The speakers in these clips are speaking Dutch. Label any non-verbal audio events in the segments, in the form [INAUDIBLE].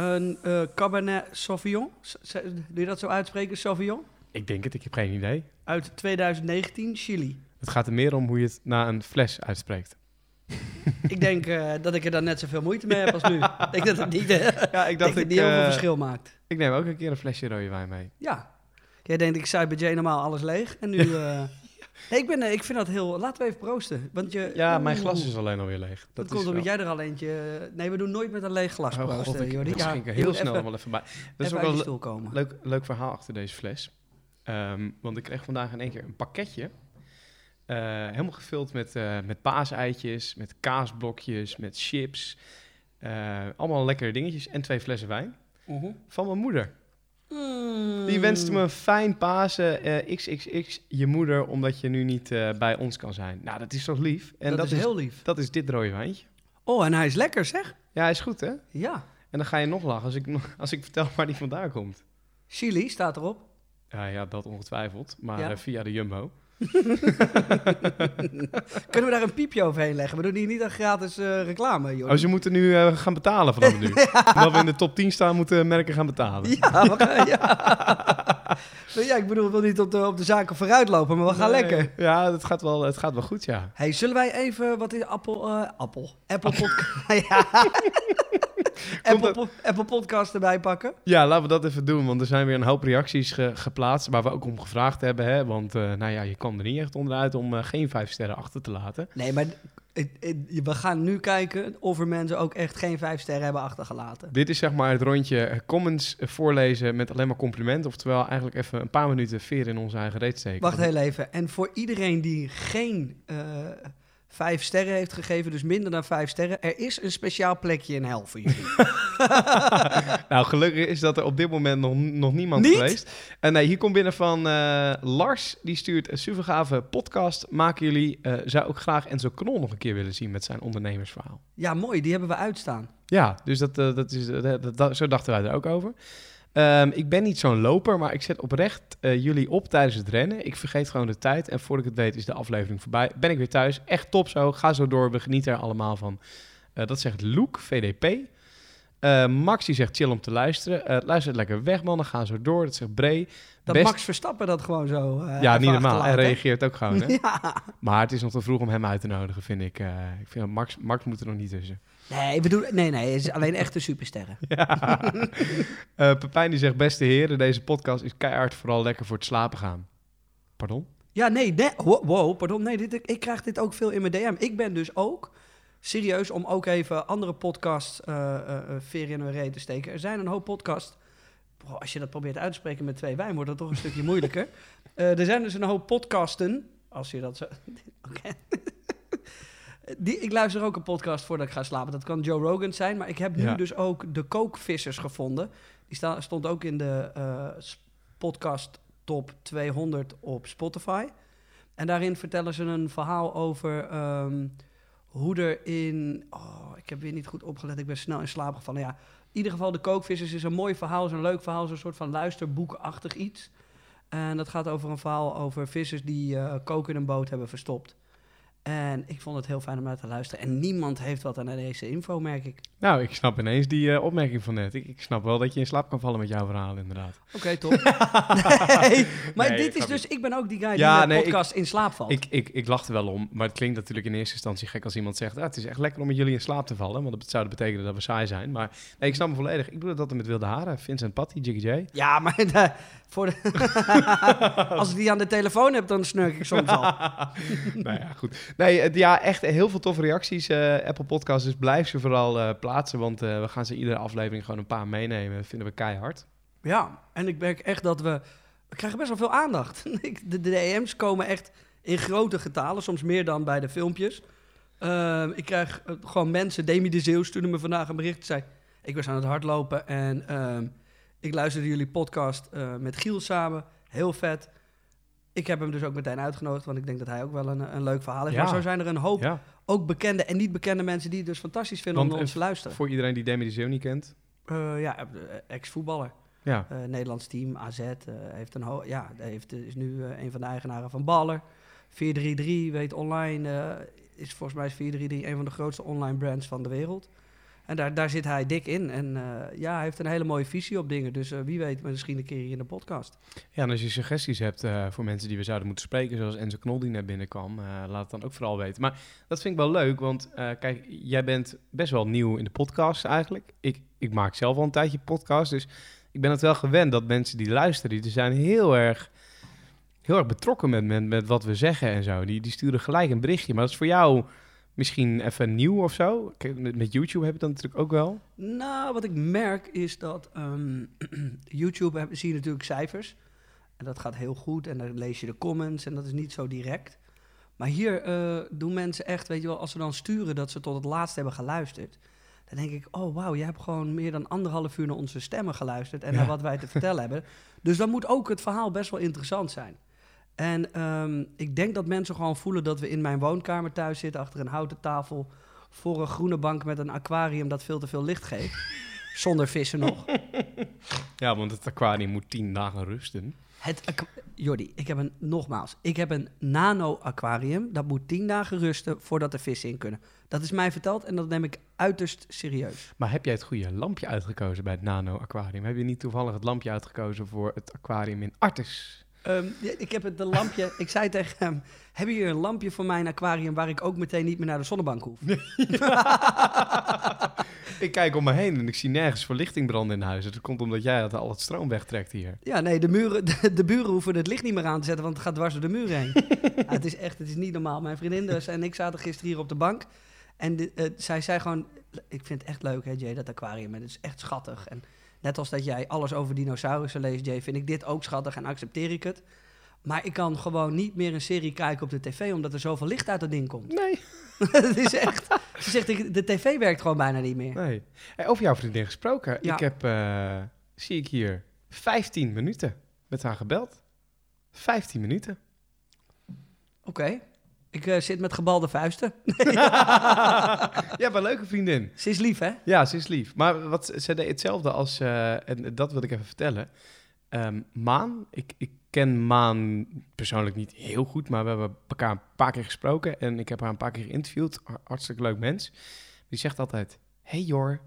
een eh, Cabernet Sauvignon, doe je dat zo uitspreken, Sauvignon? Ik denk het, ik heb geen idee. Uit 2019, Chili. Het gaat er meer om hoe je het na een fles uitspreekt. ik denk eh, dat ik er dan net zoveel moeite mee heb als nu. [LAUGHS] ik denk dat het niet, eh, Ja, ik denk dat het niet heel veel verschil maakt. Ik neem ook een keer een flesje rode wijn mee. Ja. Jij denkt, ik zei bij Jay normaal alles leeg. En nu... [LAUGHS] eh, ik, ben, eh, ik vind dat heel... Laten we even proosten. Want je, Ja, mijn glas is alleen alweer leeg. Dat, Dat, komt omdat jij er al eentje... Nee, we doen nooit met een leeg glas Oh proosten, god, ik, Jordi. er heel snel even- wel even bij. Dat is ook wel een leuk, leuk verhaal achter deze fles. Ehm, want ik kreeg vandaag in één keer een pakketje. eh, helemaal gevuld met, eh met paaseitjes, met kaasblokjes, met chips. eh, allemaal lekkere dingetjes en twee flessen wijn. Mhm. Van mijn moeder. Mm. Die wenste me een fijn Pasen eh, XXX je moeder, omdat je nu niet eh, bij ons kan zijn. Nou, dat is toch lief? En dat, is heel lief. dat is dit rode wijntje. Oh, en hij is lekker, zeg. Ja, hij is goed, hè? Ja. En dan ga je nog lachen als ik, als ik vertel waar die vandaan komt. Chili staat erop. Ja, ja dat ongetwijfeld. Maar Ja? eh, via de Jumbo. [LAUGHS] Kunnen we daar een piepje overheen leggen? We doen hier niet een gratis eh, reclame, joh. Oh, ze moeten nu eh, gaan betalen vanaf nu. [LAUGHS] Omdat we in de top 10 staan, moeten merken gaan betalen. Ja, we gaan, ja. [LAUGHS] ja, ik bedoel, ik wil niet op de, op de zaken vooruit lopen, maar we gaan Nee. lekker. Ja, het gaat, wel, het gaat wel goed, ja. Hey, zullen wij even, wat is Apple, eh, Apple, Apple podcast, ja. [LAUGHS] Apple, po- Apple podcast erbij pakken? Ja, laten we dat even doen. Want er zijn weer een hoop reacties ge- geplaatst. Waar we ook om gevraagd hebben. Hè? Want eh, nou ja, je kwam er niet echt onderuit om eh, geen vijf sterren achter te laten. Nee, maar we gaan nu kijken of er mensen ook echt geen vijf sterren hebben achtergelaten. Dit is zeg maar het rondje eh, comments voorlezen met alleen maar complimenten. Oftewel eigenlijk even een paar minuten veer in onze eigen reet steken. Wacht heel even. En voor iedereen die geen vijf sterren heeft gegeven, dus minder dan vijf sterren, er is een speciaal plekje in hel voor jullie. [LAUGHS] Nou, gelukkig is dat er op dit moment nog, nog niemand Niet? geweest. En nee, hier komt binnen van eh, Lars. Die stuurt een super gave podcast. Maken jullie, eh, zou ook graag Enzo Knol nog een keer willen zien met zijn ondernemersverhaal. ja, mooi. Die hebben we uitstaan. Ja, dus dat, eh, dat is, dat, dat- zo dachten wij er ook over. Ehm, ik ben niet zo'n loper, maar ik zet oprecht eh, jullie op tijdens het rennen. Ik vergeet gewoon de tijd en voordat ik het weet is de aflevering voorbij. Ben ik weer thuis. Echt top zo. Ga zo door. We genieten er allemaal van. Eh, dat zegt Loek, VDP. Eh, Max die zegt chill om te luisteren. Luister lekker weg man, dan gaan zo door. Dat zegt Bree. Dat Best- Max Verstappen dat gewoon zo. eh, ja, niet normaal. Hij reageert ook gewoon. Hè? [LAUGHS] Ja. Maar het is nog te vroeg om hem uit te nodigen, vind ik. Eh, ik vind Max, Max moet er nog niet tussen. Nee, ik bedoel, nee, nee, het is alleen echte supersterren. [LAUGHS] Ja. Eh, Pepijn die zegt, beste heren, deze podcast is keihard vooral lekker voor het slapen gaan. Pardon? Ja, nee, nee wow, pardon, nee, dit, ik krijg dit ook veel in mijn DM. Ik ben dus ook serieus om ook even andere podcasts eh, eh, veer in hun reet te steken. Er zijn een hoop podcasts. Bro, als je dat probeert uit te spreken met twee wijn, wordt dat toch een stukje moeilijker. [LAUGHS] Eh, er zijn dus een hoop podcasten, als je dat zo... [LAUGHS] Oké. Die, ik luister ook een podcast voordat ik ga slapen. Dat kan Joe Rogan zijn, maar ik heb nu Ja. dus ook de kookvissers gevonden. Die sta, stond ook in de eh, podcast top 200 op Spotify. En daarin vertellen ze een verhaal over ehm, hoe er in... Oh, ik heb weer niet goed opgelet, ik ben snel in slaap gevallen. Ja, ieder geval de kookvissers is een mooi verhaal, is een leuk verhaal, is een soort van luisterboekachtig iets. En dat gaat over een verhaal over vissers die eh koken in een boot hebben verstopt. En ik vond het heel fijn om naar te luisteren. En niemand heeft wat aan deze info, merk ik. Nou, ik snap ineens die eh, opmerking van net. Ik, ik snap wel dat je in slaap kan vallen met jouw verhaal, inderdaad. Oké, top. [LAUGHS] nee, maar Nee, dit ik is dus... Ik ben ook die guy Ja, die in nee, de podcast in slaap valt. Ik, ik, ik lach er wel om, maar het klinkt natuurlijk in eerste instantie gek als iemand zegt... Ah, het is echt lekker om met jullie in slaap te vallen, want dat zou betekenen dat we saai zijn. Maar nee, ik snap me volledig. Ik doe dat met wilde haren. Vincent Patty, Jiggy J. Ja, maar [LAUGHS] de- voor de [LAUGHS] als ik die aan de telefoon heb, dan snurk ik soms al. nou ja, goed. Nee, ja, echt heel veel toffe reacties. eh, Apple Podcasts, dus blijf ze vooral eh, plaatsen. Want eh, we gaan ze iedere aflevering gewoon een paar meenemen. Dat vinden we keihard. Ja, en ik merk echt dat we... We krijgen best wel veel aandacht. [LAUGHS] De, DM's komen echt in grote getalen, soms meer dan bij de filmpjes. Ik krijg gewoon mensen... Demi de Zeeuw stuurde me vandaag een bericht. zei, ik was aan het hardlopen en ehm, ik luisterde jullie podcast met Giel samen. Heel vet. Ik heb hem dus ook meteen uitgenodigd, want ik denk dat hij ook wel een, een leuk verhaal heeft. Ja. Maar zo zijn er een hoop, Ja, ook bekende en niet bekende mensen die het dus fantastisch vinden Want, om naar ons te luisteren. voor iedereen die Demi de Zeeuw niet kent. Eh, ja, eh, ex-voetballer. Ja, Eh, Nederlands team, AZ, heeft een ja, heeft, is nu een van de eigenaren van Baller. 433, weet online, is volgens mij is 433 een van de grootste online brands van de wereld. En daar, daar zit hij dik in. En eh, ja, hij heeft een hele mooie visie op dingen. Dus eh, wie weet, misschien een keer hier in de podcast. Ja, en als je suggesties hebt eh, voor mensen die we zouden moeten spreken, zoals Enzo Knol die net binnenkwam, eh, laat het dan ook vooral weten. Maar dat vind ik wel leuk, want kijk, jij bent best wel nieuw in de podcast eigenlijk. Ik, ik maak zelf al een tijdje podcast, dus ik ben het wel gewend dat mensen die luisteren, die zijn heel erg, heel erg betrokken met, met, met wat we zeggen en zo. Die, die sturen gelijk een berichtje, maar dat is voor jou misschien even nieuw of zo. Kijk, met, met YouTube heb je dat natuurlijk ook wel. Nou, wat ik merk is dat ehm, [CLEARS THROAT] YouTube heb, zie je natuurlijk cijfers. En dat gaat heel goed. En dan lees je de comments en dat is niet zo direct. Maar hier eh, doen mensen echt, weet je wel, als ze dan sturen dat ze tot het laatst hebben geluisterd. Dan denk ik, oh wauw, je hebt gewoon meer dan anderhalf uur naar onze stemmen geluisterd en Ja. naar wat wij te vertellen hebben. [LAUGHS] Dus dan moet ook het verhaal best wel interessant zijn. En ehm, ik denk dat mensen gewoon voelen dat we in mijn woonkamer thuis zitten, achter een houten tafel, voor een groene bank met een aquarium dat veel te veel licht geeft. [LAUGHS] Zonder vissen nog. Ja, want het aquarium moet tien dagen rusten. Het Jordi, ik heb een, nogmaals, ik heb een nano-aquarium. Dat moet tien dagen rusten voordat er vissen in kunnen. Dat is mij verteld en dat neem ik uiterst serieus. Maar heb jij het goede lampje uitgekozen bij het Nano Aquarium? Heb je niet toevallig het lampje uitgekozen voor het aquarium in Artes? Ehm, ik heb het de lampje. ik zei tegen hem: Heb je hier een lampje voor mijn aquarium waar ik ook meteen niet meer naar de zonnebank hoef? [LAUGHS] ik kijk om me heen en ik zie nergens verlichting branden in huis. Dat komt omdat jij al het stroom wegtrekt hier. Ja, nee, de, muren, de, de buren hoeven het licht niet meer aan te zetten, want het gaat dwars door de muur heen. [LAUGHS] Ja, het is echt, het is niet normaal. Mijn vriendin dus en ik zaten gisteren hier op de bank. En de, eh, zij zei gewoon, ik vind het echt leuk, hè, Jay, dat aquarium. En het is echt schattig. En net als dat jij alles over dinosaurussen leest, Jay, vind ik dit ook schattig en accepteer ik het. Maar ik kan gewoon niet meer een serie kijken op de tv, omdat er zoveel licht uit dat ding komt. Nee. [LAUGHS] Het is echt, ze zegt, de tv werkt gewoon bijna niet meer. nee. Hey, over jouw vriendin gesproken. Ja. Ik heb, eh, zie ik hier, 15 minuten met haar gebeld. 15 minuten. Oké, ik eh, zit met gebalde vuisten. Je hebt een leuke vriendin. Ze is lief, hè? Ja, ze is lief. Maar wat, ze deed hetzelfde als, eh, en dat wil ik even vertellen. Ehm, Maan, ik, ik ken Maan persoonlijk niet heel goed, maar we hebben elkaar een paar keer gesproken en ik heb haar een paar keer geïnterviewd. Har- Hartstikke leuk mens. Die zegt altijd, hey Jor,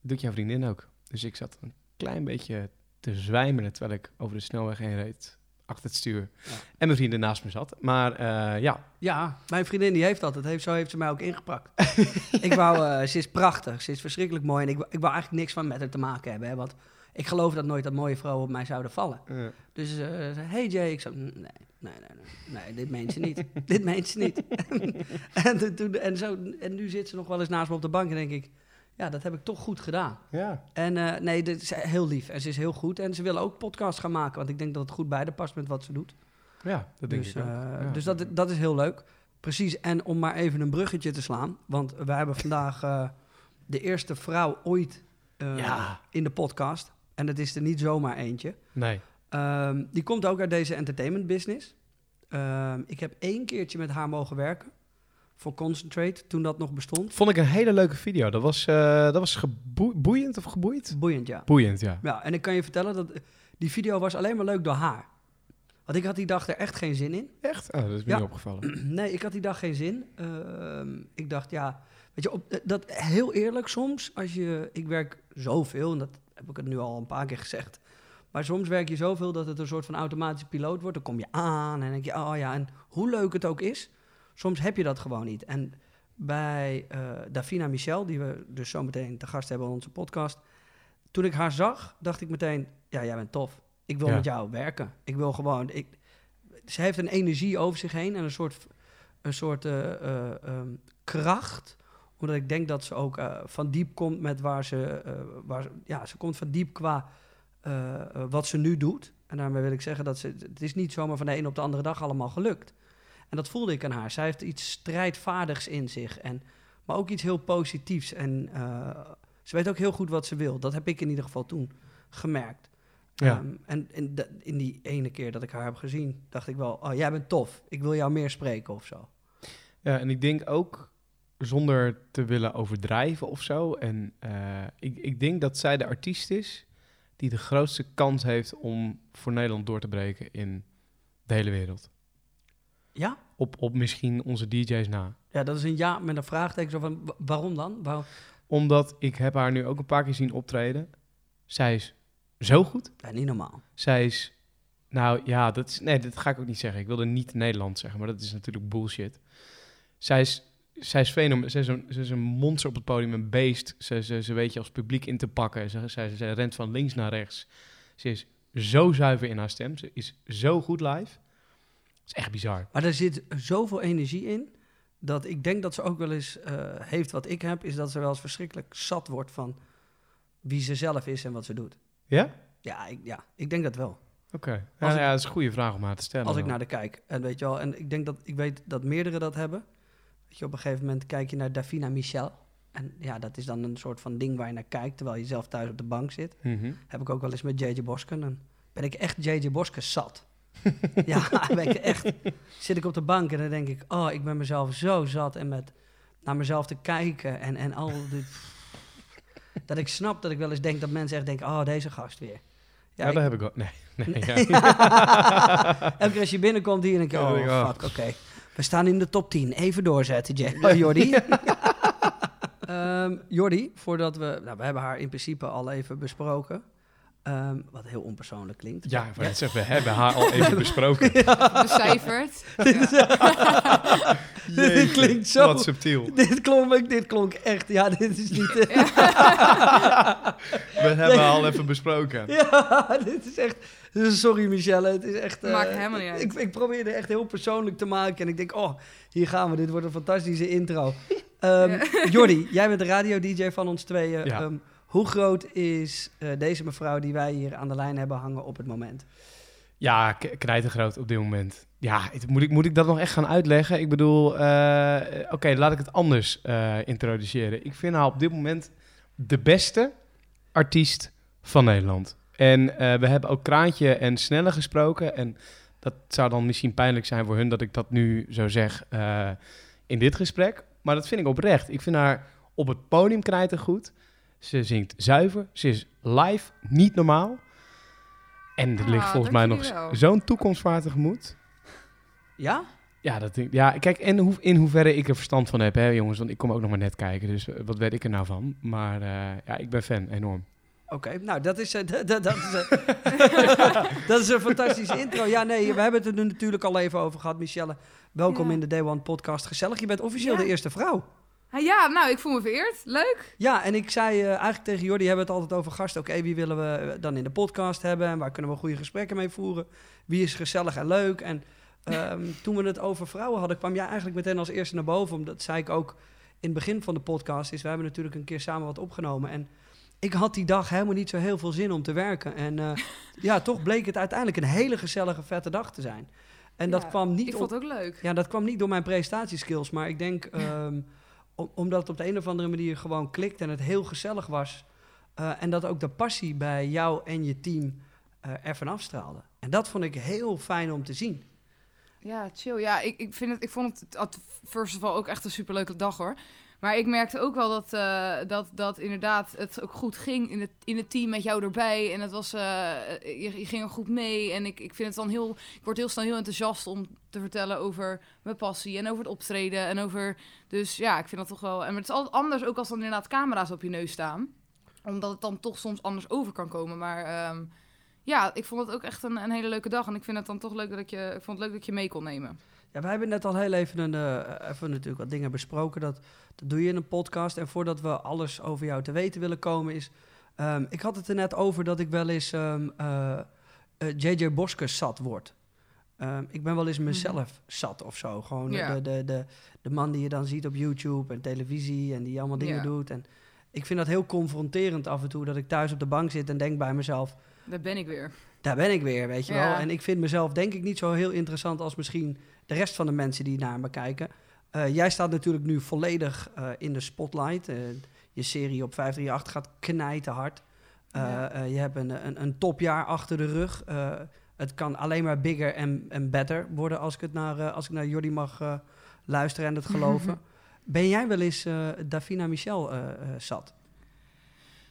doet jouw vriendin ook? Dus ik zat een klein beetje te zwijmelen terwijl ik over de snelweg heen reed, achter het stuur. Ja. En mijn vriendin naast me zat. Maar eh, ja, Ja, mijn vriendin die heeft dat. dat heeft, zo heeft ze mij ook ingepakt. [LAUGHS] ik wou, eh, ze is prachtig, ze is verschrikkelijk mooi. En ik, wou- ik wou eigenlijk niks van met haar te maken hebben. Hè, want ik geloof dat nooit dat mooie vrouwen op mij zouden vallen. Dus eh, ze zei, hey Jay. Ik zei, nee, nee, nee, nee, nee, dit meent ze niet. [LAUGHS] dit meent ze niet. [LAUGHS] en, toen, en, zo, en nu zit ze nog wel eens naast me op de bank en denk ik... Ja, dat heb ik toch goed gedaan. ja. En eh, nee, dit is heel lief. En ze is heel goed. En ze wil ook podcasts gaan maken. Want ik denk dat het goed bij haar past met wat ze doet. ja, dat denk dus ik eh, Ja. dus dat, dat is heel leuk. Precies. En om maar even een bruggetje te slaan. Want we hebben vandaag eh, de eerste vrouw ooit Ja. in de podcast. En dat is er niet zomaar eentje. Nee. Ehm, die komt ook uit deze entertainment business. Ehm, ik heb één keertje met haar mogen werken. Voor Concentrate, toen dat nog bestond. Vond ik een hele leuke video. Dat was, eh, dat was boeiend of geboeid? Boeiend, ja. Boeiend, ja. Ja, en ik kan je vertellen dat die video was alleen maar leuk door haar. Want ik had die dag er echt geen zin in. Echt? Oh, dat is me Ja. niet opgevallen. [CLEARS THROAT] Nee, ik had die dag geen zin. Ehm, ik dacht, ja, weet je, op, eh, dat heel eerlijk soms, als je, ik werk zoveel, en dat heb ik het nu al een paar keer gezegd, maar soms werk je zoveel dat het een soort van automatische piloot wordt. Dan kom je aan en denk je, oh ja, en hoe leuk het ook is, soms heb je dat gewoon niet. En bij eh, Davina Michel, die we dus zo meteen te gast hebben in onze podcast, toen ik haar zag, dacht ik meteen, ja, jij bent tof. Ik wil Ja. met jou werken. Ik wil gewoon, ik, ze heeft een energie over zich heen en een soort, een soort eh, eh, ehm, kracht. Omdat ik denk dat ze ook van diep komt met waar ze, waar ze- ja, ze komt van diep qua wat ze nu doet. En daarmee wil ik zeggen dat ze, het is niet zomaar van de een op de andere dag allemaal gelukt. En dat voelde ik aan haar. Zij heeft iets strijdvaardigs in zich, en, maar ook iets heel positiefs. En eh, ze weet ook heel goed wat ze wil. Dat heb ik in ieder geval toen gemerkt. Ja. Ehm, en in, de- in die ene keer dat ik haar heb gezien, dacht ik wel, oh, jij bent tof. Ik wil jou meer spreken of zo. Ja, en ik denk ook zonder te willen overdrijven of zo. En eh, ik, ik denk dat zij de artiest is die de grootste kans heeft om voor Nederland door te breken in de hele wereld. Ja? Op, op misschien onze DJ's na. Ja, dat is een ja met een vraagteken. Zo van, wa- waarom dan? Waarom? Omdat ik heb haar nu ook een paar keer zien optreden. Zij is zo goed. Ja, niet normaal. Zij is... Nou ja, dat is, nee, dat ga ik ook niet zeggen. Ik wilde niet Nederland zeggen, maar dat is natuurlijk bullshit. Zij is, zij is fenomen. Zij is, een, ze is een monster op het podium, een beest. Ze, ze, ze weet je als publiek in te pakken. Ze, ze, ze rent van links naar rechts. Ze is zo zuiver in haar stem. Ze is zo goed live. Het is echt bizar. Maar er zit zoveel energie in, dat ik denk dat ze ook wel eens eh, heeft wat ik heb, is dat ze wel eens verschrikkelijk zat wordt van wie ze zelf is en wat ze doet. Ja? Ja, ik, ja, ik denk dat wel. Oké. Ja, dat is een goede vraag om haar te stellen. Als ik naar de kijk. En weet je wel, en ik denk dat ik weet dat meerdere dat hebben. Weet je, op een gegeven moment kijk je naar Davina Michel. En ja, dat is dan een soort van ding waar je naar kijkt terwijl je zelf thuis op de bank zit. Mhm. Heb ik ook wel eens met JJ Bosken. Dan ben ik echt JJ Bosken zat. [LAUGHS] ja, ben ik echt. Zit ik op de bank en dan denk ik, oh, ik ben mezelf zo zat en met naar mezelf te kijken en, en al dit. [LAUGHS] dat ik snap dat ik wel eens denk dat mensen echt denken, oh, deze gast weer. Ja, ik- dat heb ik ook. Nee. nee [LAUGHS] ja. Elke keer als je binnenkomt hier, denk ik, oh, oh. fuck, oké. We staan in de top 10. Even doorzetten, Jay. Oh, Jordi. Ehm, Jordi, voordat we... Nou, we hebben haar in principe al even besproken. Ehm, wat heel onpersoonlijk klinkt. Ja, net zeggen, we hebben haar al even [LAUGHS] besproken. Becijferd. [LAUGHS] Dit [LAUGHS] klinkt zo... Wat subtiel. Dit klonk, dit klonk echt... Ja, dit is niet... We hebben haar al even besproken. ja, dit is echt... Sorry, Michelle. Het is echt... eh, Maakt helemaal niet uit. Ik, ik probeerde echt heel persoonlijk te maken. En ik denk, oh, hier gaan we. Dit wordt een fantastische intro. Ehm Jordi, jij bent de radio-dj van ons tweeën. Ja. Hoe groot is eh, deze mevrouw die wij hier aan de lijn hebben hangen op het moment? Ja, knijtergroot op dit moment. Ja, het- moet ik, moet ik dat nog echt gaan uitleggen? Ik bedoel, eh, oké, laat ik het anders eh, introduceren. Ik vind haar op dit moment de beste artiest van Nederland. En we hebben ook Kraantje en Snelle gesproken. En dat zou dan misschien pijnlijk zijn voor hun dat ik dat nu zo zeg in dit gesprek. Maar dat vind ik oprecht. Ik vind haar op het podium knijtergoed. Ze zingt zuiver. Ze is live niet normaal. En er Ah, ligt volgens mij nog zo'n toekomstvaart tegemoet. Ja? Ja, dat denk, ja, kijk, en hoe, in hoeverre ik er verstand van heb, hè, jongens. Want ik kom ook nog maar net kijken, dus eh, wat weet ik er nou van? Maar eh, ja, ik ben fan, enorm. Oké, nou dat is, eh, [LAUGHS] dat, is, [LAUGHS] dat is een fantastische intro. Ja, nee, we hebben het er nu natuurlijk al even over gehad, Michelle. Welkom Ja. in de Day One podcast. Gezellig, je bent officieel Ja. de eerste vrouw. Ah, ja, nou, ik voel me vereerd. Leuk. Ja, en ik zei eh, eigenlijk tegen Jordi, hebben we het altijd over gasten. Oké, wie willen we eh, dan in de podcast hebben? En waar kunnen we goede gesprekken mee voeren? Wie is gezellig en leuk? En ehm, [LAUGHS] toen we het over vrouwen hadden, kwam jij eigenlijk meteen als eerste naar boven. Omdat zei ik ook in het begin van de podcast. Is we hebben natuurlijk een keer samen wat opgenomen. En ik had die dag helemaal niet zo heel veel zin om te werken. En eh, [LAUGHS] ja, toch bleek het uiteindelijk een hele gezellige, vette dag te zijn. En dat kwam niet Ik vond het ook leuk. ja, dat kwam niet door mijn prestatieskills, maar ik denk [LAUGHS] ehm, om- omdat het op de een of andere manier gewoon klikt en het heel gezellig was. eh, en dat ook de passie bij jou en je team eh er van afstraalde. En dat vond ik heel fijn om te zien. Ja, chill. Ja, ik, ik, vind het, ik vond het first of all ook echt een superleuke dag hoor. Maar ik merkte ook wel dat, eh, dat, dat inderdaad het ook goed ging in het, in het team met jou erbij. En het was, eh, je, ging er goed mee. En ik, ik vind het dan heel, ik word heel snel heel enthousiast om te vertellen over mijn passie en over het optreden. En over, dus ja, ik vind dat toch wel. En het is altijd anders ook als dan inderdaad camera's op je neus staan. Omdat het dan toch soms anders over kan komen. Maar ehm, ja, ik vond het ook echt een, een hele leuke dag. En ik vind het dan toch leuk dat je, ik vond het leuk dat je mee kon nemen. Ja, we hebben net al heel even, een, eh, even natuurlijk wat dingen besproken. Dat, dat doe je in een podcast. En voordat we alles over jou te weten willen komen is... ehm, ik had het er net over dat ik wel eens ehm, eh, eh, JJ Boske zat word. Ehm, ik ben wel eens mezelf zat of zo. Gewoon de- Ja. de, de, de, de man die je dan ziet op YouTube en televisie en die allemaal dingen Ja. doet. En ik vind dat heel confronterend af en toe dat ik thuis op de bank zit en denk bij mezelf... Daar ben ik weer. Daar ben ik weer, weet je Ja. wel. En ik vind mezelf denk ik niet zo heel interessant als misschien de rest van de mensen die naar me kijken. Eh, jij staat natuurlijk nu volledig eh, in de spotlight. Eh, je serie op 538 gaat knijten hard. Ja. je hebt een, een, een topjaar achter de rug. Het kan alleen maar bigger en, en better worden als ik, het naar, als ik naar Jordi mag luisteren en het geloven. [LAUGHS] ben jij wel eens Davina Michel zat?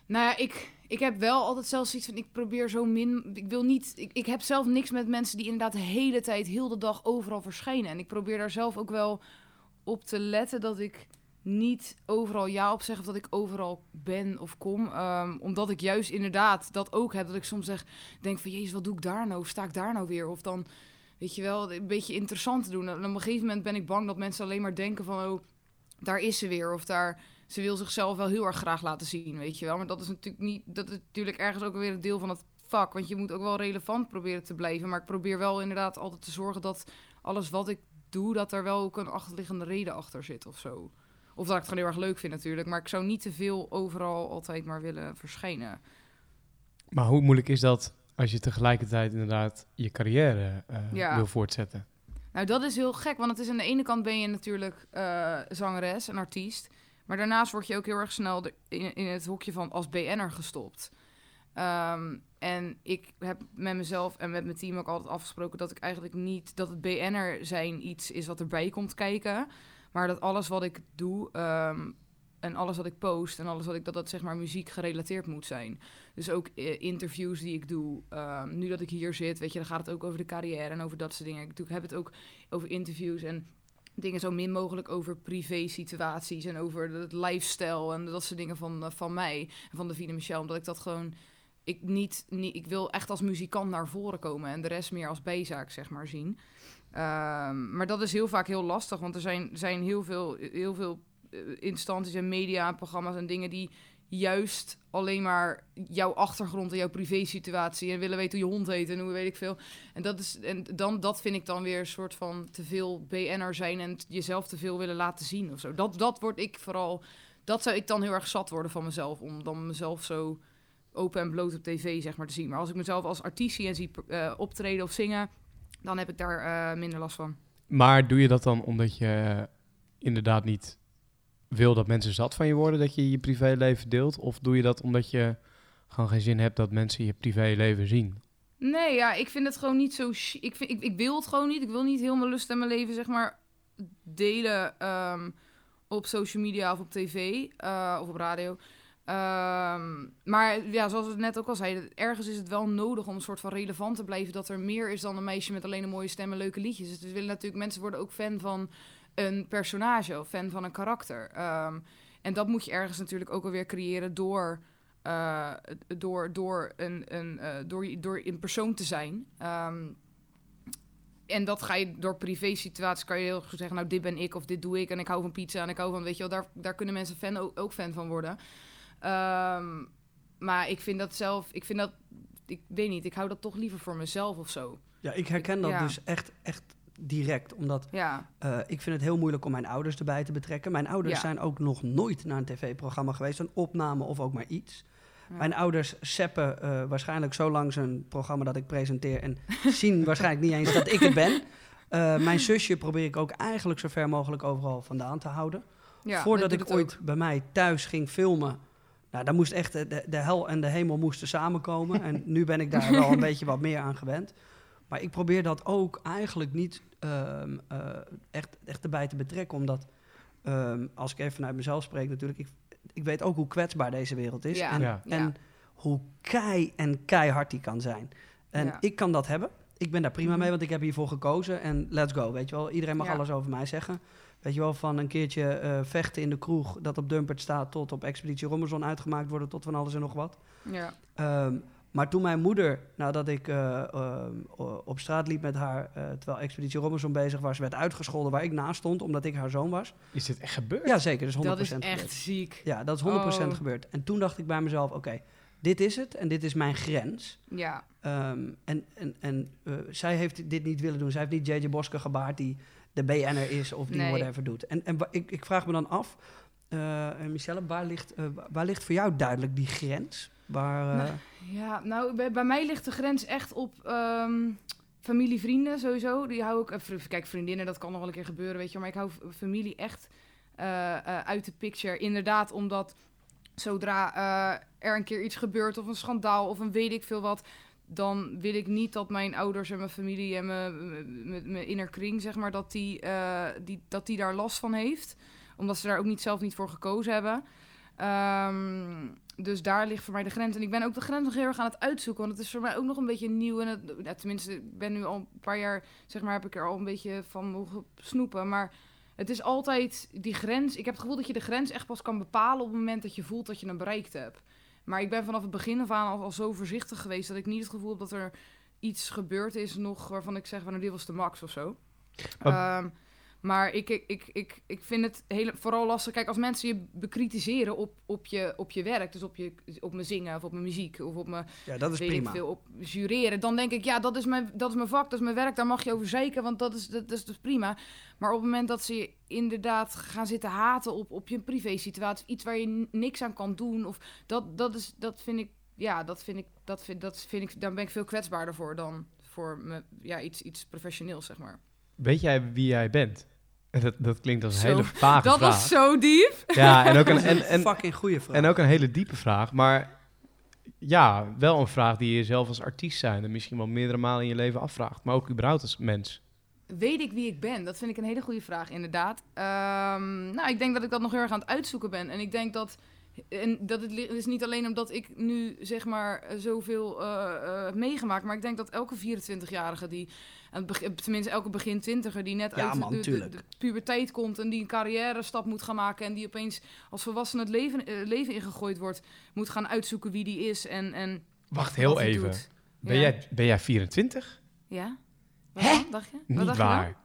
Nou ja, ik, ik heb wel altijd zelfs zoiets van, ik probeer zo min... Ik wil niet... Ik, ik heb zelf niks met mensen die inderdaad de hele tijd, heel de dag overal verschijnen. En ik probeer daar zelf ook wel op te letten dat ik niet overal ja op zeg of dat ik overal ben of kom. Ehm, omdat ik juist inderdaad dat ook heb. Dat ik soms zeg, denk van, jezus, wat doe ik daar nou? Of sta ik daar nou weer? Of dan, weet je wel, een beetje interessant te doen. En op een gegeven moment ben ik bang dat mensen alleen maar denken van, oh, daar is ze weer. Of daar, ze wil zichzelf wel heel erg graag laten zien, weet je wel. Maar dat is natuurlijk niet, dat is natuurlijk ergens ook weer een deel van het vak. Want je moet ook wel relevant proberen te blijven. Maar ik probeer wel inderdaad altijd te zorgen dat alles wat ik doe, dat er wel ook een achterliggende reden achter zit of zo. Of dat ik het gewoon heel erg leuk vind natuurlijk. Maar ik zou niet te veel overal altijd maar willen verschijnen. Maar hoe moeilijk is dat als je tegelijkertijd inderdaad je carrière eh, Ja. wil voortzetten? Nou, dat is heel gek, want het is aan de ene kant ben je natuurlijk eh, zangeres, een artiest. Maar daarnaast word je ook heel erg snel in, in het hokje van als BN'er gestopt. Ehm, en ik heb met mezelf en met mijn team ook altijd afgesproken dat ik eigenlijk niet... dat het BN'er zijn iets is wat erbij komt kijken. Maar dat alles wat ik doe ehm, en alles wat ik post en alles wat ik... dat dat zeg maar muziek gerelateerd moet zijn. Dus ook eh, interviews die ik doe. ehm, nu dat ik hier zit, weet je, dan gaat het ook over de carrière en over dat soort dingen. Ik doe- heb het ook over interviews en dingen zo min mogelijk over privé situaties en over het lifestyle en dat soort dingen van, eh, van mij en van Davine Michel. Omdat ik dat gewoon, ik niet, niet, ik wil echt als muzikant naar voren komen en de rest meer als bijzaak, zeg maar, zien. Ehm, maar dat is heel vaak heel lastig, want er zijn, zijn heel veel, heel veel eh, instanties en media programma's en dingen die juist alleen maar jouw achtergrond en jouw privé-situatie en willen weten hoe je hond heet en hoe weet ik veel. En dat is en dan dat vind ik dan weer een soort van te veel BN'er zijn en jezelf te veel willen laten zien of zo. Dat dat word ik vooral dat zou ik dan heel erg zat worden van mezelf om dan mezelf zo open en bloot op tv zeg maar te zien. Maar als ik mezelf als artiest zie en zie eh, optreden of zingen, dan heb ik daar eh, minder last van. Maar doe je dat dan omdat je inderdaad niet wil dat mensen zat van je worden, dat je je privéleven deelt? Of doe je dat omdat je gewoon geen zin hebt dat mensen je privéleven zien? Nee, ja, ik vind het gewoon niet zo. Ik, vind, ik, ik wil het gewoon niet. Ik wil niet heel mijn lust en mijn leven, zeg maar, delen ehm, op social media of op tv eh, of op radio. Ehm, maar ja, zoals we het net ook al zeiden, ergens is het wel nodig om een soort van relevant te blijven. Dat er meer is dan een meisje met alleen een mooie stem en leuke liedjes. Dus willen natuurlijk, mensen worden ook fan van een personage of fan van een karakter. Ehm, en dat moet je ergens natuurlijk ook alweer creëren door eh, door, door, een, een, eh, door, door een persoon te zijn. Ehm, en dat ga je door privé situaties kan je heel goed zeggen, nou dit ben ik of dit doe ik en ik hou van pizza en ik hou van, weet je wel, daar, daar kunnen mensen fan, ook, ook fan van worden. Ehm, maar ik vind dat zelf, ik vind dat, ik weet niet, ik hou dat toch liever voor mezelf of zo. Ja, ik herken dat Ja. dus echt, echt direct. Omdat Ja, eh, ik vind het heel moeilijk om mijn ouders erbij te betrekken. Mijn ouders Ja. zijn ook nog nooit naar een tv-programma geweest. Een opname of ook maar iets. Ja. Mijn ouders seppen eh, waarschijnlijk zo lang zijn programma dat ik presenteer... en [LAUGHS] zien waarschijnlijk niet eens dat ik het ben. Eh, mijn zusje probeer ik ook eigenlijk zo ver mogelijk overal vandaan te houden. Voordat dat ik ooit ook. bij mij thuis ging filmen... Nou, daar moest echt de, de hel en de hemel moesten samenkomen. En nu ben ik daar wel een [LAUGHS] beetje wat meer aan gewend. Maar ik probeer dat ook eigenlijk niet ehm, eh, echt, echt erbij te betrekken. Omdat, ehm, als ik even vanuit mezelf spreek natuurlijk... Ik, ik weet ook hoe kwetsbaar deze wereld is. Ja. En, Ja. Ja. en hoe kei en keihard die kan zijn. En Ja. ik kan dat hebben. Ik ben daar prima Mhm. mee, want ik heb hiervoor gekozen. En let's go, weet je wel. Iedereen mag Ja. alles over mij zeggen. Weet je wel, van een keertje eh, vechten in de kroeg... dat op Dumpert staat, tot op Expeditie Robinson uitgemaakt worden... tot van alles en nog wat. Ja, Ehm, maar toen mijn moeder, nadat ik eh, ehm, o- op straat liep met haar... eh, terwijl Expeditie Robinson bezig was, werd uitgescholden... waar ik naast stond, omdat ik haar zoon was. Is dit echt gebeurd? Ja, zeker, dat is 100% dat is gebeurd. echt ziek. Ja, dat is 100% Oh. gebeurd. En toen dacht ik bij mezelf, oké, dit is het en dit is mijn grens. Ja, Ehm, en en, en eh, zij heeft dit niet willen doen. Zij heeft niet JJ Boske gebaard die de BN'er is of die Nee. whatever doet. En, en ik, ik vraag me dan af, eh eh, Michelle, waar ligt, eh, waar ligt voor jou duidelijk die grens? Eh, Nou, Ja, nou, bij, mij ligt de grens echt op ehm, familie, vrienden sowieso. Die hou ik, eh, kijk, vriendinnen, dat kan nog wel een keer gebeuren, weet je. Maar ik hou familie echt eh, uit de picture. Inderdaad, omdat zodra er een keer iets gebeurt of een schandaal of een weet ik veel wat, dan wil ik niet dat mijn ouders en mijn familie en mijn, mijn, zeg maar, dat die, die, dat die daar last van heeft. Omdat ze daar ook niet zelf niet voor gekozen hebben. Ehm, dus daar ligt voor mij de grens. En ik ben ook de grens nog heel erg aan het uitzoeken. Want het is voor mij ook nog een beetje nieuw. En het, tenminste, ik ben nu al een paar jaar, zeg maar, heb ik er al een beetje van mogen snoepen. Maar het is altijd die grens. Ik heb het gevoel dat je de grens echt pas kan bepalen op het moment dat je voelt dat je hem bereikt hebt. Maar ik ben vanaf het begin af aan al, al zo voorzichtig geweest dat ik niet het gevoel heb dat er iets gebeurd is nog waarvan ik zeg van nou, dit was de max of zo. Maar ik, ik, ik, ik, ik vind het hele, vooral lastig. Kijk, als mensen je bekritiseren op, op, je, op je werk, dus op, je, op mijn zingen of op mijn muziek of op mijn Ja, dat is weet prima. ik veel, op jureren, dan denk ik, ja, dat is, mijn, dat is mijn vak, dat is mijn werk, daar mag je over zeiken, want dat is, dat, is dus prima. Maar op het moment dat ze je inderdaad gaan zitten haten op, op je privé-situatie, iets waar je niks aan kan doen, of dat, dat, is, dat vind ik, ja, dat vind ik, dat vind, dat vind ik, daar ben ik veel kwetsbaarder voor dan voor me, ja, iets, iets professioneels, zeg maar. Weet jij wie jij bent? En Dat, dat klinkt als een Zo, hele vage Dat vraag. was zo diep. Ja, en ook, een, Dat en, een en, fucking goede vraag. en ook een hele diepe vraag. Maar ja, wel een vraag die je zelf als artiest zijn... en misschien wel meerdere malen in je leven afvraagt. Maar ook überhaupt als mens. Weet ik wie ik ben? Dat vind ik een hele goede vraag, inderdaad. Ehm, nou, ik denk dat ik dat nog heel erg aan het uitzoeken ben. En ik denk dat. En dat het, is niet alleen omdat ik nu zeg maar eh, zoveel eh, eh, heb meegemaakt, maar ik denk dat elke 24-jarige die, tenminste elke begin twintiger die net Ja, uit man, de, de, tuurlijk. de puberteit komt en die een carrière stap moet gaan maken en die opeens als volwassene het leven, eh, leven ingegooid wordt, moet gaan uitzoeken wie die is en, en Wacht heel even. doet. Ben, Ja. jij, ben jij 24? Ja? Wat Hè? dacht je? Wat Niet dacht je waar.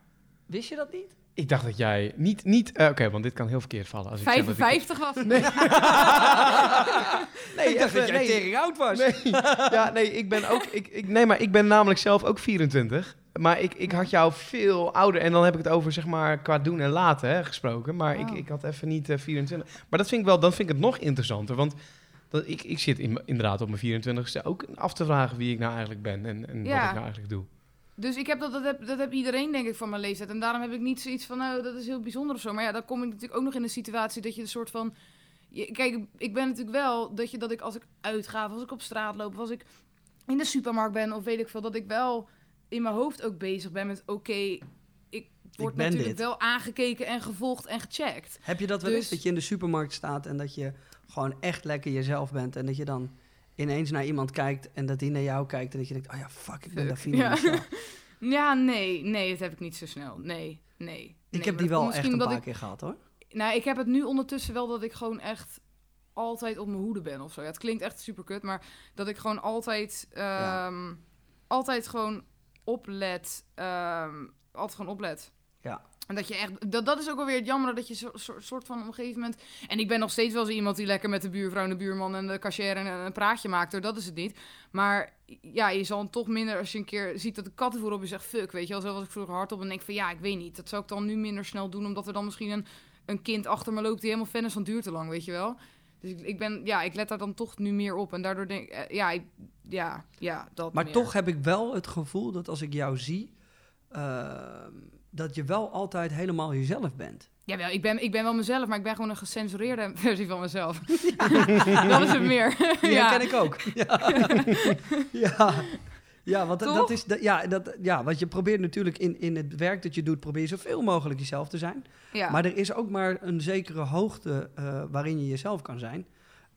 Wist je dat niet? Ik dacht dat jij... Niet... niet eh, Oké, want dit kan heel verkeerd vallen. Als ik zeg dat ik- 55 was het. Nee, [LAUGHS] ik dacht dat jij nee. tering oud was. Nee, ja, nee, ik ben ook. Ik, ik, nee, maar ik ben namelijk zelf ook 24. Maar ik, ik had jou veel ouder. En dan heb ik het over, zeg maar, qua doen en laten hè, gesproken. Maar ik, Oh. ik had even niet eh, 24. Maar dat vind ik wel, dan vind ik het nog interessanter. Want dat, ik, ik zit in, inderdaad op mijn 24ste ook af te vragen wie ik nou eigenlijk ben. En, en wat ik nou eigenlijk doe. Dus ik heb dat, dat, heb, dat heb iedereen, denk ik, van mijn leeftijd. En daarom heb ik niet zoiets van, nou, dat is heel bijzonder of zo. Maar ja, dan kom ik natuurlijk ook nog in de situatie dat je een soort van... je- kijk, ik ben natuurlijk wel dat, je, dat ik als ik uitga, of als ik op straat loop, of als ik in de supermarkt ben, of weet ik veel, dat ik wel in mijn hoofd ook bezig ben met, oké, ik word natuurlijk dit. wel aangekeken en gevolgd en gecheckt. Heb je dat wel Dus- eens, dat je in de supermarkt staat en dat je gewoon echt lekker jezelf bent en dat je dan ineens naar iemand kijkt en dat die naar jou kijkt en dat je denkt, oh ja, fuck, ik ben Davina ja. Michel. [LAUGHS] Ja, nee, nee, dat heb ik niet zo snel. Nee, nee. Ik nee, heb die wel echt een paar ik keer gehad hoor. Nou, ik heb het nu ondertussen wel dat ik gewoon echt altijd op mijn hoede ben of zo. Ja, het klinkt echt super kut, maar dat ik gewoon altijd, Ja. ehm, altijd gewoon oplet. ehm, altijd gewoon oplet. Ja. En dat je echt, dat, dat is ook wel weer het jammer dat je zo, zo- soort van op een gegeven moment. En ik ben nog steeds wel zo iemand die lekker met de buurvrouw en de buurman en de cashier en een, een praatje maakt, hoor. Dat is het niet. Maar ja, je zal toch minder als je een keer ziet dat de kattenvoer op je zegt fuck, weet je wel. Zo was ik vroeger hardop en denk van ja, ik weet niet. Dat zou ik dan nu minder snel doen, omdat er dan misschien een, een kind achter me loopt die helemaal fan is van duurt te lang, weet je wel. Dus ik, ik ben, ja, ik let daar dan toch nu meer op. En daardoor denk ik, eh, ja, ik, ja, ja, dat Maar meer. toch heb ik wel het gevoel dat als ik jou zie, ehm, dat je wel altijd helemaal jezelf bent. Jawel, ik ben, ik ben wel mezelf, maar ik ben gewoon een gecensureerde [LAUGHS] versie van mezelf. [LAUGHS] [LAUGHS] dat is het meer. Ja. herken ik ook. Ja, ja. ja want dat- is... ja, dat, ja, want je probeert natuurlijk in, in het werk dat je doet, probeer je zoveel mogelijk jezelf te zijn. ja. Maar er is ook maar een zekere hoogte eh, waarin je jezelf kan zijn.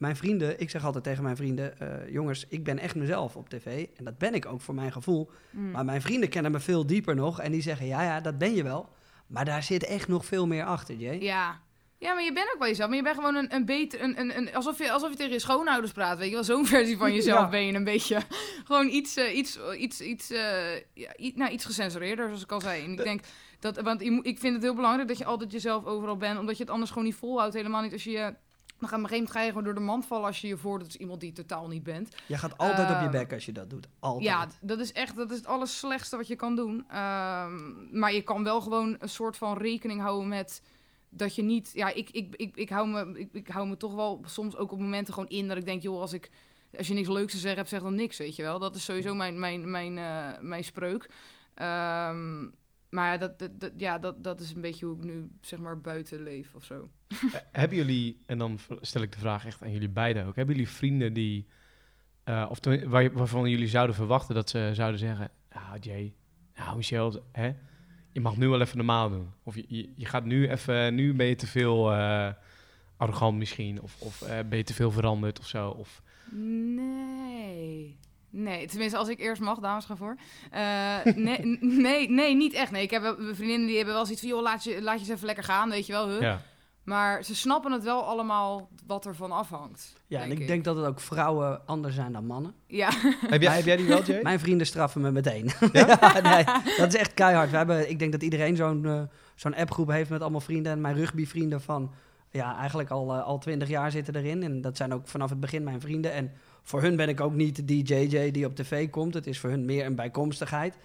Mijn vrienden, ik zeg altijd tegen mijn vrienden, eh, jongens, ik ben echt mezelf op tv. En dat ben ik ook voor mijn gevoel. Mm. Maar mijn vrienden kennen me veel dieper nog. En die zeggen, ja, ja, dat ben je wel. Maar daar zit echt nog veel meer achter, Jay. Ja. Ja, maar je bent ook wel jezelf. Maar je bent gewoon een, een beter... Een, een, een, alsof, je, alsof je tegen je schoonouders praat, weet je wel. Zo'n versie van [LAUGHS] jezelf Ja. ben je een beetje... [LAUGHS] Gewoon iets, eh, iets, iets, iets, eh, ja, i- nou, iets gecensureerder, zoals ik al zei. En ik denk dat... Want ik vind het heel belangrijk dat je altijd jezelf overal bent. Omdat je het anders gewoon niet volhoudt. Helemaal niet als je... je- Dan gaat op een gegeven moment ga je gewoon door de mand vallen als je je voordoet als iemand die je totaal niet bent. Je gaat altijd op je Ehm, bek als je dat doet. Altijd. Ja, dat is echt dat is het allerslechtste wat je kan doen. Ehm, maar je kan wel gewoon een soort van rekening houden met dat je niet. Ja, ik, ik, ik, ik, hou me, ik, ik hou me toch wel soms ook op momenten gewoon in dat ik denk, joh, als ik. Als je niks leuks te zeggen hebt, zeg dan niks, weet je wel. Dat is sowieso mijn, mijn, mijn, eh, mijn spreuk. Ehm, maar dat, dat, dat- ja dat, dat is een beetje hoe ik nu zeg maar buiten leef of zo. Eh, hebben jullie, en dan stel ik de vraag echt aan jullie beiden ook, hebben jullie vrienden die, eh, of waar, waarvan jullie zouden verwachten dat ze zouden zeggen, ah Jay, nou Michel, hè, je mag nu wel even normaal doen. Of je, je, je gaat nu even, nu ben je te veel eh, arrogant misschien, of, of ben je te veel veranderd of zo. Of, Nee. Nee, tenminste als ik eerst mag, dames gaan voor. Eh, nee, [LAUGHS] nee, nee, niet echt. Nee, ik heb mijn vriendinnen die hebben wel zoiets van, joh, laat je, laat je eens even lekker gaan, weet je wel. Huh? ja. Maar ze snappen het wel allemaal wat ervan afhangt. Ja, en ik denk dat het ook vrouwen anders zijn dan mannen. Ja, heb, jij, [LAUGHS] heb jij die wel, Jay? Mijn vrienden straffen me meteen. Ja? [LAUGHS] Ja, nee, dat is echt keihard. We hebben, ik denk dat iedereen zo'n eh, zo'n appgroep heeft met allemaal vrienden. En mijn rugbyvrienden van, ja, eigenlijk al, eh, al 20 jaar zitten erin. En dat zijn ook vanaf het begin mijn vrienden. En voor hun ben ik ook niet die JJ die op tv komt. Het is voor hun meer een bijkomstigheid.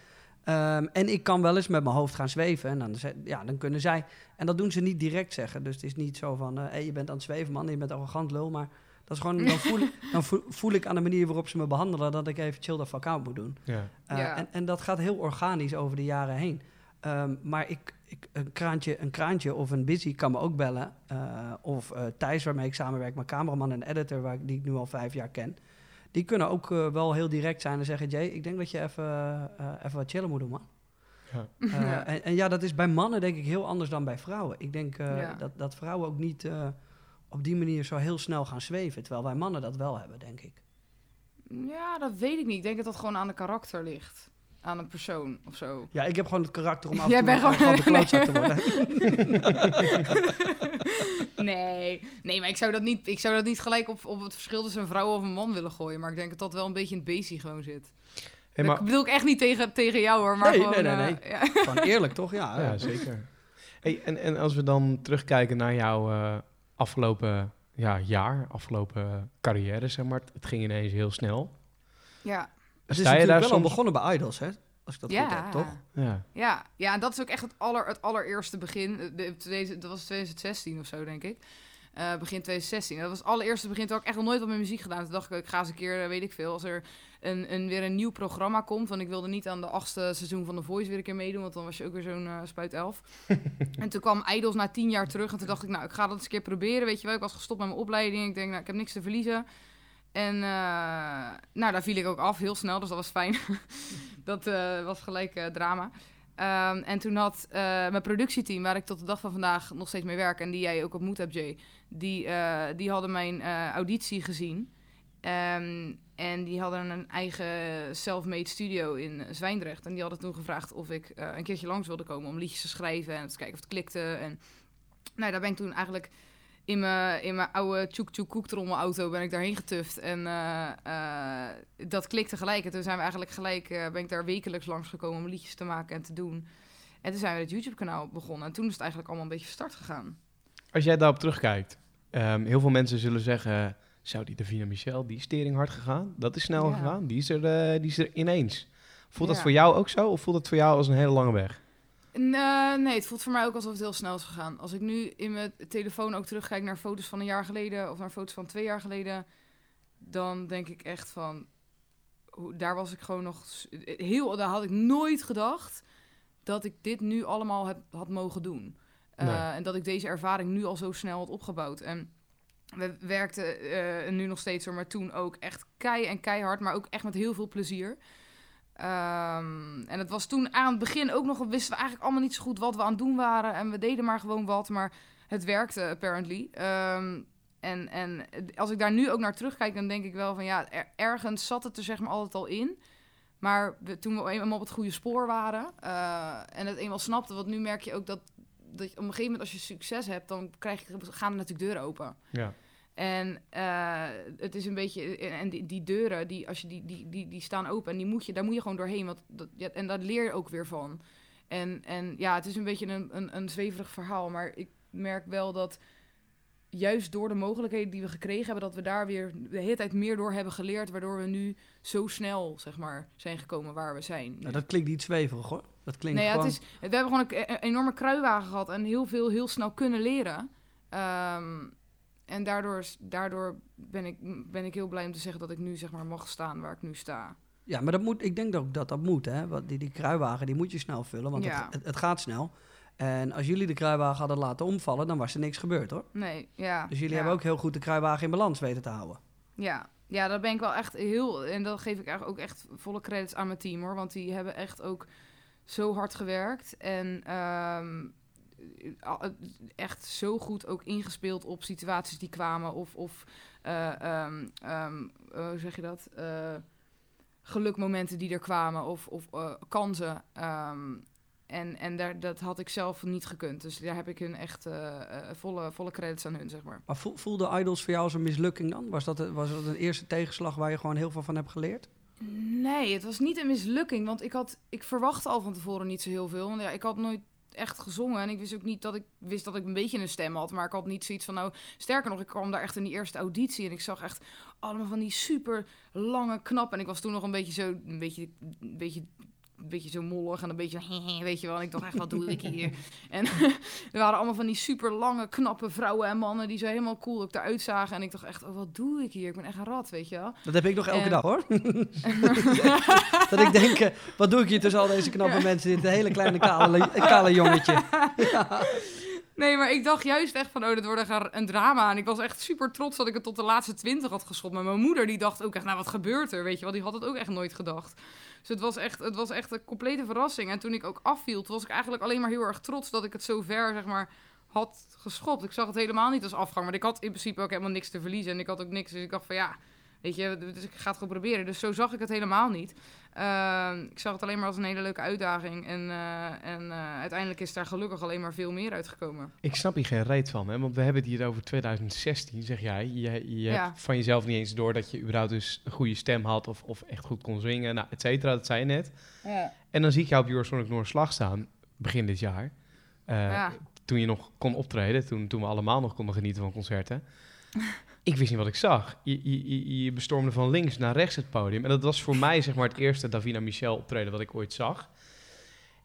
Ehm, en ik kan wel eens met mijn hoofd gaan zweven. En dan, ja, dan kunnen zij... En dat doen ze niet direct zeggen. Dus het is niet zo van... eh hey, je bent aan het zweven, man. Je bent arrogant, lul. Maar dat is gewoon... Dan voel, ik- [LAUGHS] dan voel, ik aan de manier waarop ze me behandelen... dat ik even chill de fuck out moet doen. Ja. Uh, Ja. en, en dat gaat heel organisch over de jaren heen. Ehm, maar ik, ik, een, kraantje, een kraantje of een busy kan me ook bellen. Uh, of uh, Thijs, waarmee ik samenwerk, mijn cameraman en editor, waar ik, die ik nu al vijf jaar ken. Die kunnen ook uh, wel heel direct zijn en zeggen: Jay, ik denk dat je even, uh, even wat chillen moet doen, man. Ja. [LAUGHS] Ja. En, en, ja, dat is bij mannen denk ik heel anders dan bij vrouwen. Ik denk uh, Ja. dat, dat vrouwen ook niet uh, op die manier zo heel snel gaan zweven. Terwijl wij mannen dat wel hebben, denk ik. Ja, dat weet ik niet. Ik denk dat dat gewoon aan de karakter ligt. Aan een persoon of zo. Ja, ik heb gewoon het karakter om af [LAUGHS] Jij en toe bent gewoon- gewoon te worden. [LAUGHS] nee, nee, maar ik zou dat niet, ik zou dat niet gelijk op, op het verschil tussen een vrouw of een man willen gooien. Maar ik denk dat dat wel een beetje in het beestje gewoon zit. Hey, maar, Dat bedoel ik echt niet tegen, tegen jou hoor, maar Nee, gewoon... nee, nee, eh, ja. Gewoon eerlijk, toch? [LAUGHS] Ja, ja, zeker. Hey, en, en als we dan terugkijken naar jouw uh, afgelopen ja, jaar, afgelopen carrière, zeg maar. Het ging ineens heel snel. ja. Het is Sta je natuurlijk daar wel al begonnen bij Idols, hè? Als ik dat goed heb, toch? Ja. Ja, ja, en dat is ook echt het, aller, het allereerste begin. De, deze, dat was 2016 of zo, denk ik. Uh, begin 2016. Dat was het allereerste begin. Toen had ik echt nog nooit wat met muziek gedaan. Toen dacht ik, ik ga eens een keer, uh, weet ik veel, als er een, een, weer een nieuw programma komt. Want ik wilde niet aan de achtste seizoen van The Voice weer een keer meedoen. Want dan was je ook weer zo'n uh, spuit elf. [LAUGHS] en toen kwam Idols na tien jaar terug. En toen dacht ik, nou, ik ga dat eens een keer proberen. Weet je wel, ik was gestopt met mijn opleiding. Ik denk, nou, ik heb niks te verliezen. En uh, nou, daar viel ik ook af heel snel, dus dat was fijn. [LAUGHS] dat uh, was gelijk uh, drama. Um, en toen had mijn productieteam, waar ik tot de dag van vandaag nog steeds mee werk... en die jij ook ontmoet hebt, Jay... die, die hadden mijn auditie gezien. Um, en die hadden een eigen self-made studio in Zwijndrecht. En die hadden toen gevraagd of ik een keertje langs wilde komen... om liedjes te schrijven en te kijken of het klikte. En nou, daar ben ik toen eigenlijk in mijn, in mijn oude tjoek tjoek koektrommel auto ben ik daarheen getuft. En uh, uh, dat klikte gelijk. En toen zijn we eigenlijk gelijk, uh, ben ik daar wekelijks langs gekomen om liedjes te maken en te doen. En toen zijn we het YouTube-kanaal begonnen. En toen is het eigenlijk allemaal een beetje start gegaan. Als jij daarop terugkijkt, um, heel veel mensen zullen zeggen... Zou die Davina Michel, die is tering hard gegaan? Dat is snel Ja. gegaan. Die is, er, die is er ineens. Voelt dat voor jou ook zo? Of voelt dat voor jou als een hele lange weg? Nee, nee, het voelt voor mij ook alsof het heel snel is gegaan. Als ik nu in mijn telefoon ook terugkijk naar foto's van een jaar geleden of naar foto's van twee jaar geleden, dan denk ik echt van, daar was ik gewoon nog heel, daar had ik nooit gedacht dat ik dit nu allemaal heb, had mogen doen. Eh. En dat ik deze ervaring nu al zo snel had opgebouwd. En we werkten eh, nu nog steeds, maar toen ook echt kei en keihard, maar ook echt met heel veel plezier. Ehm, en het was toen aan het begin ook nog, wisten we eigenlijk allemaal niet zo goed wat we aan het doen waren. En we deden maar gewoon wat, maar het werkte apparently. Ehm, en, en als ik daar nu ook naar terugkijk, dan denk ik wel van ja, er- ergens zat het er zeg maar altijd al in. Maar we, toen we eenmaal op het goede spoor waren eh, en het eenmaal snapten, want nu merk je ook dat, dat je op een gegeven moment als je succes hebt, dan krijg je, gaan er natuurlijk deuren open. Ja. En eh, het is een beetje. En die, die deuren, die, als je die, die, die, die staan open en die moet je, daar moet je gewoon doorheen. Want dat, ja, en daar leer je ook weer van. En, en ja, het is een beetje een, een, een zweverig verhaal. Maar ik merk wel dat juist door de mogelijkheden die we gekregen hebben, dat we daar weer de hele tijd meer door hebben geleerd. Waardoor we nu zo snel, zeg maar, zijn gekomen waar we zijn. Nou, dat klinkt niet zweverig, hoor. Dat klinkt Nee, ja, gewoon... het is, we hebben gewoon een, een enorme kruiwagen gehad en heel veel heel snel kunnen leren. Ehm, en daardoor, daardoor ben, ik, ben ik heel blij om te zeggen dat ik nu zeg maar mag staan waar ik nu sta. Ja, maar dat moet, ik denk ook dat dat moet. Hè? Want die, die kruiwagen die moet je snel vullen, want Ja. het, het, het gaat snel. En als jullie de kruiwagen hadden laten omvallen, dan was er niks gebeurd hoor. Nee, ja. Dus jullie ja. hebben ook heel goed de kruiwagen in balans weten te houden. Ja. ja, daar ben ik wel echt heel... En dat geef ik eigenlijk ook echt volle credits aan mijn team, hoor. Want die hebben echt ook zo hard gewerkt. En ehm, echt zo goed ook ingespeeld op situaties die kwamen. Of, of eh, ehm, ehm, eh, hoe zeg je dat? Eh, gelukmomenten die er kwamen. Of, of eh, kansen. Ehm, en en daar, dat had ik zelf niet gekund. Dus daar heb ik hun echt eh, eh, volle, volle credits aan hun, zeg maar. Maar voel- voelde Idols voor jou als een mislukking dan? Was dat, was dat een eerste tegenslag waar je gewoon heel veel van hebt geleerd? Nee, het was niet een mislukking. Want ik, had, ik verwachtte al van tevoren niet zo heel veel. Want ja, ik had nooit echt gezongen. En ik wist ook niet dat ik wist dat ik een beetje een stem had. Maar ik had niet zoiets van nou. Sterker nog, ik kwam daar echt in die eerste auditie. En ik zag echt allemaal van die super lange knap. En ik was toen nog een beetje zo. Een beetje. Een beetje een beetje zo mollig en een beetje, [LAUGHS] weet je wel. En ik dacht echt, wat doe ik hier? [LAUGHS] En [LAUGHS] er waren allemaal van die super lange, knappe vrouwen en mannen die zo helemaal cool ook eruit zagen. En ik dacht echt, oh, wat doe ik hier? Ik ben echt een rat, weet je wel. Dat heb ik nog elke En- dag hoor. dat ik denk, eh, wat doe ik hier tussen al deze knappe mensen? Dit hele kleine kale, kale jongetje. Nee, maar ik dacht juist echt van, oh, dit wordt echt een drama. En ik was echt super trots dat ik het tot de laatste twintig had geschopt. Maar mijn moeder, die dacht ook echt, nou, wat gebeurt er? Weet je wel, die had het ook echt nooit gedacht. Dus het was echt, het was echt een complete verrassing. En toen ik ook afviel, was ik eigenlijk alleen maar heel erg trots dat ik het zo ver, zeg maar, had geschopt. Ik zag het helemaal niet als afgang. Maar ik had in principe ook helemaal niks te verliezen. En ik had ook niks, dus ik dacht van, ja... Weet je, dus ik ga het gewoon proberen. Dus zo zag ik het helemaal niet. Ehm, ik zag het alleen maar als een hele leuke uitdaging. En, eh, en eh, uiteindelijk is daar gelukkig alleen maar veel meer uitgekomen. Ik snap hier geen reet van, hè? want we hebben het hier over 2016, zeg jij. Je, je Ja. hebt van jezelf niet eens door dat je überhaupt dus een goede stem had of, of echt goed kon zingen, nou, et cetera, dat zei je net. Ja. En dan zie ik jou op Eurosonic Noorderslag staan, begin dit jaar. Eh, Ja. Toen je nog kon optreden, toen, toen we allemaal nog konden genieten van concerten. [LAUGHS] ik wist niet wat ik zag. Je, je, je, bestormde van links naar rechts het podium. En dat was voor mij zeg maar het eerste Davina Michel optreden wat ik ooit zag.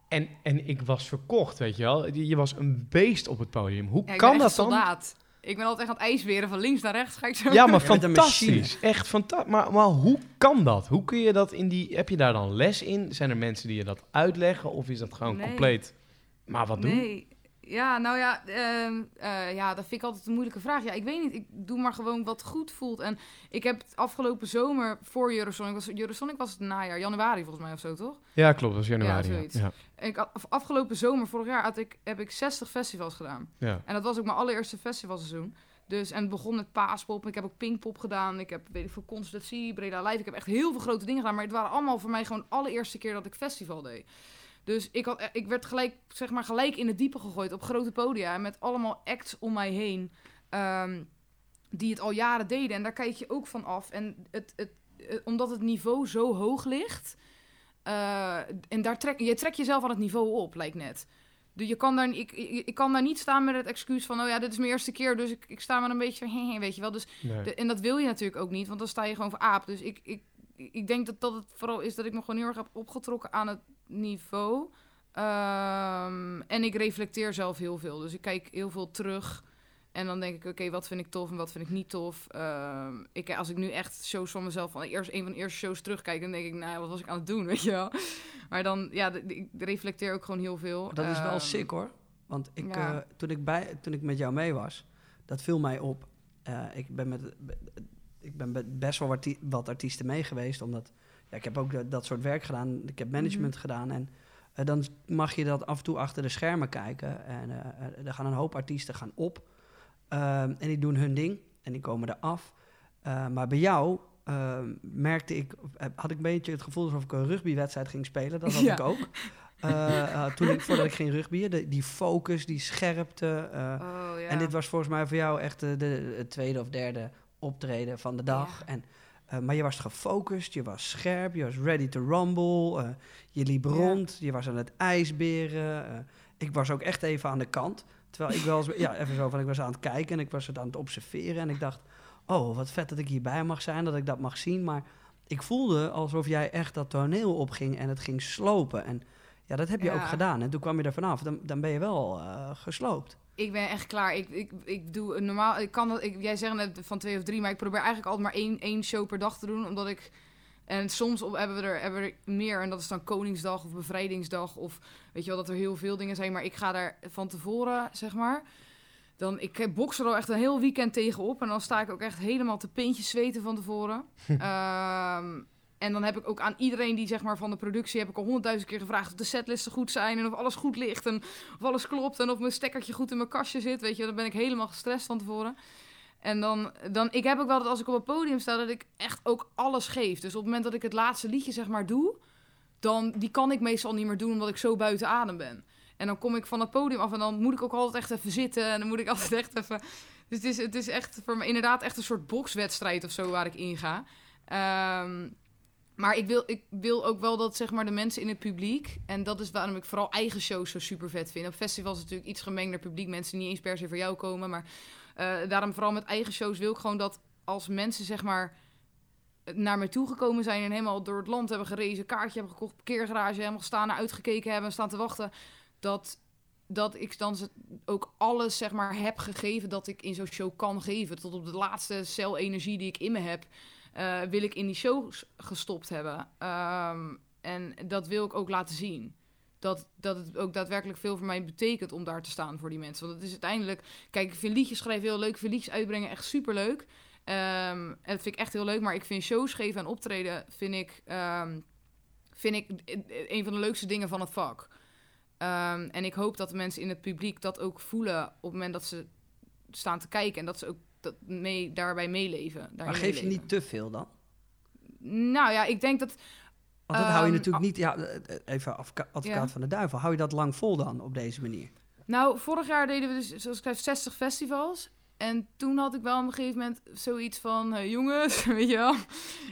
En, en ik was verkocht, weet je wel. Je je was een beest op het podium. Hoe Ja, kan dat dan? Ik ben altijd echt aan het ijsberen van links naar rechts. Ga ik zo Ja, maar [LAUGHS] fantastisch. Echt fantastisch. Maar, maar hoe kan dat? Hoe kun je dat in die... Heb je daar dan les in? Zijn er mensen die je dat uitleggen? Of is dat gewoon Nee. compleet... Maar wat doen? Nee. Ja, nou ja, ehm, eh, ja, dat vind ik altijd een moeilijke vraag. Ja, ik weet niet. Ik doe maar gewoon wat goed voelt. En ik heb het afgelopen zomer voor Eurosonic... Was, Eurosonic was het najaar, januari volgens mij of zo, toch? Ja, klopt. Dat is januari. Ja, zoiets. ja. Ik, afgelopen zomer, vorig jaar, had ik, heb ik 60 festivals gedaan. ja. En dat was ook mijn allereerste festivalseizoen. Dus, en het begon met Paaspop. Ik heb ook Pinkpop gedaan. Ik heb, weet ik veel, Constantie, Breda Live. Ik heb echt heel veel grote dingen gedaan. Maar het waren allemaal voor mij gewoon de allereerste keer dat ik festival deed. Dus ik, had, ik werd gelijk, zeg maar, gelijk in het diepe gegooid op grote podia. Met allemaal acts om mij heen. ehm, die het al jaren deden. En daar kijk je ook van af. En het, het, eh, omdat het niveau zo hoog ligt. eh, en daar trek, je trekt jezelf aan het niveau op, lijkt net. Dus je kan daar, ik, ik, kan daar niet staan met het excuus van... oh ja, dit is mijn eerste keer, dus ik, ik sta maar een beetje... van, [LAUGHS] weet je wel. Dus Nee. de- en dat wil je natuurlijk ook niet, want dan sta je gewoon voor aap. Dus ik, ik, ik denk dat, dat het vooral is dat ik me gewoon heel erg heb opgetrokken aan het niveau. Ehm, en ik reflecteer zelf heel veel. Dus ik kijk heel veel terug. En dan denk ik, oké, wat vind ik tof en wat vind ik niet tof. Ehm, ik, als ik nu echt shows van mezelf, van eerst, een van de eerste shows terugkijk, dan denk ik, nou, wat was ik aan het doen, [LAUGHS] weet je wel. Maar dan, ja, ik reflecteer ook gewoon heel veel. Dat is wel Ehm, sick hoor. Want ik, ja. eh, toen, ik bij, toen ik met jou mee was, dat viel mij op. Eh, ik ben met ik ben best wel arti- wat artiesten mee geweest, omdat ja, ik heb ook dat, dat soort werk gedaan. Ik heb management Mhm. gedaan en eh, dan mag je dat af en toe achter de schermen kijken. En eh, eh, er gaan een hoop artiesten gaan op ehm, en die doen hun ding en die komen eraf. Maar bij jou ehm, merkte ik, had ik een beetje het gevoel alsof ik een rugbywedstrijd ging spelen. Dat had Ja. ik ook. [LAUGHS] Eh, toen ik, voordat ik ging rugbyen, de, die focus, die scherpte. Oh, ja. En dit was volgens mij voor jou echt de, tweede of derde optreden van de dag. Ja. En, eh, maar je was gefocust, je was scherp, je was ready to rumble. eh, je liep Ja. rond, je was aan het ijsberen. eh, ik was ook echt even aan de kant. Terwijl ik wel eens, ja, even zo van, ik was aan het kijken en ik was het aan het observeren. En ik dacht, oh, wat vet dat ik hierbij mag zijn, dat ik dat mag zien. Maar ik voelde alsof jij echt dat toneel opging en het ging slopen. En ja, dat heb je Ja. ook gedaan. En toen kwam je er vanaf. Dan, dan ben je wel gesloopt. Ik ben echt klaar. Ik, ik, ik doe een normaal. Ik kan dat. Ik, jij zegt net van twee of drie, maar ik probeer eigenlijk altijd maar één, één show per dag te doen, omdat ik En soms op, hebben, we er, hebben we er meer. En dat is dan Koningsdag of Bevrijdingsdag. Of weet je wel, dat er heel veel dingen zijn. Maar ik ga daar van tevoren, zeg maar. Dan, ik bokse er al echt een heel weekend tegenop. En dan sta ik ook echt helemaal te pintjes zweten van tevoren. [LAUGHS] Ehm, en dan heb ik ook aan iedereen die zeg maar van de productie... heb ik al honderdduizend keer gevraagd of de setlisten goed zijn... en of alles goed ligt en of alles klopt... en of mijn stekkertje goed in mijn kastje zit. Weet je, dan ben ik helemaal gestrest van tevoren. En dan, dan, ik heb ook wel dat als ik op het podium sta, dat ik echt ook alles geef. Dus op het moment dat ik het laatste liedje zeg maar doe, dan die kan ik meestal niet meer doen omdat ik zo buiten adem ben. En dan kom ik van het podium af en dan moet ik ook altijd echt even zitten en dan moet ik [LAUGHS] altijd echt even. Dus het is, het is echt voor me inderdaad echt een soort bokswedstrijd of zo waar ik in ga. Ehm, maar ik wil, ik wil ook wel dat zeg maar, de mensen in het publiek. En dat is waarom ik vooral eigen shows zo super vet vind. Op festivals is natuurlijk iets gemengder publiek. Mensen die niet eens per se voor jou komen. Maar eh, daarom vooral met eigen shows wil ik gewoon dat als mensen zeg maar naar mij toegekomen zijn en helemaal door het land hebben gerezen, kaartje hebben gekocht, parkeergarage, helemaal staan naar uitgekeken hebben, staan te wachten, dat, dat ik dan ook alles zeg maar heb gegeven dat ik in zo'n show kan geven. Tot op de laatste cel energie die ik in me heb, eh, wil ik in die shows gestopt hebben. Ehm, en dat wil ik ook laten zien. Dat, dat het ook daadwerkelijk veel voor mij betekent om daar te staan voor die mensen. Want het is uiteindelijk... Kijk, ik vind liedjes schrijven heel leuk. Ik vind liedjes uitbrengen echt superleuk. Ehm en dat vind ik echt heel leuk. Maar ik vind shows geven en optreden... vind ik, ehm, vind ik een van de leukste dingen van het vak. En ik hoop dat de mensen in het publiek dat ook voelen... op het moment dat ze staan te kijken. En dat ze ook dat mee, daarbij meeleven. Maar geef je niet te veel dan? Nou ja, ik denk dat... Want dat hou je Ehm, natuurlijk niet... Ja, eh, even advoca- advocaat Ja. van de duivel. Hou je dat lang vol dan op deze manier? Nou, vorig jaar deden we dus, zoals ik zei, 60 festivals. En toen had ik wel op een gegeven moment zoiets van... jongens, [LAUGHS] weet je wel,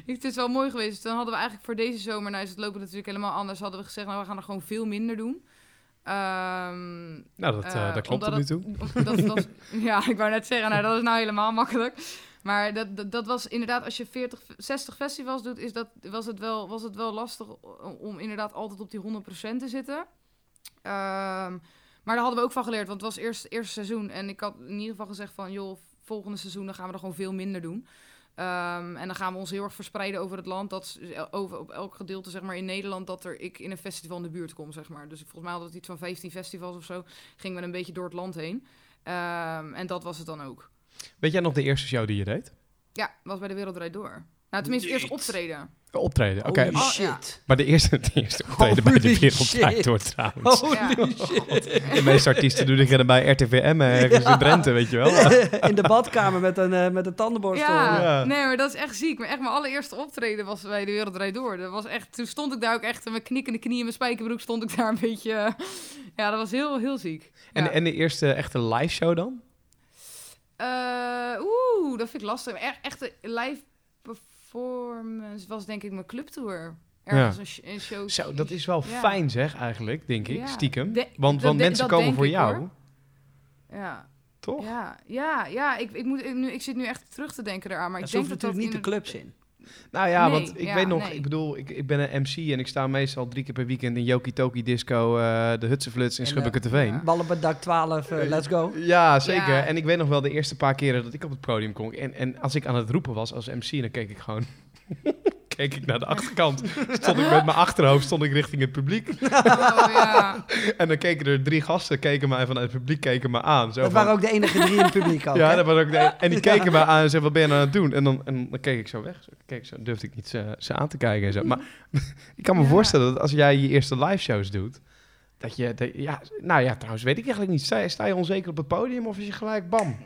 het is wel mooi geweest. Dus dan hadden we eigenlijk voor deze zomer... Nou is het lopen natuurlijk helemaal anders. Hadden we gezegd, nou, we gaan er gewoon veel minder doen. Ehm, Nou, dat, eh, dat klopt tot nu toe. het- dat, dat, [LAUGHS] ja, ik wou net zeggen, nou, dat is nou helemaal makkelijk. Maar dat, dat, dat was inderdaad, als je 40, 60 festivals doet, is dat, was, het wel, was het wel lastig om, inderdaad altijd op die 100% te zitten. Ehm, maar daar hadden we ook van geleerd, want het was eerst het eerste seizoen. En ik had in ieder geval gezegd van, joh, volgende seizoen dan gaan we er gewoon veel minder doen. Ehm, en dan gaan we ons heel erg verspreiden over het land. Dat over, op elk gedeelte zeg maar, in Nederland dat er ik in een festival in de buurt kom. Zeg maar. Dus volgens mij hadden we iets van 15 festivals of zo. Gingen we een beetje door het land heen. Ehm, en dat was het dan ook. Weet jij nog de eerste show die je deed? Ja, was bij de Wereld Draait Door. Nou, tenminste, eerst optreden. Optreden, oké. Oh, ja. maar de eerste, de eerste optreden bij de Wereld Door trouwens. Holy Ja. shit. De meeste artiesten doen dit bij RTVM ergens in Drenthe, weet je wel. [LAUGHS] In de badkamer met een, eh, met een tandenborstel. Ja, Ja. nee, maar dat is echt ziek. Maar echt mijn allereerste optreden was bij de Wereld Door. Dat was echt, toen stond ik daar ook echt met mijn knikkende knieën en mijn spijkerbroek stond ik daar een beetje... eh, ja, dat was heel, heel ziek. En, Ja. en de eerste echte live show dan? Eh, Oeh, dat vind ik lastig. E echte live performance was denk ik mijn clubtour. Ergens een, sh- een show. Zo, dat is wel Ja. fijn zeg eigenlijk, denk ik, Ja. stiekem. De- want mensen komen voor ik, jou, hoor. Ja, toch? ja, ja, ja. Ik, ik, moet, ik, nu, ik zit nu echt terug te denken eraan. Maar Maar ik denk dat dat natuurlijk niet de clubs in. Nou ja, Nee, want ik ja, weet nog, nee. ik bedoel, ik, ik ben een MC en ik sta meestal drie keer per weekend in Yoki Toki Disco, eh, de Hutsefluts in Schubbeke eh, Veen. ja. Ballen bij dak 12, eh, let's go. Ja, zeker. Ja. En ik weet nog wel de eerste paar keren dat ik op het podium kon. En, en als ik aan het roepen was als MC, dan keek ik gewoon... keek ik naar de achterkant. Stond ik met mijn achterhoofd stond ik richting het publiek. [LAUGHS] Oh, ja. En dan keken er drie gasten, keken mij vanuit het publiek, keken me aan. Zo Dat van- waren ook de enige drie in het publiek ook. ja, hè? dat was ook de, en die [LAUGHS] keken me aan en zeiden, wat ben je nou aan het doen? En dan, en dan keek ik zo weg. Zo, keek zo, durfde ik niet ze, ze aan te kijken en zo. Maar [LAUGHS] ik kan me Ja. voorstellen dat als jij je eerste live shows doet, dat je, dat- ja, nou ja, trouwens weet ik eigenlijk niet. Sta, sta je onzeker op het podium of is je gelijk bam?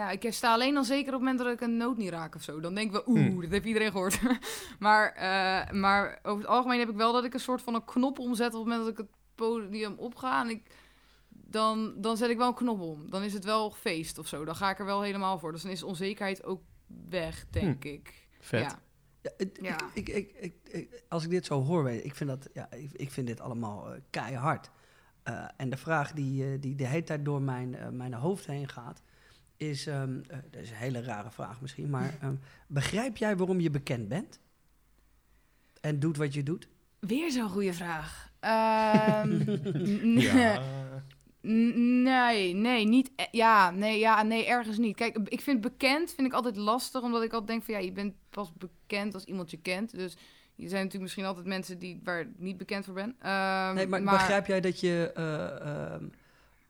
Ja, ik sta alleen dan zeker op het moment dat ik een noot niet raak of zo. Dan denk ik wel, oeh, Hmm. dat heeft iedereen gehoord. [LAUGHS] maar, eh, maar over het algemeen heb ik wel dat ik een soort van een knop omzet op het moment dat ik het podium opga. En ik, dan, dan zet ik wel een knop om. Dan is het wel feest of zo. Dan ga ik er wel helemaal voor. Dus dan is onzekerheid ook weg, denk ik. Vet. Ja. Ja, het- Ja. Ik, ik, ik, ik- als ik dit zo hoor, weet ik vind, dat, ja, ik, ik vind dit allemaal eh, keihard. Eh, en de vraag die, eh, die de hele tijd door mijn, mijn hoofd heen gaat, is, ehm, eh, dat is een hele rare vraag misschien, maar ehm, begrijp jij waarom je bekend bent? En doet wat je doet? Weer zo'n goede vraag. [LAUGHS] Ehm, Ja. Nee, nee, niet. e- Ja, nee, ja, nee, ergens niet. Kijk, ik vind bekend vind ik altijd lastig, omdat ik altijd denk van ja, je bent pas bekend als iemand je kent. Dus er zijn natuurlijk misschien altijd mensen die waar ik niet bekend voor ben. Ehm, Nee, maar, begrijp jij dat je eh,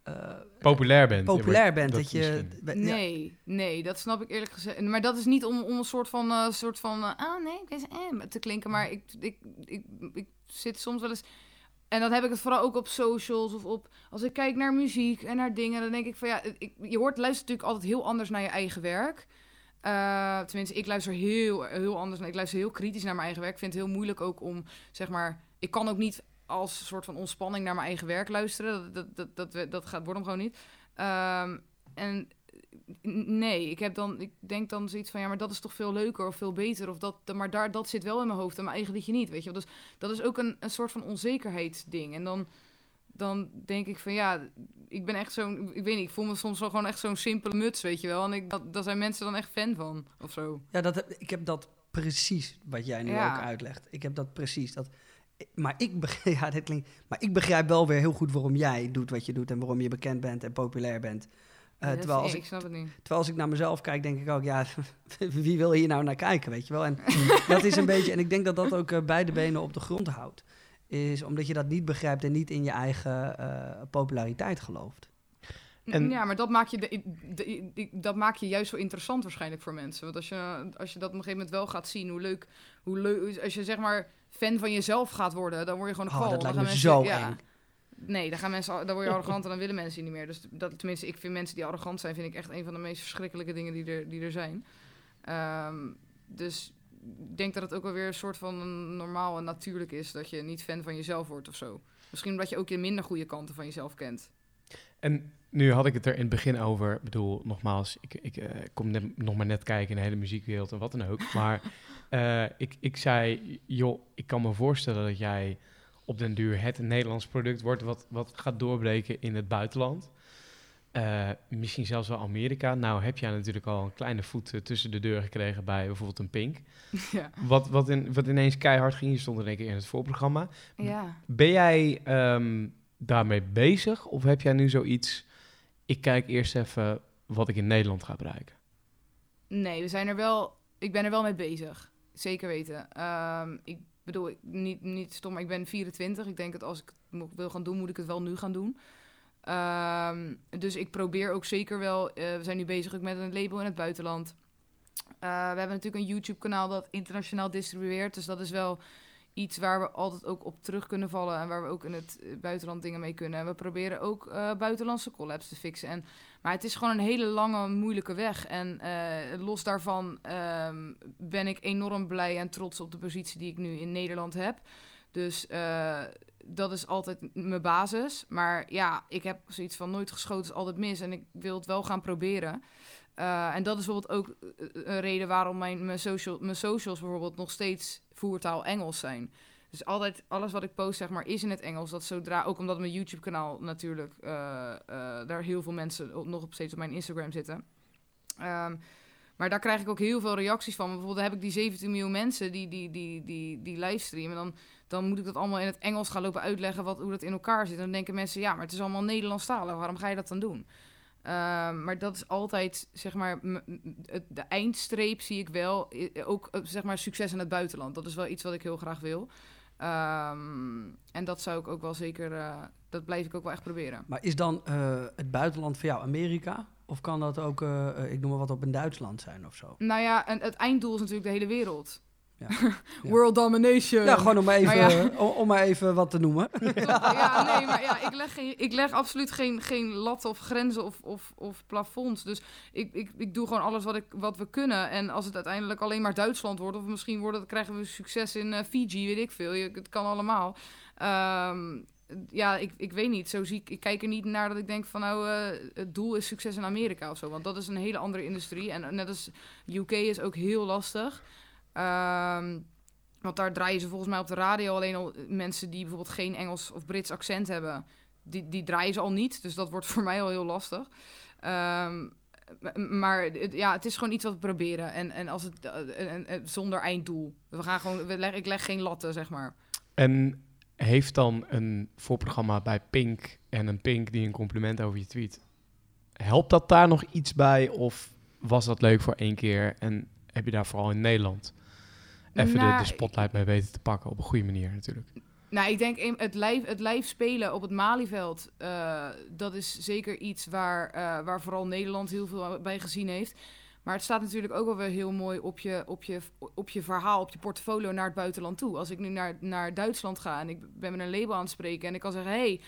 eh, Populair bent. populair bent? Dat, je. ja. Nee, nee, dat snap ik eerlijk gezegd. Maar dat is niet om, om een soort van, eh, soort van eh, ah nee, ik weet eh, te klinken. Maar ik, ik, ik, ik zit soms wel eens... En dan heb ik het vooral ook op socials of op... Als ik kijk naar muziek en naar dingen, dan denk ik van ja... Ik, je hoort, luistert natuurlijk altijd heel anders naar je eigen werk. Eh, tenminste, ik luister heel, heel anders. Ik luister heel kritisch naar mijn eigen werk. Ik vind het heel moeilijk ook om, zeg maar... Ik kan ook niet als soort van ontspanning naar mijn eigen werk luisteren. Dat, dat, dat, dat, dat gaat, wordt hem gewoon niet. Ehm, en nee, ik heb dan, ik denk dan zoiets van ja, maar dat is toch veel leuker of veel beter of dat, maar daar dat zit wel in mijn hoofd en mijn eigen liedje niet, weet je. Dus dat is ook een, een soort van onzekerheidsding. En dan, dan denk ik van ja, ik ben echt zo'n, ik weet niet, ik voel me soms wel gewoon echt zo'n simpele muts, weet je wel. En ik, dat, daar zijn mensen dan echt fan van of zo. Ja, dat ik heb dat precies wat jij nu Ja. ook uitlegt. Ik heb dat precies. Dat, maar, ik begrijp, [LAUGHS] ja, dit klinkt, maar ik begrijp wel weer heel goed waarom jij doet wat je doet en waarom je bekend bent en populair bent. Ja, dat terwijl, als ik ik, snap het niet. terwijl als ik naar mezelf kijk, denk ik ook, ja, [LAUGHS] wie wil hier nou naar kijken, weet je wel? En [LAUGHS] dat is een beetje, en ik denk dat dat ook eh, beide benen op de grond houdt. Is omdat je dat niet begrijpt en niet in je eigen eh, populariteit gelooft. En- Ja, maar dat maak, je de, de- de- dat maak je juist zo interessant waarschijnlijk voor mensen. Want als je, als je dat op een gegeven moment wel gaat zien, hoe leuk, hoe leuk, als je zeg maar fan van jezelf gaat worden, dan word je gewoon een Oh, kwal. dat lijkt zo ja. eng. Nee, dan, gaan mensen, dan word je [LAUGHS] arrogant en dan willen mensen je niet meer. Dus dat, tenminste, ik vind mensen die arrogant zijn, vind ik echt een van de meest verschrikkelijke dingen die er, die er zijn. Ehm, dus ik denk dat het ook wel weer een soort van normaal en natuurlijk is dat je niet fan van jezelf wordt of zo. Misschien omdat je ook je minder goede kanten van jezelf kent. En nu had ik het er in het begin over. Ik bedoel, nogmaals, ik, ik eh, kom net, nog maar net kijken in de hele muziekwereld en wat dan ook. Maar [LAUGHS] eh, ik, ik zei, joh, ik kan me voorstellen dat jij op den duur het Nederlands product wordt wat, wat gaat doorbreken in het buitenland. Eh, misschien zelfs wel Amerika. Nou heb jij natuurlijk al een kleine voet eh, tussen de deur gekregen bij bijvoorbeeld een Pink. [LAUGHS] ja. Wat, wat, in, wat ineens keihard ging, je stond er een keer in het voorprogramma. ja. Ben jij ehm, daarmee bezig of heb jij nu zoiets? Ik kijk eerst even wat ik in Nederland ga bereiken. Nee, we zijn er wel. Ik ben er wel mee bezig. Zeker weten. Ehm, ik bedoel, niet, niet stom, maar ik ben 24. Ik denk dat als ik het wil gaan doen, moet ik het wel nu gaan doen. Ehm, dus ik probeer ook zeker wel. eh, we zijn nu bezig ook met een label in het buitenland. Eh, we hebben natuurlijk een YouTube-kanaal dat internationaal distribueert. Dus dat is wel iets waar we altijd ook op terug kunnen vallen. En waar we ook in het eh, buitenland dingen mee kunnen. En we proberen ook buitenlandse collabs te fixen. En, maar het is gewoon een hele lange, moeilijke weg. En eh, los daarvan ehm, ben ik enorm blij en trots op de positie die ik nu in Nederland heb. Dus eh, dat is altijd mijn basis. Maar ja, ik heb zoiets van nooit geschoten is altijd mis. En ik wil het wel gaan proberen. Eh, en dat is bijvoorbeeld ook een reden waarom mijn, mijn socials bijvoorbeeld nog steeds voertaal Engels zijn. Dus altijd, alles wat ik post, zeg maar, is in het Engels. Dat zodra, ook omdat mijn YouTube-kanaal natuurlijk, eh, daar heel veel mensen nog op steeds op mijn Instagram zitten. Ehm, maar daar krijg ik ook heel veel reacties van. Bijvoorbeeld heb ik die 17 miljoen mensen die, die, die, die, die livestreamen. Dan, dan moet ik dat allemaal in het Engels gaan lopen uitleggen wat, hoe dat in elkaar zit. En dan denken mensen, ja, maar het is allemaal Nederlandstalig. Waarom ga je dat dan doen? Ehm, maar dat is altijd, zeg maar, de eindstreep zie ik wel. Ook, eh, zeg maar, succes in het buitenland. Dat is wel iets wat ik heel graag wil. Ehm, en dat zou ik ook wel zeker, eh, dat blijf ik ook wel echt proberen. Maar is dan eh, het buitenland voor jou Amerika? Of kan dat ook, eh, ik noem maar wat, op in Duitsland zijn of zo? Nou ja, en het einddoel is natuurlijk de hele wereld. [LAUGHS] World domination. Ja, gewoon om maar even, maar [LAUGHS] om, om maar even wat te noemen. [LAUGHS] ja, nee, maar ja, ik leg, geen, ik leg absoluut geen, geen lat of grenzen of, of, of plafonds. Dus ik, ik, ik doe gewoon alles wat, ik, wat we kunnen. En als het uiteindelijk alleen maar Duitsland wordt, of misschien wordt het, krijgen we succes in eh, Fiji, weet ik veel. Je, het kan allemaal. Ehm, ja, ik, ik weet niet. Zo zie ik, ik kijk er niet naar dat ik denk van nou, eh, het doel is succes in Amerika of zo. Want dat is een hele andere industrie. En net als UK is ook heel lastig. Ehm, want daar draaien ze volgens mij op de radio alleen al mensen die bijvoorbeeld geen Engels of Brits accent hebben. Die, die draaien ze al niet. Dus dat wordt [LAUGHS] voor mij al heel lastig. Ehm, maar het, ja, het is gewoon iets wat we proberen. En, en, als het, eh, zonder einddoel. We gaan gewoon, ik leg geen latten, zeg maar. En heeft dan een voorprogramma bij Pink en een Pink die een compliment over je tweet. Helpt dat daar nog iets bij of was dat leuk voor één keer en heb je daar vooral in Nederland even de, Nou, de spotlight bij weten te pakken op een goede manier natuurlijk? Nou, ik denk het live, het spelen op het Malieveld, eh, dat is zeker iets waar, eh, waar vooral Nederland heel veel bij gezien heeft. Maar het staat natuurlijk ook wel weer heel mooi op je, op je, op je verhaal, op je portfolio naar het buitenland toe. Als ik nu naar, naar Duitsland ga en ik ben met een label aan het spreken en ik kan zeggen, hey,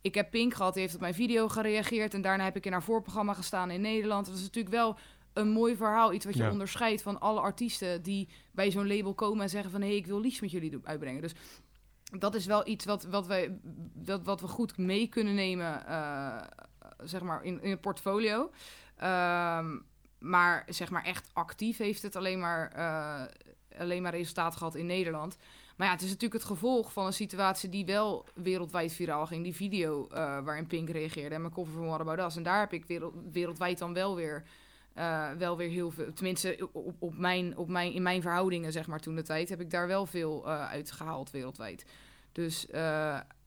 ik heb Pink gehad, die heeft op mijn video gereageerd en daarna heb ik in haar voorprogramma gestaan in Nederland. Dat is natuurlijk wel een mooi verhaal, iets wat je Ja. onderscheidt van alle artiesten die bij zo'n label komen en zeggen van, hé, hey, ik wil liefst met jullie uitbrengen. Dus dat is wel iets wat, wat, wij, dat, wat we goed mee kunnen nemen, eh, zeg maar, in, in het portfolio. Ehm, maar zeg maar echt actief heeft het alleen maar, eh, alleen maar resultaat gehad in Nederland. Maar ja, het is natuurlijk het gevolg van een situatie die wel wereldwijd viraal ging. Die video eh, waarin Pink reageerde en mijn cover van What About Us. En daar heb ik wereld, wereldwijd dan wel weer, eh, wel weer heel veel... Tenminste, op, op mijn, op mijn, in mijn verhoudingen, zeg maar, toen de tijd... heb ik daar wel veel eh uitgehaald wereldwijd. Dus eh,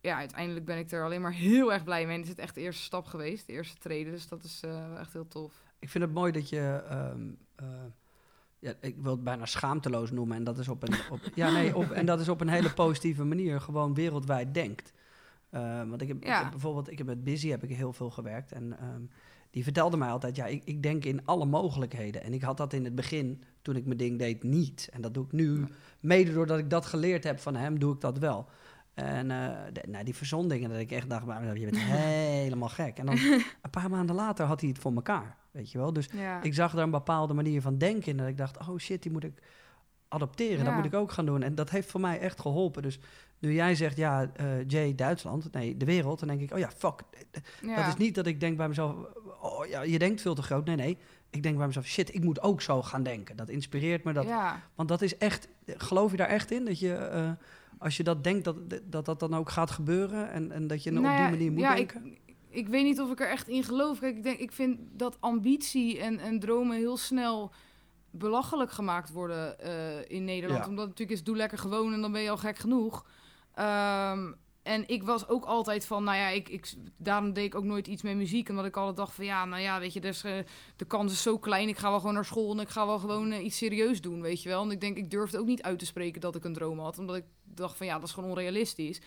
ja, uiteindelijk ben ik er alleen maar [LAUGHS] heel erg blij mee. En het is echt de eerste stap geweest, de eerste treden. Dus dat is echt heel tof. Ik vind het mooi dat je. ehm, eh, ja, ik wil het bijna schaamteloos noemen. En dat is op een, op, [LAUGHS] ja, nee, op, en dat is op een hele positieve manier gewoon wereldwijd denkt. Want ik heb, ik Ja. heb bijvoorbeeld, ik heb met Busy heb ik heel veel gewerkt. En ehm, die vertelde mij altijd, ja, ik, ik denk in alle mogelijkheden. En ik had dat in het begin, toen ik mijn ding deed, niet. En dat doe ik nu, mede doordat ik dat geleerd heb van hem, doe ik dat wel. En de- nou, die verzondingen, dat ik echt dacht, maar je bent [LAUGHS] helemaal gek. En dan een paar maanden later had hij het voor elkaar, weet je wel. Dus Ja. ik zag daar een bepaalde manier van denken in. Dat ik dacht, oh shit, die moet ik adopteren. Dat moet ik ook gaan doen. En dat heeft voor mij echt geholpen. Dus nu jij zegt, ja, eh Jay, Duitsland. Nee, de wereld. Dan denk ik, oh ja, fuck. ja. Dat is niet dat ik denk bij mezelf, oh ja, je denkt veel te groot. Nee, nee. Ik denk bij mezelf, shit, ik moet ook zo gaan denken. Dat inspireert me. Dat, ja. Want dat is echt, geloof je daar echt in? Dat je, eh, als je dat denkt, dat, dat dat dan ook gaat gebeuren? En, en dat je Nou op die ja, manier moet ja, denken? Ik, ik weet niet of ik er echt in geloof. Kijk, ik, denk, ik vind dat ambitie en, en dromen heel snel belachelijk gemaakt worden eh, in Nederland. Ja. Omdat het natuurlijk is, doe lekker gewoon en dan ben je al gek genoeg. Ehm, en ik was ook altijd van, nou ja, ik, ik, daarom deed ik ook nooit iets met muziek. Omdat ik altijd dacht van, ja, nou ja, weet je, dus, de kans is zo klein. Ik ga wel gewoon naar school en ik ga wel gewoon eh, iets serieus doen, weet je wel. En ik denk, ik durfde ook niet uit te spreken dat ik een droom had. Omdat ik dacht van, ja, dat is gewoon onrealistisch.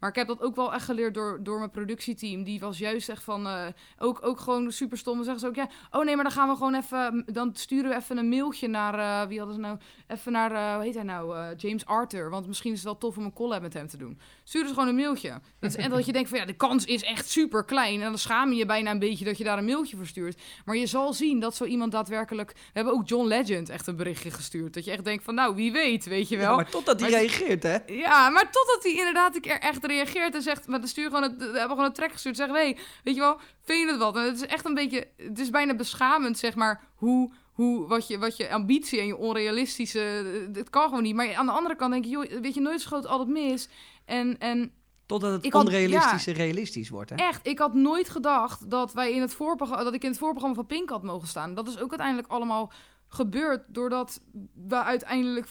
Maar ik heb dat ook wel echt geleerd door, door mijn productieteam. Die was juist echt van, eh, ook, ook gewoon super stom. Dan zeggen ze ook, ja, oh nee, maar dan gaan we gewoon even, dan sturen we even een mailtje naar, eh, wie hadden ze nou, even naar, eh, hoe heet hij nou, James Arthur. Want misschien is het wel tof om een collab met hem te doen. Sturen ze gewoon een mailtje. Dat is, en dat je denkt van, ja, de kans is echt super klein. En dan schaam je je bijna een beetje dat je daar een mailtje voor stuurt. Maar je zal zien dat zo iemand daadwerkelijk, we hebben ook John Legend echt een berichtje gestuurd. Dat je echt denkt van, nou, wie weet, weet je wel. Ja, maar totdat hij reageert, hè? Ja, maar totdat hij inderdaad een keer echt reageert en zegt... Maar dan stuur gewoon het, we hebben gewoon een track gestuurd. Zeggen we, hey, weet je wel, vind je het wat? En het is echt een beetje... Het is bijna beschamend, zeg maar, hoe... Hoe, wat, je, wat je ambitie en je onrealistische... Het kan gewoon niet. Maar aan de andere kant denk je... Joh, weet je, nooit schoot altijd mis. En, en Totdat het Ik had- onrealistische realistisch wordt, hè? echt, ik had nooit gedacht dat, wij in het voorprogramma, dat ik in het voorprogramma van Pink had mogen staan. Dat is ook uiteindelijk allemaal gebeurd doordat we uiteindelijk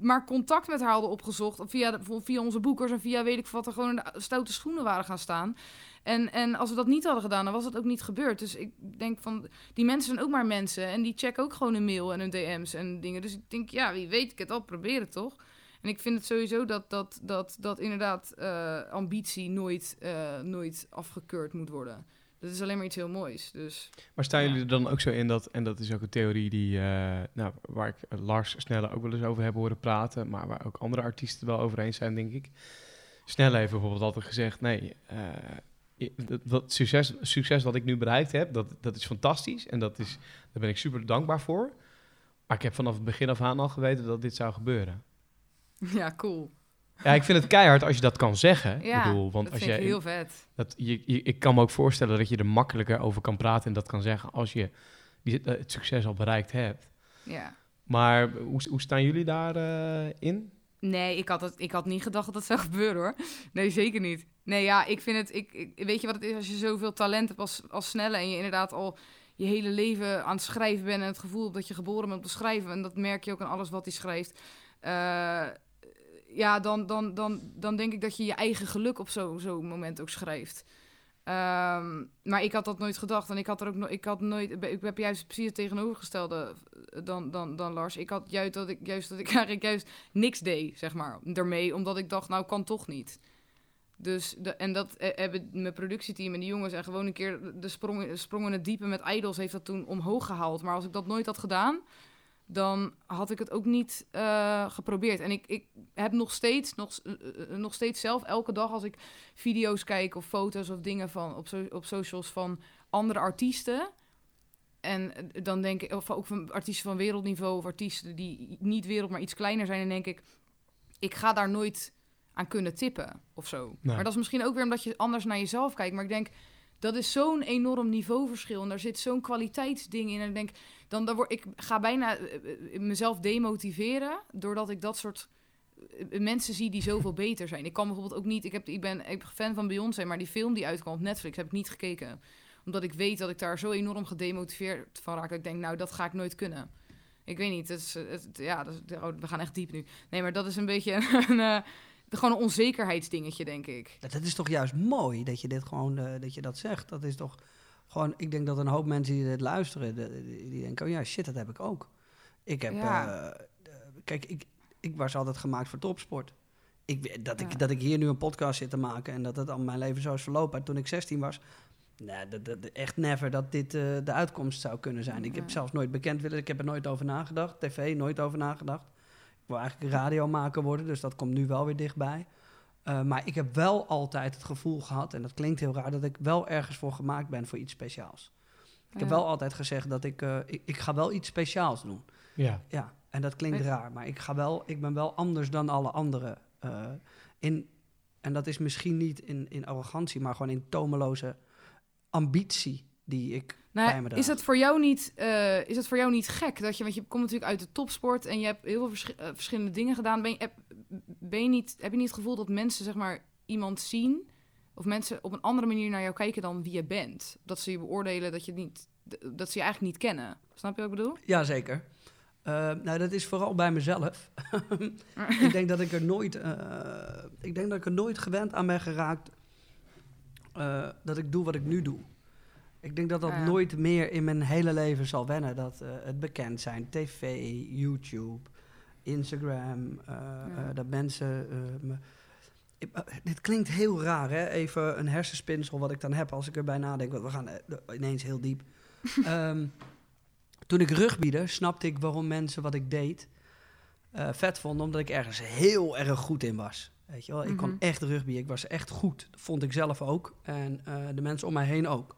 maar contact met haar hadden opgezocht. Via, via onze boekers en via weet ik wat er gewoon stoute schoenen waren gaan staan. En, en als we dat niet hadden gedaan, dan was dat ook niet gebeurd. Dus ik denk van, die mensen zijn ook maar mensen. En die checken ook gewoon hun mail en hun DM's en dingen. Dus ik denk, ja, wie weet, ik het al proberen toch? En ik vind het sowieso dat, dat, dat, dat inderdaad eh, ambitie nooit, eh, nooit afgekeurd moet worden. Dat is alleen maar iets heel moois. Dus Maar staan Ja. jullie er dan ook zo in dat, en dat is ook een theorie die, eh, nou, waar ik Lars Snelle ook wel eens over heb horen praten, maar waar ook andere artiesten wel over eens zijn, denk ik. Snelle heeft bijvoorbeeld altijd gezegd, nee, eh, dat, dat succes, succes wat ik nu bereikt heb, dat, dat is fantastisch en dat is, daar ben ik super dankbaar voor. Maar ik heb vanaf het begin af aan al geweten dat dit zou gebeuren. [LAUGHS] ja, cool. Ja, ik vind het keihard als je dat kan zeggen. Ja, ik bedoel, want dat als vind je, ik heel vet. dat, je, je- ik kan me ook voorstellen dat je er makkelijker over kan praten en dat kan zeggen als je die, eh, het succes al bereikt hebt. Ja. Maar hoe, hoe staan jullie daarin? in? Nee, ik had, het, ik had niet gedacht dat dat zou [LAUGHS] gebeuren hoor. Nee, zeker niet. Nee, ja, ik vind het. Ik, ik- weet je wat het is als je zoveel talent hebt als, als snelle en je inderdaad al je hele leven aan het schrijven bent en het gevoel hebt dat je geboren bent om te schrijven. En dat merk je ook aan alles wat hij schrijft. Eh, ja, dan, dan, dan, dan denk ik dat je je eigen geluk op zo'n zo'n moment ook schrijft. Ehm, maar ik had dat nooit gedacht. En ik had er ook no ik had nooit. Ik heb juist precies het tegenovergestelde eh, dan, dan, dan Lars. Ik had juist dat ik juist dat ik [LAUGHS] eigenlijk juist niks deed, zeg maar, ermee. Omdat ik dacht, nou kan toch niet. Dus de, en dat eh, hebben mijn productieteam en die jongens en gewoon een keer de sprong, sprong in het diepe met Idols heeft dat toen omhoog gehaald. Maar als ik dat nooit had gedaan, dan had ik het ook niet eh, geprobeerd. En ik, ik heb nog steeds, nog, eh, eh, nog steeds zelf elke dag als ik video's kijk of foto's of dingen van op, so op socials van andere artiesten. En dan denk ik, of ook van artiesten van wereldniveau of artiesten die niet wereld, maar iets kleiner zijn. En denk ik, ik ga daar nooit aan kunnen tippen of zo. Nee. Maar dat is misschien ook weer omdat je anders naar jezelf kijkt. Maar ik denk, dat is zo'n enorm niveauverschil. En daar zit zo'n kwaliteitsding in. En ik denk, dan, dan word ik ga bijna eh, eh, mezelf demotiveren. Doordat ik dat soort eh, mensen zie die zoveel beter zijn. Ik kan bijvoorbeeld ook niet. Ik, heb, ik, ben, ik ben fan van Beyoncé, maar die film die uitkwam op Netflix heb ik niet gekeken. Omdat ik weet dat ik daar zo enorm gedemotiveerd van raak. Ik denk, nou, dat ga ik nooit kunnen. Ik weet niet. Het is, ja, dat oh, we gaan echt diep nu. Nee, maar dat is een beetje [LAUGHS] een, gewoon een onzekerheidsdingetje, denk ik. Dat is toch juist mooi dat je dit gewoon eh, dat je dat zegt. Dat is toch gewoon. Ik denk dat een hoop mensen die dit luisteren, de- die, denken: oh ja, shit, dat heb ik ook. Ik heb. Ja. eh, eh, kijk, ik, ik was altijd gemaakt voor topsport. Ik, dat, Ja. ik, dat ik hier nu een podcast zit te maken en dat het al mijn leven zo is verlopen. Toen ik 16 was, nee, dat, dat, echt never dat dit de uitkomst zou kunnen zijn. Ik heb zelfs nooit bekend willen. Ik heb er nooit over nagedacht. TV, nooit over nagedacht. Ik wil eigenlijk radiomaker worden, dus dat komt nu wel weer dichtbij. Uh, maar ik heb wel altijd het gevoel gehad, en dat klinkt heel raar, dat ik wel ergens voor gemaakt ben voor iets speciaals. Ik heb wel altijd gezegd dat ik, uh, ik, ik ga wel iets speciaals doen. Ja. Ja, en dat klinkt Weet- raar, maar ik, ga wel, ik ben wel anders dan alle anderen. Uh, in, en dat is misschien niet in, in arrogantie, maar gewoon in tomeloze ambitie die ik Nou, bij me draag. is het voor jou niet, uh, is voor jou niet gek dat je, want je komt natuurlijk uit de topsport en je hebt heel veel vers uh, verschillende dingen gedaan. Ben je, heb, ben je niet, heb je niet het gevoel dat mensen zeg maar iemand zien of mensen op een andere manier naar jou kijken dan wie je bent? Dat ze je beoordelen dat je niet, dat ze je eigenlijk niet kennen. Snap je wat ik bedoel? Jazeker. Uh, nou, dat is vooral bij mezelf. [LAUGHS] ik denk dat ik er nooit, uh, ik denk dat ik er nooit gewend aan ben geraakt uh, dat ik doe wat ik nu doe. Ik denk dat dat nooit meer in mijn hele leven zal wennen. Dat uh, het bekend zijn, tv, YouTube, Instagram, uh, Ja. dat mensen me. Ik, uh, dit klinkt heel raar, hè? Even een hersenspinsel wat ik dan heb als ik erbij nadenk. Want we gaan uh, ineens heel diep. um, [LAUGHS] toen ik rugbiede, snapte ik waarom mensen wat ik deed uh, vet vonden, omdat ik ergens heel erg goed in was. Weet je wel, ik Mhm. kon echt rugby, ik was echt goed. Dat vond ik zelf ook en de mensen om mij heen ook.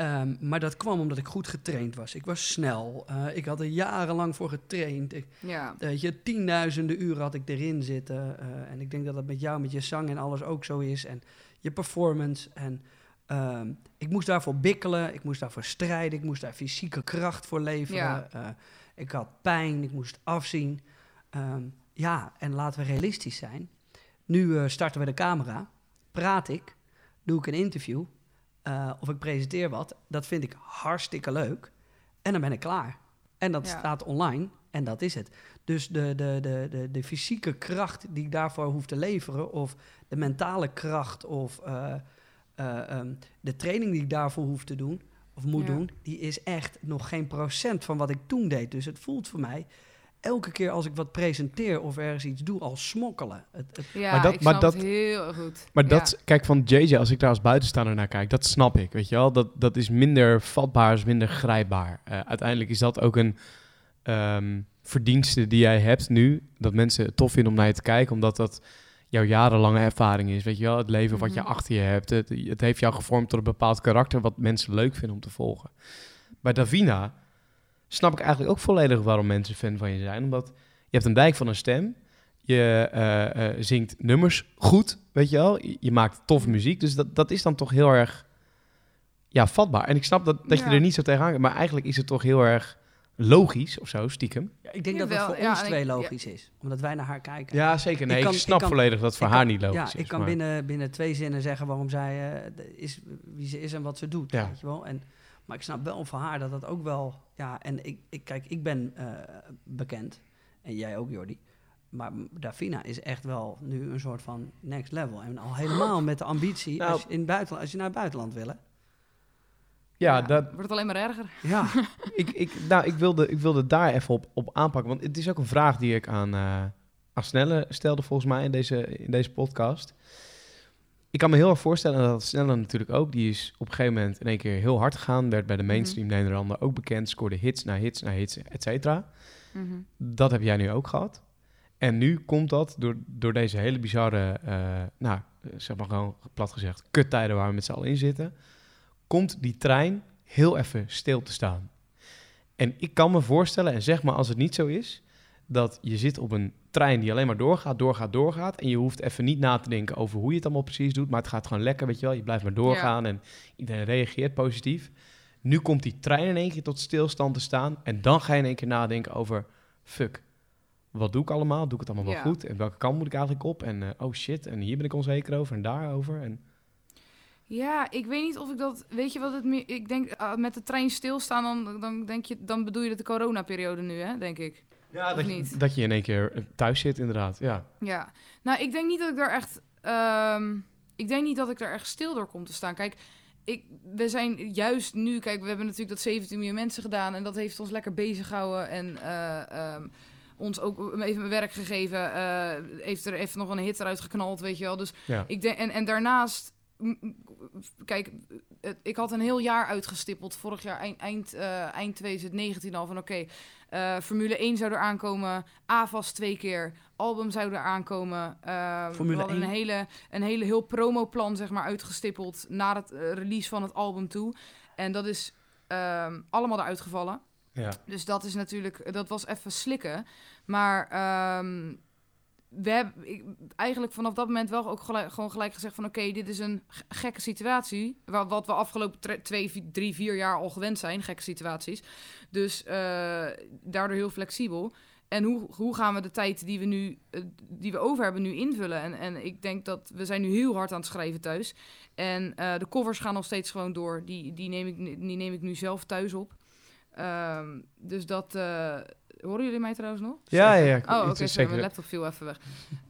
Um, maar dat kwam omdat ik goed getraind was. Ik was snel. Uh, ik had er jarenlang voor getraind. Ik, Ja. weet je, tienduizenden uren had ik erin zitten. Uh, en ik denk dat dat met jou, met je zang en alles ook zo is. En je performance. En um, ik moest daarvoor bikkelen. Ik moest daarvoor strijden. Ik moest daar fysieke kracht voor leveren. Ja. Uh, ik had pijn. Ik moest afzien. Um, ja, en laten we realistisch zijn. Nu starten we de camera. Praat ik. Doe ik een interview. Uh, of ik presenteer wat. Dat vind ik hartstikke leuk. En dan ben ik klaar. En dat Ja. staat online. En dat is het. Dus de, de, de, de, de fysieke kracht die ik daarvoor hoef te leveren, of de mentale kracht, of uh, uh, um, de training die ik daarvoor hoef te doen, of moet Ja. doen, die is echt nog geen procent van wat ik toen deed. Dus het voelt voor mij elke keer als ik wat presenteer of ergens iets doe, als smokkelen. Het, het, Ja, Maar dat- ik maar snap dat- het heel goed. Maar Ja. dat, kijk, van JJ, als ik daar als buitenstaander naar kijk, dat snap ik, weet je wel. Dat, dat is minder vatbaar, is minder grijpbaar. Eh, uiteindelijk is dat ook een ehm, verdienste die jij hebt nu, dat mensen het tof vinden om naar je te kijken, omdat dat jouw jarenlange ervaring is, weet je wel. Het leven wat je Mhm. achter je hebt, het, het heeft jou gevormd tot een bepaald karakter wat mensen leuk vinden om te volgen. Bij Davina snap ik eigenlijk ook volledig waarom mensen fan van je zijn, omdat je hebt een dijk van een stem, je eh, eh, zingt nummers goed, weet je wel. Je, je maakt toffe muziek, dus dat, dat is dan toch heel erg ja, vatbaar. En ik snap dat, dat je Ja. er niet zo tegenaan gaat, maar eigenlijk is het toch heel erg logisch of zo, stiekem. Ja, ik denk dat het voor ja, ons twee ja. logisch is, omdat wij naar haar kijken. Ja, zeker. Nee, ik, kan- snap ik kan- volledig dat het voor haar kan- niet logisch ja, is. ik kan maar- binnen, binnen twee zinnen zeggen waarom zij eh, is wie ze is en wat ze doet. Ja. Weet je wel? En, maar ik snap wel van haar dat dat ook wel... Ja, en ik, ik, kijk, ik ben eh, bekend. En jij ook, Jordi. maar Davina is echt wel nu een soort van next level. En al helemaal met de ambitie Nou. als, je in het buitenland, als je naar het buitenland wil. hè. Ja, dat, Wordt het alleen maar erger. Ja, [LAUGHS] ik, ik, nou, ik, wilde, ik wilde daar even op, op aanpakken. Want het is ook een vraag die ik aan, eh aan Snelle stelde, volgens mij, in deze, in deze podcast. Ik kan me heel erg voorstellen, en dat Snelle natuurlijk ook, die is op een gegeven moment in één keer heel hard gegaan. Werd bij de mainstream Nederlanden ook bekend. Scoorde hits na hits na hits, et cetera. Mhm. Dat heb jij nu ook gehad. En nu komt dat door, door deze hele bizarre, eh, nou, zeg maar gewoon plat gezegd, kuttijden waar we met z'n allen in zitten. Komt die trein heel even stil te staan. En ik kan me voorstellen, en zeg maar als het niet zo is, dat je zit op een trein die alleen maar doorgaat, doorgaat, doorgaat. En je hoeft even niet na te denken over hoe je het allemaal precies doet. Maar het gaat gewoon lekker, weet je wel. Je blijft maar doorgaan en iedereen reageert positief. Nu komt die trein in één keer tot stilstand te staan. En dan ga je in één keer nadenken over, fuck, wat doe ik allemaal? Doe ik het allemaal wel Ja. goed? En welke kant moet ik eigenlijk op? En eh, oh shit, en hier ben ik onzeker over en daarover. En Ja, ik weet niet of ik dat. Weet je wat het meer. Ik denk ah, met de trein stilstaan, dan, dan, denk je, dan bedoel je de coronaperiode nu, hè? Denk ik. Ja, Of dat, je, dat je in één keer eh, thuis zit, inderdaad. Ja. Ja. Nou, ik denk niet dat ik daar echt. ehm, ik denk niet dat ik daar echt stil door kom te staan. Kijk, ik, we zijn juist nu. Kijk, we hebben natuurlijk dat 17 miljoen mensen gedaan. En dat heeft ons lekker bezig gehouden. En eh, ehm, ons ook even mijn werk gegeven. eh, heeft er even nog een hit eruit geknald, weet je wel. Dus Ja. ik denk. En, en daarnaast. Kijk, ik had een heel jaar uitgestippeld. Vorig jaar eind, eind, eh, eind 2019 al van oké. Eh, Formule 1 zou er aankomen. AVAS twee keer. Album zou er aankomen. Eh, Formule we hadden 1. een hele, een hele heel promoplan zeg maar, uitgestippeld naar het eh, release van het album toe. En dat is ehm, allemaal eruit gevallen. Ja. Dus dat is natuurlijk, dat was even slikken. Maar ehm, we hebben eigenlijk vanaf dat moment wel ook gewoon gelijk gezegd van oké, dit is een gekke situatie. Wa- Wat we afgelopen twee, drie, vier jaar al gewend zijn, gekke situaties. Dus eh, daardoor heel flexibel. En hoe, hoe gaan we de tijd die we nu eh, die we over hebben nu invullen? En, en ik denk dat we zijn nu heel hard aan het schrijven thuis. En eh, de covers gaan nog steeds gewoon door. Die, die, neem, ik, die neem ik nu zelf thuis op. Ehm, dus dat. Horen jullie mij trouwens nog? Ja, ja, ja. Oh, oké, sorry, zeker. mijn laptop viel even weg. [LAUGHS]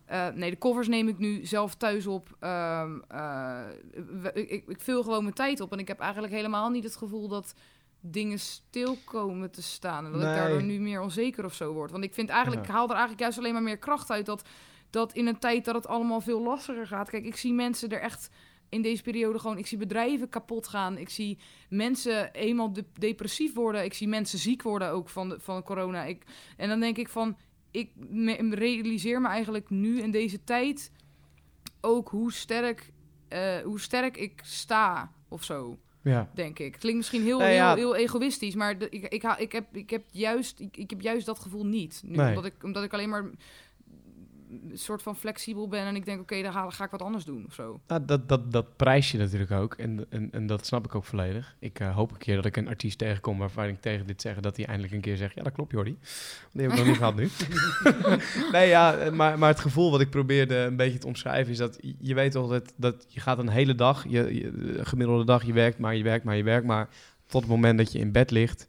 Eh, nee, de covers neem ik nu zelf thuis op. Ehm, eh, ik, ik vul gewoon mijn tijd op. En ik heb eigenlijk helemaal niet het gevoel dat dingen stil komen te staan. En dat Nee. ik daardoor nu meer onzeker of zo word. Want ik vind eigenlijk, ik haal er eigenlijk juist alleen maar meer kracht uit dat, dat in een tijd dat het allemaal veel lastiger gaat. Kijk, ik zie mensen er echt in deze periode gewoon, ik zie bedrijven kapot gaan. Ik zie mensen eenmaal de- depressief worden. Ik zie mensen ziek worden ook van, de, van corona. Ik, en dan denk ik van, ik me- realiseer me eigenlijk nu in deze tijd ook hoe sterk, eh, hoe sterk ik sta of zo, Ja. denk ik. Klinkt misschien heel, Nou ja. heel, egoïstisch, maar ik, ik, ik, heb, ik, heb juist, ik, ik heb juist dat gevoel niet. Nu, Nee. omdat, ik, omdat ik alleen maar soort van flexibel ben en ik denk, oké, dan ga, ik wat anders doen of zo. Nou, dat, dat, dat prijs je natuurlijk ook. En, en, en dat snap ik ook volledig. Ik eh, hoop een keer dat ik een artiest tegenkom waarvan ik tegen dit zeg... dat hij eindelijk een keer zegt... ja, dat klopt, Jordi. Die heb ik nog niet gehad nu. [LAUGHS] nee, ja, eh, maar, maar het gevoel wat ik probeerde een beetje te omschrijven... is dat je weet toch dat, dat je gaat een hele dag... Je, je, de gemiddelde dag, je werkt maar, je werkt maar, je werkt maar... tot het moment dat je in bed ligt...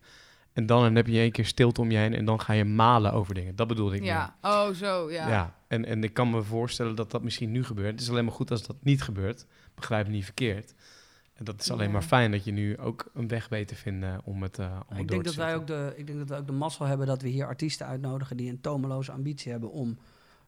En dan heb je één keer stilte om je heen en dan ga je malen over dingen. Dat bedoelde ik. meer. Ja, oh zo, ja. Ja, en, en ik kan me voorstellen dat dat misschien nu gebeurt. Het is alleen maar goed als dat niet gebeurt. Begrijp me niet verkeerd. En dat is alleen Ja. maar fijn dat je nu ook een weg weet te vinden om het, eh om het ik door denk, te dat wij ook de, ik denk dat wij ook de mazzel hebben dat we hier artiesten uitnodigen die een tomeloze ambitie hebben om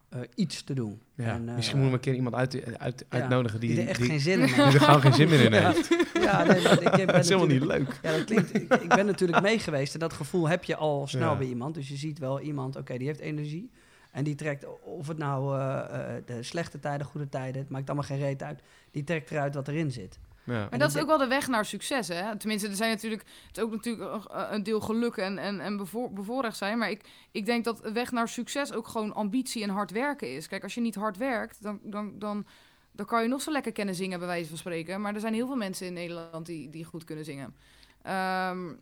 eh, iets te doen. Ja, En, eh, misschien moeten we een keer iemand uit, uit, ja, uitnodigen die, die er echt die, geen zin in [LAUGHS] die heeft. er gewoon geen zin meer in heeft. [LAUGHS] Ja, nee, maar ik ben [LAUGHS] Dat is helemaal niet leuk. Ja, dat klinkt. Ik, ik ben natuurlijk mee geweest en dat gevoel heb je al snel bij iemand. Dus je ziet wel iemand, oké, die heeft energie. En die trekt, of het nou eh, eh, de slechte tijden, goede tijden, het maakt allemaal geen reet uit. Die trekt eruit wat erin zit. Ja. Maar En dat is ook wel de weg naar succes, hè? Tenminste, er zijn natuurlijk, het is ook natuurlijk een- een deel geluk en, en, en bevoor, bevoorrecht zijn. Maar ik, ik denk dat de weg naar succes ook gewoon ambitie en hard werken is. Kijk, als je niet hard werkt, dan, dan, dan, dan kan je nog zo lekker kennen zingen, bij wijze van spreken. Maar er zijn heel veel mensen in Nederland die, die goed kunnen zingen. Ehm,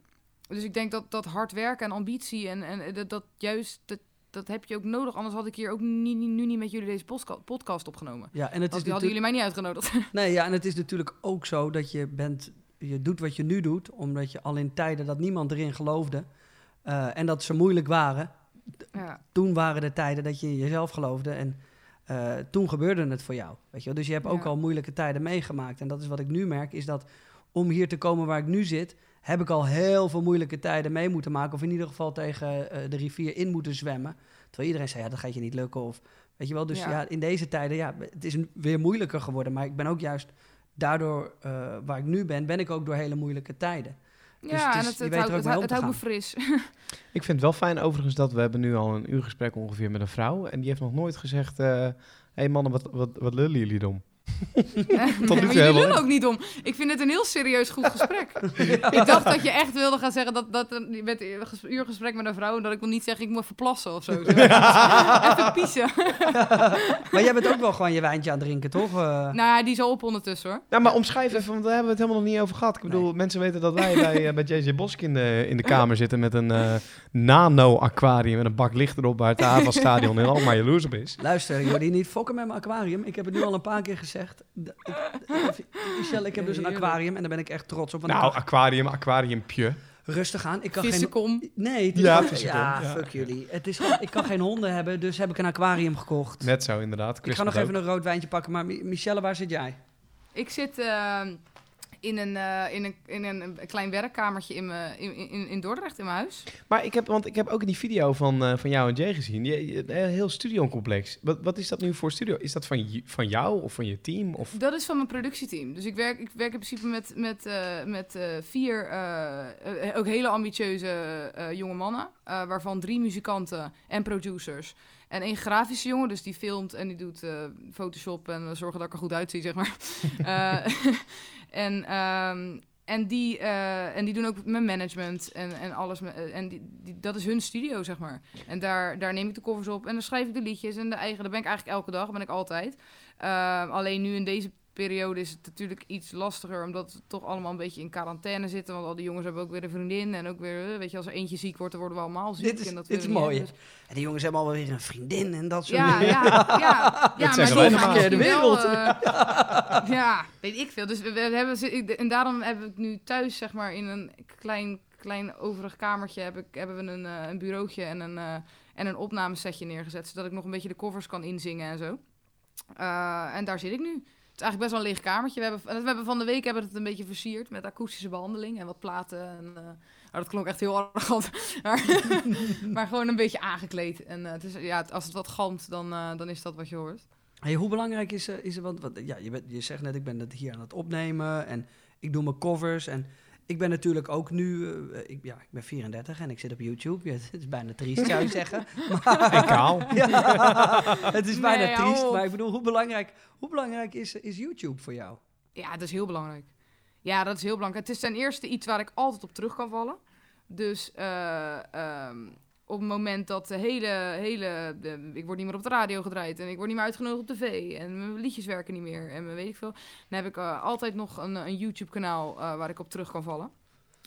dus ik denk dat, dat hard werken en ambitie en, en dat, dat juist, dat, dat heb je ook nodig. Anders had ik hier ook niet, nu niet met jullie deze podcast opgenomen. Ja, en het is hadden jullie mij niet uitgenodigd. [LAUGHS] nee, ja, en het is natuurlijk ook zo dat je bent, je doet wat je nu doet, omdat je al in tijden dat niemand erin geloofde eh, en dat ze moeilijk waren, Ja. toen waren de tijden dat je in jezelf geloofde en eh, toen gebeurde het voor jou. Weet je wel? Dus je hebt ook Ja. al moeilijke tijden meegemaakt. En dat is wat ik nu merk, is dat om hier te komen waar ik nu zit, heb ik al heel veel moeilijke tijden mee moeten maken. Of in ieder geval tegen eh, de rivier in moeten zwemmen. Terwijl iedereen zei, ja, dat gaat je niet lukken. Of, weet je wel, dus ja. Ja. in deze tijden, ja, het is weer moeilijker geworden. Maar ik ben ook juist daardoor, eh, waar ik nu ben, ben ik ook door hele moeilijke tijden. Dus Ja, het en is- het, je het, weet houdt, ook het, houdt- het me fris. [LAUGHS] Ik vind het wel fijn overigens dat we hebben nu al een uur gesprek ongeveer met een vrouw. En die heeft nog nooit gezegd, hé hey mannen, wat, wat, wat lullen jullie dom? Nee, maar toe jullie lullen ook niet om. Ik vind het een heel serieus goed gesprek. [LAUGHS] Ik dacht dat je echt wilde gaan zeggen dat, dat met een ges- uur gesprek met een vrouw... en dat ik wil niet zeggen, ik moet even plassen of zo. [LAUGHS] even piezen. [LAUGHS] Maar jij bent ook wel gewoon je wijntje aan het drinken, toch? Eh, nou, die is al op ondertussen hoor. Nou, maar omschrijf even, want daar hebben we het helemaal nog niet over gehad. Ik bedoel, Nee. mensen weten dat wij bij, eh, bij JJ Bosk in de, in de kamer zitten met een eh, nano-aquarium met een bak licht erop waar het Ava Stadion in Alkmaar jaloers op is. Luister, jullie niet fokken met mijn aquarium. Ik heb het nu al een paar keer gezegd. Ik- Michelle, ik heb dus een aquarium en daar ben ik echt trots op. want Nou, aquarium, aquariumpje. rustig aan. Ik kan geen... Vissenkom. Nee, het is Ja, fuck jullie. Het is ik kan geen honden hebben, dus heb ik een aquarium gekocht. Net zo, inderdaad. ik ga nog even een rood wijntje pakken, maar Mi- Michelle, waar zit jij? Ik zit eh, in, een, eh, in, een, in een klein werkkamertje in, mijn- in, in, in Dordrecht, in mijn huis. Maar ik heb, want ik heb ook in die video van, eh, van jou en Jay gezien, je, je- een heel studiocomplex. Wat, wat is dat nu voor studio? Is dat van, van jou of van je team? Of... Dat is van mijn productieteam. Dus ik werk, ik werk in principe met, met, eh, met eh, vier eh, eh, ook hele ambitieuze eh, jonge mannen. eh, waarvan drie muzikanten en producers. En één grafische jongen, dus die filmt en die doet eh, Photoshop en eh, zorgen dat ik er goed uitzie, zeg maar. [LAUGHS] En, ehm, en, die, eh, en die doen ook mijn management en, en alles. eh, En die, dat is hun studio, zeg maar. En daar, daar neem ik de covers op en dan schrijf ik de liedjes. En de eigen, daar ben ik eigenlijk elke dag, ben ik altijd. Ehm, alleen nu in deze periode is het natuurlijk iets lastiger, omdat we toch allemaal een beetje in quarantaine zitten. Want al die jongens hebben ook weer een vriendin. En ook weer, eh, weet je, als er eentje ziek wordt, dan worden we allemaal ziek. Dit is- en dat dit is mooi. En die jongens hebben alweer een vriendin en dat soort Ja, dingen. ja, ja. [LAUGHS] ja, ja maar die gaan misschien wereld. wel, eh, [LAUGHS] ja, weet ik veel. Dus we, we hebben, ze- en daarom heb ik nu thuis, zeg maar, in een klein, klein overig kamertje, heb ik, hebben we een, eh, een bureautje en een, en een opnamesetje neergezet. Zodat ik nog een beetje de covers kan inzingen en zo. En daar zit ik nu. Het is eigenlijk best wel een leeg kamertje. We hebben, we hebben van de week hebben we het een beetje versierd met akoestische behandeling en wat platen. En, eh, nou, dat klonk echt heel arrogant. [LAUGHS] maar, [LAUGHS] maar gewoon een beetje aangekleed. En eh, het is, ja, als het wat galmt, dan, eh, dan is dat wat je hoort. Hey, hoe belangrijk is, is het? Want, want, ja, je, bent, je zegt net, ik ben het hier aan het opnemen en ik doe mijn covers. En ik ben natuurlijk ook nu, eh, ik, ja, ik ben 34 en ik zit op YouTube. Ja, [LAUGHS] het is bijna triest, zou je zeggen. [LAUGHS] En kaal. [LAUGHS] Ja, het is bijna Nee, triest, maar ik bedoel, hoe belangrijk, hoe belangrijk is, is YouTube voor jou? Ja, dat is heel belangrijk. Ja, dat is heel belangrijk. Het is ten eerste iets waar ik altijd op terug kan vallen. Dus eh, ehm, op het moment dat de hele, hele ik word niet meer op de radio gedraaid en ik word niet meer uitgenodigd op tv en mijn liedjes werken niet meer en weet ik veel, dan heb ik eh, altijd nog een, een YouTube kanaal eh, waar ik op terug kan vallen.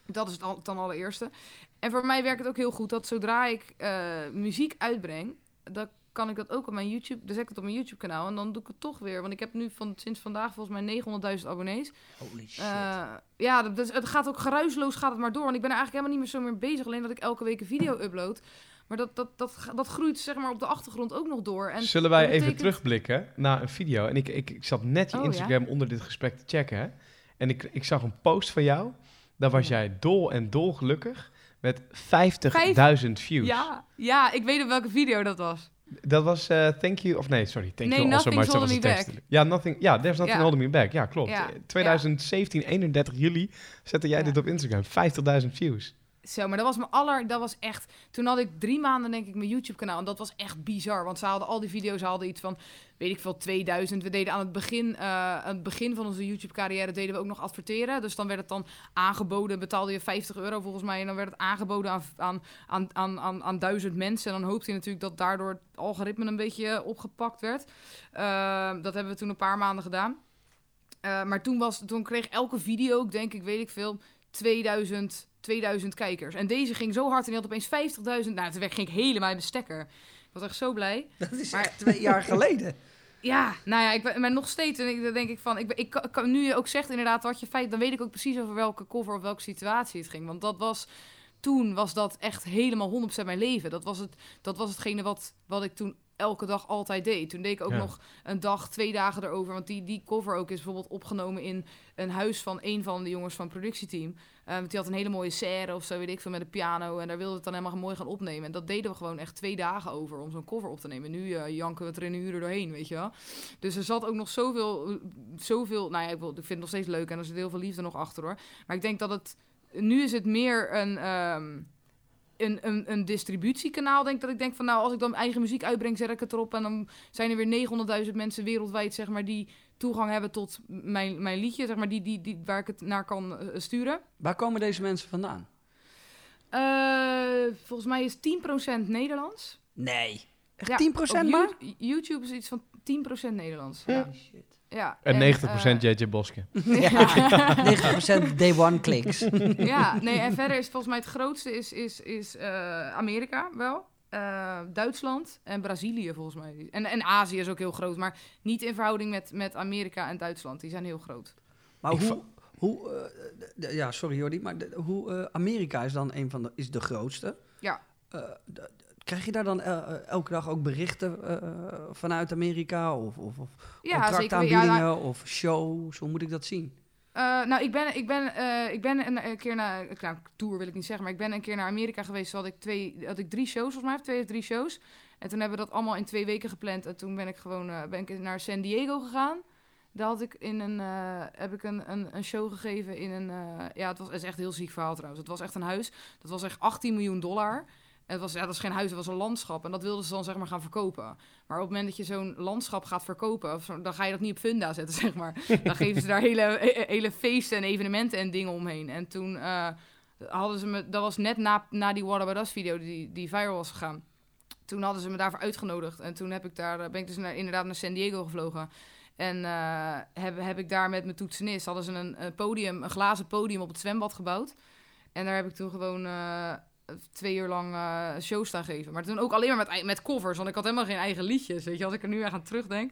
Dat is het ten allereerste. En voor mij werkt het ook heel goed dat zodra ik eh, muziek uitbreng, dan kan ik dat ook op mijn YouTube, dan zet ik het op mijn YouTube kanaal en dan doe ik het toch weer, want ik heb nu van, sinds vandaag volgens mij 900.000 abonnees. Holy shit. Eh, ja, dat, dus het gaat ook geruisloos gaat het maar door. Want ik ben er eigenlijk helemaal niet meer zo meer bezig. Alleen dat ik elke week een video upload. Maar dat, dat, dat, dat groeit zeg maar op de achtergrond ook nog door. En Zullen wij even terugblikken naar een video? En ik, ik, ik zat net je Oh, ja? Instagram onder dit gesprek te checken. Hè? En ik, ik zag een post van jou. Daar was Ja. jij dol en dol gelukkig. Met 50.000 views. Ja, ja, ik weet op welke video dat was. Dat was eh, Thank You, of nee, sorry. Thank Nee, You also, de Holding Me. Back. Ja, nothing, ja, There's Nothing. Holding Me Back. Ja, klopt. Ja, Eh, 2017, 31 juli, zette jij dit op Instagram. 50.000 views. Zo, maar dat was mijn aller... Dat was echt... Toen had ik drie maanden, denk ik, mijn YouTube-kanaal. En dat was echt bizar. Want ze hadden al die video's hadden iets van... Weet ik veel, 2000. We deden aan het begin, eh, aan het begin van onze YouTube-carrière... deden we ook nog adverteren. Dus dan werd het dan aangeboden. Betaalde je 50 euro volgens mij. En dan werd het aangeboden aan, aan, aan, aan, aan, aan duizend mensen. En dan hoopte je natuurlijk dat daardoor het algoritme een beetje opgepakt werd. Eh, dat hebben we toen een paar maanden gedaan. Eh, maar toen, was, toen kreeg elke video, denk ik, weet ik veel, 2000, 2000 kijkers. En deze ging zo hard en die had opeens 50.000. Nou, toen ging ik helemaal in de stekker. Ik was echt zo blij. [LAUGHS] dat is maar- echt twee jaar geleden. [LAUGHS] Ja, nou ja, ik ben maar nog steeds. En ik, dan denk ik van, ik, ik, kan, nu je ook zegt inderdaad wat je feit, dan weet ik ook precies over welke cover of welke situatie het ging. Want dat was toen was dat echt helemaal 100% mijn leven. Dat was, het, dat was hetgene wat, wat ik toen elke dag altijd deed. Toen deed ik ook Ja. nog een dag, twee dagen erover. Want die, die cover ook is bijvoorbeeld opgenomen in een huis van een van de jongens van het productieteam. Want die had een hele mooie serre of zo, weet ik veel, met een piano. En daar wilde het dan helemaal mooi gaan opnemen. En dat deden we gewoon echt twee dagen over om zo'n cover op te nemen. Nu eh, janken we het er in een uur doorheen, weet je wel. Dus er zat ook nog zoveel, zoveel nou ja, ik, wil, ik vind het nog steeds leuk en er zit heel veel liefde nog achter hoor. Maar ik denk dat het, nu is het meer een... ehm, een, een, een distributiekanaal, denk dat ik denk van nou, als ik dan mijn eigen muziek uitbreng, zet ik het erop en dan zijn er weer 900.000 mensen wereldwijd, zeg maar, die toegang hebben tot mijn, mijn liedje, zeg maar, die, die, die, waar ik het naar kan eh, sturen. Waar komen deze mensen vandaan? Eh, volgens mij is 10% Nederlands. Nee. Echt Ja, 10% op maar? You- YouTube is iets van 10% Nederlands. Ja. Shit. Ja. En 90% eh, JJ Boske. [LAUGHS] Ja, 90% [LAUGHS] day one clicks. [LAUGHS] ja, nee, en verder is volgens mij het grootste is, is, is eh, Amerika wel. Eh, Duitsland en Brazilië volgens mij. En, en Azië is ook heel groot, maar niet in verhouding met, met Amerika en Duitsland. Die zijn heel groot. Maar Ik hoe... hoe eh, ja, sorry Jordi, maar hoe, eh, Amerika is dan een van de, is de grootste. Ja. Eh, krijg je daar dan el- eh, elke dag ook berichten eh, vanuit Amerika? Of, of, of Ja, contractaanbiedingen nou, of shows? Hoe moet ik dat zien? eh, nou, ik ben, ik ben, eh, ik ben een, een keer naar... Nou, tour wil ik niet zeggen, maar ik ben een keer naar Amerika geweest. Toen had ik, twee, had ik drie shows, volgens mij. of Twee of drie shows. En toen hebben we dat allemaal in twee weken gepland. En toen ben ik gewoon eh, ben ik naar San Diego gegaan. Daar had ik in een, eh, heb ik een, een, een show gegeven in een... eh, ja, het was het is echt een heel ziek verhaal trouwens. Het was echt een huis. Dat was echt 18 miljoen dollar. Het was, ja, dat is geen huis, het was een landschap. En dat wilden ze dan zeg maar gaan verkopen. Maar op het moment dat je zo'n landschap gaat verkopen... dan ga je dat niet op Funda zetten, [LAUGHS] zeg maar. Dan geven ze daar hele, he- hele feesten en evenementen en dingen omheen. En toen eh, hadden ze me... Dat was net na, na die Us video die, die viral was gegaan. Toen hadden ze me daarvoor uitgenodigd. En toen heb ik daar, eh, ben ik dus inderdaad naar San Diego gevlogen. En eh, heb, heb ik daar met mijn toetsenist... hadden ze een, een podium, een glazen podium op het zwembad gebouwd. En daar heb ik toen gewoon... twee uur lang eh show staan geven. Maar toen ook alleen maar met, met covers, want ik had helemaal geen eigen liedjes. Weet je, als ik er nu aan terugdenk.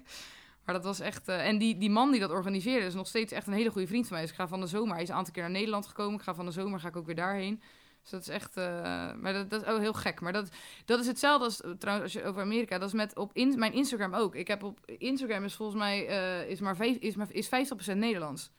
Maar dat was echt... eh, en die, die man die dat organiseerde is nog steeds echt een hele goede vriend van mij. Dus ik ga van de zomer... Hij is een aantal keer naar Nederland gekomen. Ik ga van de zomer ga ik ook weer daarheen. Dus dat is echt... eh, maar dat, is ook heel gek. Maar dat, dat is hetzelfde als... Trouwens, als je over Amerika... Dat is met op in, mijn Instagram ook. Ik heb op... Instagram is volgens mij... is maar, vijf, is maar is 50% Nederlands.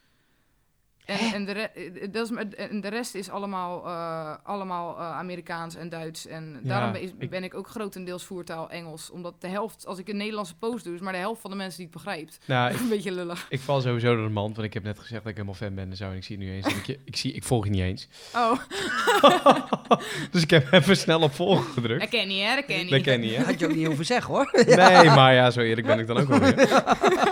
En, en, de re- eh, dat is, maar- en de rest is allemaal, eh, allemaal eh, Amerikaans en Duits. En Ja, daarom ben, is- ik- ben ik ook grotendeels voertaal Engels. Omdat de helft, als ik een Nederlandse post doe, is maar de helft van de mensen die het begrijpt. Nou, [LAUGHS] ik, een beetje lullig. ik val sowieso door de mand, want ik heb net gezegd dat ik helemaal fan ben en zo. En ik zie het nu eens. en ik, je- ik, zie, ik volg je niet eens. Oh, [LAUGHS] dus ik heb even snel op volgen gedrukt. dat ken je, hè? Dat ken je. Dat ken je, hè? Had je ook niet hoeven zeggen hoor. [LAUGHS] Nee, maar ja, zo eerlijk ben ik dan ook wel weer.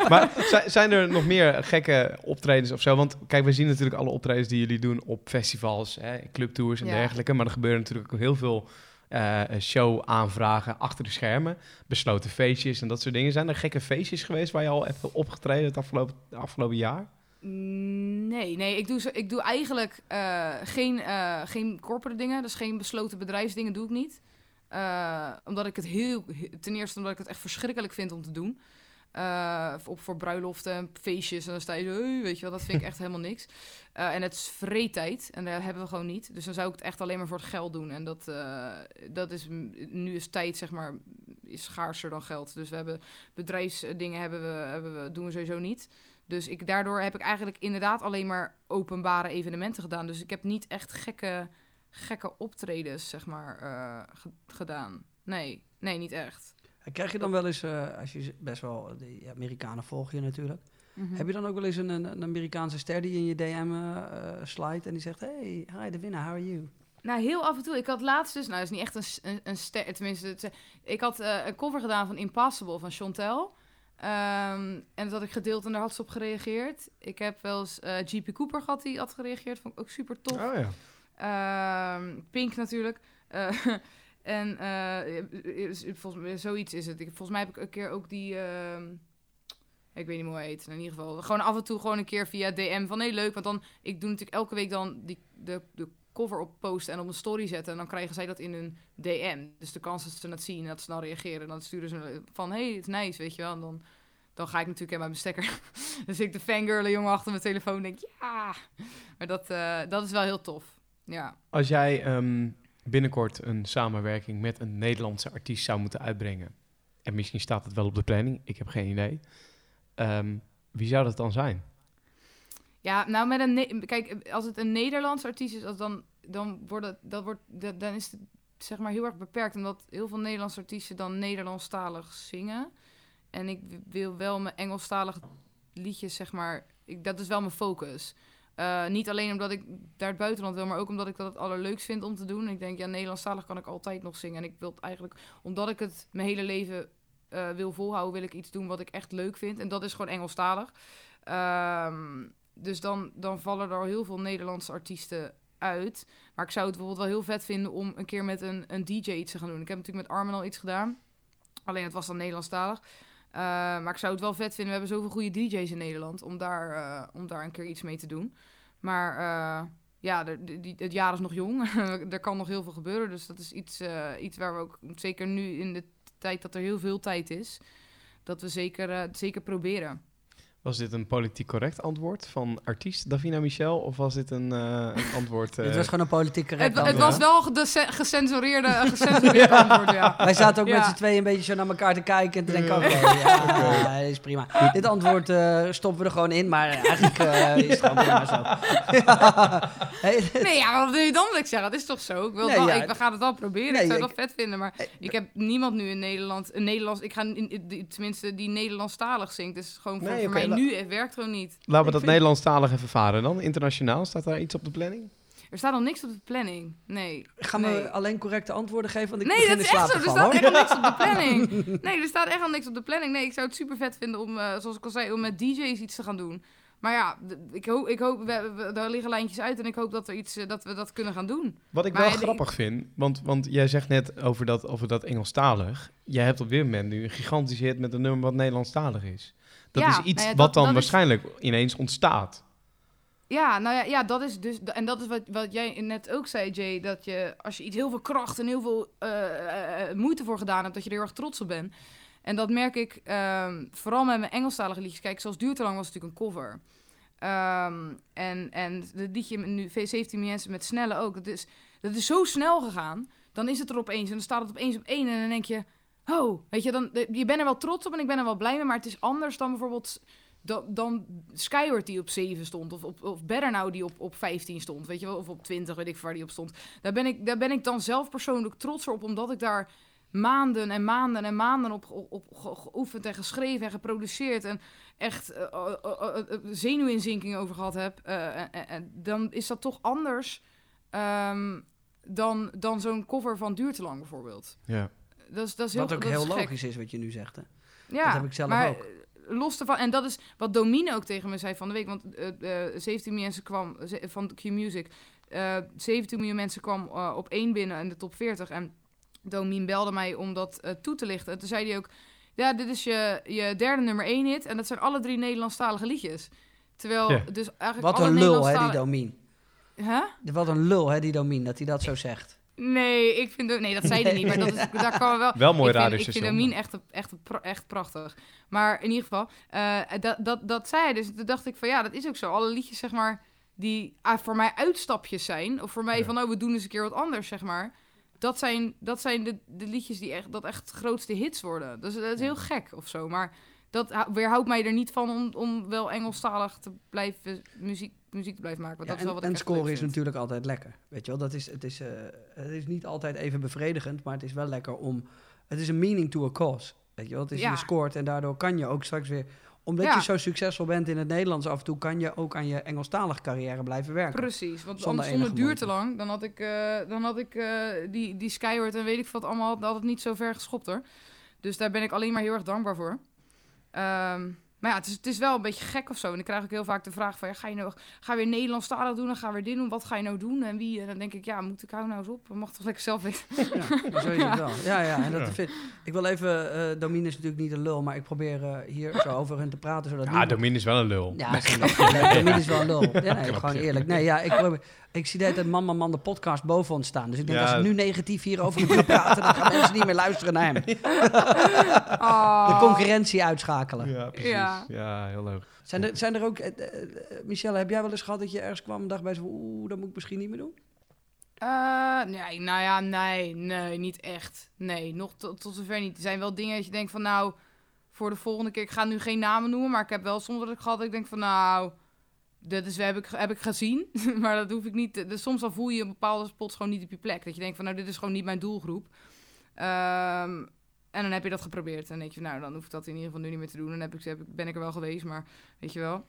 Maar zi- zijn er nog meer gekke optredens of zo? Want kijk, we zien natuurlijk alle optredens die jullie doen op festivals, hè, clubtours en Ja. dergelijke. Maar er gebeuren natuurlijk ook heel veel eh, show-aanvragen achter de schermen. Besloten feestjes en dat soort dingen. Zijn er gekke feestjes geweest waar je al hebt opgetreden het afgelopen, afgelopen jaar? Nee, nee, ik doe, zo, ik doe eigenlijk eh, geen, eh, geen corporate dingen. Dus geen besloten bedrijfsdingen doe ik niet. Omdat ik het heel... Ten eerste omdat ik het echt verschrikkelijk vind om te doen. Eh, op, voor bruiloften en feestjes. En dan sta je zo, weet je wel, dat vind ik echt helemaal niks. [LAUGHS] Eh, en het is vreedtijd. En dat hebben we gewoon niet. Dus dan zou ik het echt alleen maar voor het geld doen. En dat, eh, dat is... Nu is tijd, zeg maar, is schaarser dan geld. Dus we hebben bedrijfsdingen hebben we, hebben we, doen we sowieso niet. Dus ik, daardoor heb ik eigenlijk inderdaad alleen maar openbare evenementen gedaan. Dus ik heb niet echt gekke, gekke optredens, zeg maar, ge- gedaan. Nee, nee, niet echt. En Krijg je dan wel eens, eh, als je best wel, de Amerikanen volg je natuurlijk. Mhm. Heb je dan ook wel eens een, een, Amerikaanse ster die in je DM eh slide en die zegt, hey, hi de winnaar, how are you? Nou, heel af en toe. Ik had laatst dus, nou, dat is niet echt een, een, een ster, tenminste, het, ik had eh, een cover gedaan van Impossible van Chantel. Ehm, en dat had ik gedeeld en daar had ze op gereageerd. Ik heb wel eens eh, GP Cooper gehad, die had gereageerd. Vond ik ook super tof. Oh ja. Ehm, Pink natuurlijk. Eh, [LAUGHS] en is- volgens mij, zoiets is het. Ik, volgens mij heb ik een keer ook die... ehm, ik weet niet hoe hij heet. In ieder geval, gewoon af en toe gewoon een keer via DM van... Nee, leuk, want dan... Ik doe natuurlijk elke week dan die, de, de cover op posten en op een story zetten. En dan krijgen zij dat in een DM. Dus de kans dat ze het zien en dat ze dan reageren. Dan sturen ze van, hey, het is nice, weet je wel. En dan, dan ga ik natuurlijk helemaal mijn stekker. dus [LAUGHS] ik de fangirlen jongen achter mijn telefoon denk, ja. Maar dat, eh, dat is wel heel tof. Ja. Als jij ehm, binnenkort een samenwerking met een Nederlandse artiest zou moeten uitbrengen, en misschien staat het wel op de planning, ik heb geen idee. Ehm, wie zou dat dan zijn? Ja, nou met een kijk, als het een Nederlands artiest is, dan dan wordt dat wordt dan is het zeg maar heel erg beperkt omdat heel veel Nederlandse artiesten dan Nederlandstalig zingen. En ik wil wel mijn Engelstalige liedjes zeg maar, ik, dat is wel mijn focus. Eh, niet alleen omdat ik daar het buitenland wil, maar ook omdat ik dat het allerleukst vind om te doen. Ik denk, ja, Nederlandstalig kan ik altijd nog zingen. En ik wil eigenlijk, omdat ik het mijn hele leven eh, wil volhouden, wil ik iets doen wat ik echt leuk vind. En dat is gewoon Engelstalig. Ehm, dus dan, dan vallen er al heel veel Nederlandse artiesten uit. Maar ik zou het bijvoorbeeld wel heel vet vinden om een keer met een, een DJ iets te gaan doen. Ik heb natuurlijk met Armin al iets gedaan. Alleen het was dan Nederlandstalig. Eh, maar ik zou het wel vet vinden. We hebben zoveel goede DJ's in Nederland om daar, eh, om daar een keer iets mee te doen. Maar eh, ja, het jaar is nog jong. [LAUGHS] er kan nog heel veel gebeuren. Dus dat is iets, iets waar we ook, zeker nu in de tijd dat er heel veel tijd is, dat we zeker, zeker proberen. Was dit een politiek correct antwoord van artiest Davina Michel? Of was dit een, eh, een antwoord... eh, [LAUGHS] Dit was gewoon een politiek correct Het, het antwoord. was wel de ce- gecensureerde, gecensureerde [LAUGHS] antwoord, ja. Wij zaten ook Ja. met z'n tweeën een beetje zo naar elkaar te kijken en te denken, oké, [LAUGHS] ja, dat is prima. Dit antwoord eh, stoppen we er gewoon in, maar eigenlijk eh, is het gewoon prima zo. Ja. Hey, Nee, ja, wat wil je dan wil ik zeggen? Dat is toch zo? Ik wil het Nee, wel, ja. ik, we gaan het wel proberen. Nee, ik zou ja, het wel vet vinden, maar ik heb niemand nu in Nederland... Een Nederlands, ik ga in, tenminste die Nederlandstalig zingt. Dus gewoon voor, Nee, voor oké, mij nu, het werkt gewoon niet. Laten we dat vind- Nederlandstalig even varen dan. Internationaal, staat daar iets op de planning? Er staat nog niks op de planning. Nee. Gaan nee. we alleen correcte antwoorden geven? Want ik Nee, dat is echt zo. Er staat echt al [LAUGHS] niks op de planning. Nee, er staat echt al niks op de planning. Nee, ik zou het super vet vinden om, eh, zoals ik al zei, om met DJ's iets te gaan doen. Maar ja, ik hoop, ik hoop we, we- daar liggen lijntjes uit en ik hoop dat, er iets, eh, dat we dat kunnen gaan doen. Wat ik Maar wel ik- grappig vind, want, want jij zegt net over dat, over dat Engelstalig. Jij hebt op dit moment nu een gigantische hit met een nummer wat Nederlandstalig is. Dat Ja, is iets nou ja, dat- wat dan dat is- waarschijnlijk ineens ontstaat. Ja, nou ja, ja dat is dus. En dat is wat, wat jij net ook zei, Jay. Dat je als je iets heel veel kracht en heel veel eh, eh, eh, moeite voor gedaan hebt, dat je er heel erg trots op bent. En dat merk ik ehm, vooral met mijn Engelstalige liedjes. Kijk, zoals Duurt te lang was natuurlijk een cover. Ehm, en, en het liedje nu V17 mensen met snelle ook. Dat is, dat is zo snel gegaan. Dan is het er opeens en dan staat het opeens op één. En dan denk je, oh, weet je, dan, je bent er wel trots op en ik ben er wel blij mee. Maar het is anders dan bijvoorbeeld dan, dan Skyward die op 7 stond. Of, op, of Better Now die op, op 15 stond. Weet je wel, of op 20, weet ik waar die op stond. Daar ben ik, daar ben ik dan zelf persoonlijk trotser op, omdat ik daar maanden en maanden en maanden op, op, op ge- geoefend en geschreven en geproduceerd. En echt eh, eh, eh, eh, zenuwinzinking over gehad heb. en- dan is dat toch anders ehm, dan, dan zo'n cover van Duurt lang bijvoorbeeld. Ja. Dat is, dat is heel, Wat ook dat is heel gek. logisch is wat je nu zegt. Hè? Ja, Dat heb ik zelf maar ook. eh, los ervan, en dat is wat Domine ook tegen me zei van de week, want eh eh 17 miljoen mensen kwam van Q-Music, eh 17 miljoen mensen kwam eh, op één binnen in de top 40 en Domine belde mij om dat eh, toe te lichten. En toen zei hij ook, ja, dit is je, je derde nummer één hit en dat zijn alle drie Nederlandstalige liedjes. Terwijl Ja. dus eigenlijk Wat alle een lul, hè, die Domien. Huh? Wat een lul, hè, die Domien, dat hij dat zo zegt. Nee, ik vind nee, dat zei hij niet, maar dat is, daar kan wel. Wel mooi ik vind, ik radiostation. vind echt, echt, echt prachtig. Maar in ieder geval, eh, dat, dat, dat zei hij dus. Toen dacht ik van ja, dat is ook zo. Alle liedjes, zeg maar, die ah, voor mij uitstapjes zijn. Of voor mij Ja. van, oh, we doen eens een keer wat anders, zeg maar. Dat zijn, dat zijn de, de liedjes die echt, dat echt grootste hits worden. Dus dat is heel gek of zo. Maar dat hou- weerhoudt mij er niet van om, om wel Engelstalig te blijven muziek, muziek te blijven maken. Want Ja, dat is wel en wat ik en scoren is natuurlijk altijd lekker. Weet je wel, dat is, het, is, eh, het is niet altijd even bevredigend, maar het is wel lekker om... Het is een meaning to a cause. Weet je wel, het is, Ja. je scoort en daardoor kan je ook straks weer... Omdat Ja. je zo succesvol bent in het Nederlands af en toe, kan je ook aan je Engelstalige carrière blijven werken. Precies, want Zonder anders zonder enige duur te lang, dan had ik, eh, dan had ik eh, die, die Skyward en weet ik wat allemaal, dat had het niet zo ver geschopt hoor. Dus daar ben ik alleen maar heel erg dankbaar voor. Ehm, maar ja, het is, het is wel een beetje gek of zo. En ik krijg ook heel vaak de vraag van, ja, ga je nou, ga je weer Nederlandstalig doen? Dan ga je weer dit doen. Wat ga je nou doen? En wie? En dan denk ik, ja, moet ik hou nou eens op? Mag toch lekker zelf weten. Ja, zo is het wel. Ja, ja. En dat Ja. Vind, ik wil even, eh Domine is natuurlijk niet een lul, maar ik probeer eh, hier zo over hun te praten. Zodat Ja, [LAUGHS] Domien is wel een lul. Ja. Nee, Domine is wel een lul. Ja, nee, gewoon eerlijk. Nee, ja, ik, probeer- ik zie de hele tijd Man Man Man de podcast boven ons staan. Dus ik denk, Ja. als ik nu negatief hierover ga praten, dan gaan mensen niet meer luisteren naar hem. [LAUGHS] Oh. De concurrentie uitschakelen. Ja, precies. Ja. Ja, heel leuk. Zijn er, zijn er ook... eh, eh, Michelle, heb jij wel eens gehad dat je ergens kwam en dacht bij zo... Oeh, dat moet ik misschien niet meer doen? Eh, nee, nou ja, nee, nee, niet echt. Nee, nog tot, tot zover niet. Er zijn wel dingen dat je denkt van, nou, voor de volgende keer, ik ga nu geen namen noemen, maar ik heb wel soms dat ik gehad dat ik denk van, nou, dit is, heb, ik, heb ik gezien, [LAUGHS] maar dat hoef ik niet. te- Dus soms dan voel je een bepaalde spots gewoon niet op je plek. Dat je denkt van, nou, dit is gewoon niet mijn doelgroep. Ehm, en dan heb je dat geprobeerd. En denk je, nou, dan hoef ik dat in ieder geval nu niet meer te doen. Dan heb ik, heb, ik- ben ik er wel geweest, maar weet je wel.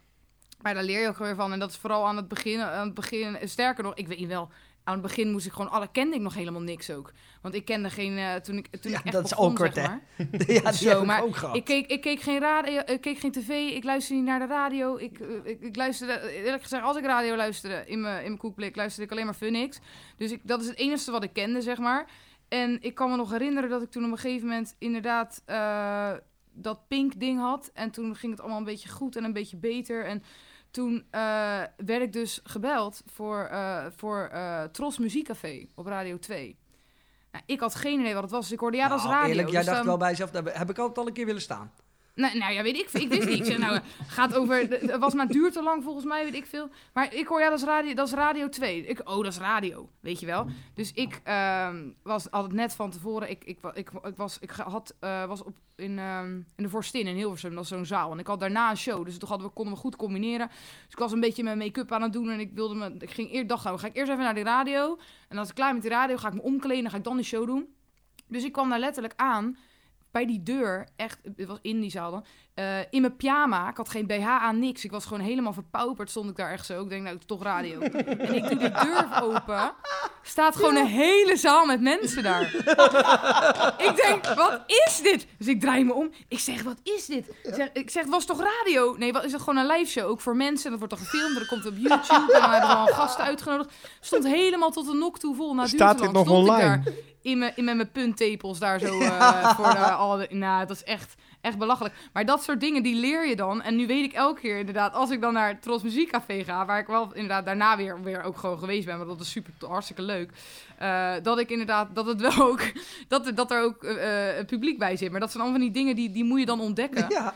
Maar daar leer je ook weer van. En dat is vooral aan het begin. Aan het begin sterker nog, ik weet wel. Aan het begin moest ik gewoon alle kende ik nog helemaal niks ook. Want ik kende geen eh, toen ik toen Ja, ik echt dat is awkward, zeg hè? [LAUGHS] ja, die Zo, ik maar ook gehad. Ik keek, ik keek geen radio, ik keek geen tv, ik luisterde niet naar de radio. Ik, eh, ik, ik luisterde, eerlijk gezegd, als ik radio luisterde in mijn, in mijn koekblik, luisterde ik alleen maar Funix. Dus ik, dat is het enige wat ik kende, zeg maar. En ik kan me nog herinneren dat ik toen op een gegeven moment inderdaad eh, dat pink ding had. En toen ging het allemaal een beetje goed en een beetje beter. En toen eh, werd ik dus gebeld voor, eh, voor eh, Tros Muziekcafé op Radio 2. Nou, ik had geen idee wat het was. Dus ik hoorde, ja, dat is Nou, radio. Eerlijk, jij Dus dacht dan- wel bij jezelf, daar heb ik altijd al een keer willen staan. Nee, nou ja, weet ik, ik wist zei, nou, gaat over, het was maar duurt te lang volgens mij, weet ik veel. Maar ik hoor, ja, dat is radio, dat is radio 2. Ik, oh, dat is radio, weet je wel. Dus ik ehm, was altijd net van tevoren, ik, ik, ik, was, ik had, eh, was op, in, ehm, in de Vorstin in Hilversum, dat is zo'n zaal. En ik had daarna een show, dus toen hadden we, konden we goed combineren. Dus ik was een beetje mijn make-up aan het doen en ik wilde me, ik ging eerst dag gaan, ga ik eerst even naar die radio. En als ik klaar met die radio, ga ik me omkleden en ga ik dan de show doen. Dus ik kwam daar letterlijk aan bij die deur, echt, het was in die zaal dan, eh, in mijn pyjama. Ik had geen BH aan, niks. Ik was gewoon helemaal verpauperd, stond ik daar echt zo. Ik denk, nou, het is toch radio. en ik doe de deur open. Staat gewoon een hele zaal met mensen daar. ik denk, wat is dit? Dus ik draai me om. Ik zeg, wat is dit? Ik zeg, ik zeg was toch radio? Nee, wat is het gewoon een live show? Ook voor mensen. Dat wordt dan gefilmd. en Dat komt op YouTube. En dan hebben we al gasten uitgenodigd. Stond helemaal tot de nok toe vol. Duurde Staat dit nog Stond ik online? In mijn, in met mijn punttepels daar zo [LAUGHS] eh, voor de, al de- Nou, dat is echt, echt belachelijk. Maar dat soort dingen, die leer je dan. En nu weet ik elke keer inderdaad, als ik dan naar Tros Muziekcafé ga... waar ik wel inderdaad daarna weer, weer ook gewoon geweest ben... maar dat is super, hartstikke leuk... eh, dat ik inderdaad, dat het [LAUGHS] wel ook... dat, er- dat er ook een publiek bij zit. Maar dat zijn allemaal van die dingen, die, die moet je dan ontdekken. Ja.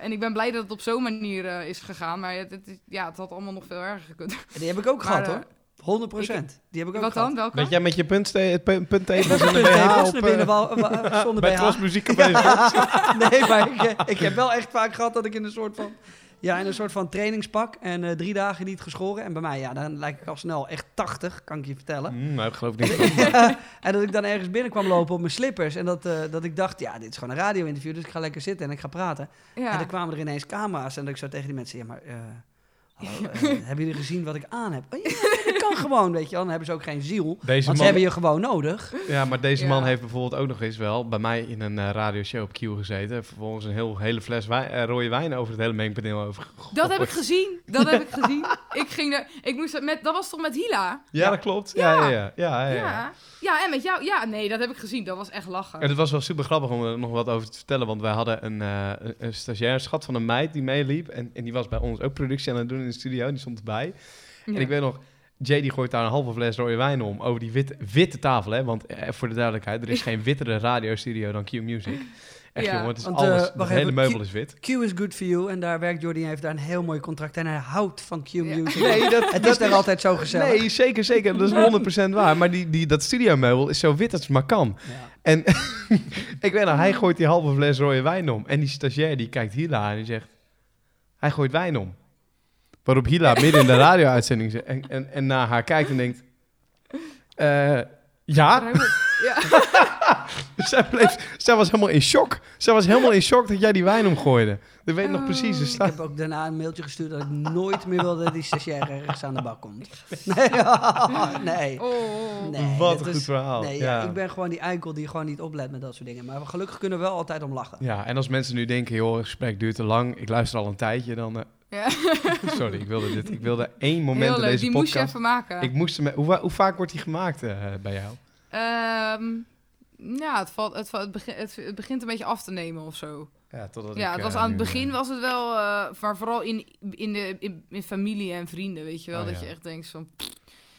En ik ben blij dat het op zo'n manier is gegaan. Maar het, ja, het had allemaal nog veel erger gekund. Die heb ik ook Maar, gehad, eh, hoor. 100 procent. Die heb ik ook Wat gehad. dan? Welke? Weet jij met je puntste- pu- punttepels en een Punttekens BH op... binnen eh, [LAUGHS] zonder bij BH. Tros Muziekcafé. [LAUGHS] nee, maar ik, eh, ik heb wel echt vaak gehad dat ik in een soort van... Ja, in een soort van trainingspak en eh, drie dagen niet geschoren. En bij mij, ja, dan lijk ik al snel echt 80, kan ik je vertellen. Hmm, nou, ik geloof niet. [LAUGHS] en dat ik dan ergens binnen kwam lopen op mijn slippers. En dat, eh, dat ik dacht, ja, dit is gewoon een radio-interview, dus ik ga lekker zitten en ik ga praten. Ja. En dan kwamen er ineens camera's en dat ik zo tegen die mensen, ja, maar... eh, hebben jullie gezien wat ik aan heb? Oh, ja, dat kan [LAUGHS] gewoon, weet je wel. Dan hebben ze ook geen ziel. Deze Want ze hebben je gewoon nodig. ja, maar deze Ja. man heeft bijvoorbeeld ook nog eens wel bij mij in een eh, radioshow op Q gezeten. Vervolgens een heel, hele fles wijn, eh, rode wijn over het hele mengpaneel over Dat heb ik gezien. Dat heb ik [LAUGHS] gezien. Ik ging er. Ik moest met. Dat was toch met Hila? Ja, dat klopt. Ja, ja, Ja. ja. ja, ja, Ja. ja. ja. en met jou. Ja, nee, dat heb ik gezien. Dat was echt lachen. En het was wel super grappig om er nog wat over te vertellen, want wij hadden een, eh een, een stagiair, een schat van een meid die meeliep. En, en die was bij ons ook productie aan het doen de studio, die stond erbij. Ja. En ik weet nog, Jay die gooit daar een halve fles rode wijn om over die witte, witte tafel, hè. Want eh, voor de duidelijkheid, er is [LAUGHS] geen wittere radiostudio dan Q Music. Echt Ja. jongen, het is Want, alles, eh, het hele meubel is wit. Q is good for you. En daar werkt Jordi, hij heeft daar een heel mooi contract. En hij houdt van Q Ja. Music. [LAUGHS] Nee, dat, Het is daar altijd zo gezellig. Nee, zeker, zeker. Dat is 100% waar. Maar die, die, dat studiomeubel is zo wit als het maar kan. Ja. En [LAUGHS] ik weet nog, hij gooit die halve fles rode wijn om. En die stagiair die kijkt Hila aan en die zegt... Hij gooit wijn om. Waarop Hila midden in de radio-uitzending zegt- en, en, en naar haar kijkt en denkt... eh, ja, Ja. [LAUGHS] zij, bleef, zij was helemaal in shock. Zij was helemaal in shock dat jij die wijn omgooide. Dat weet ik nog precies. Dus Ik heb ook daarna een mailtje gestuurd dat ik nooit meer wilde dat die stagiair ergens aan de bak komt. [LAUGHS] Nee, [LAUGHS] nee. Oh. nee Wat dat een is- goed verhaal. Nee, ja. ja. ik ben gewoon die eikel die gewoon niet oplet met dat soort dingen. Maar gelukkig kunnen we wel altijd om lachen. Ja, en als mensen nu denken, joh, het gesprek duurt te lang. Ik luister al een tijdje, dan... eh, Ja. [LAUGHS] sorry, ik wilde, dit, ik wilde één moment Heel in deze Die podcast... moest je even maken. Ik moest hem, hoe, hoe vaak wordt die gemaakt eh, bij jou? Ehm, ja, het, valt, het, valt- het, begint, het, het begint een beetje af te nemen of zo. Ja, totdat ja, ik, het was eh, aan het begin eh, was het wel, eh, maar vooral in, in, de, in, in familie en vrienden, weet je wel. Oh, dat ja. je echt denkt van, pff,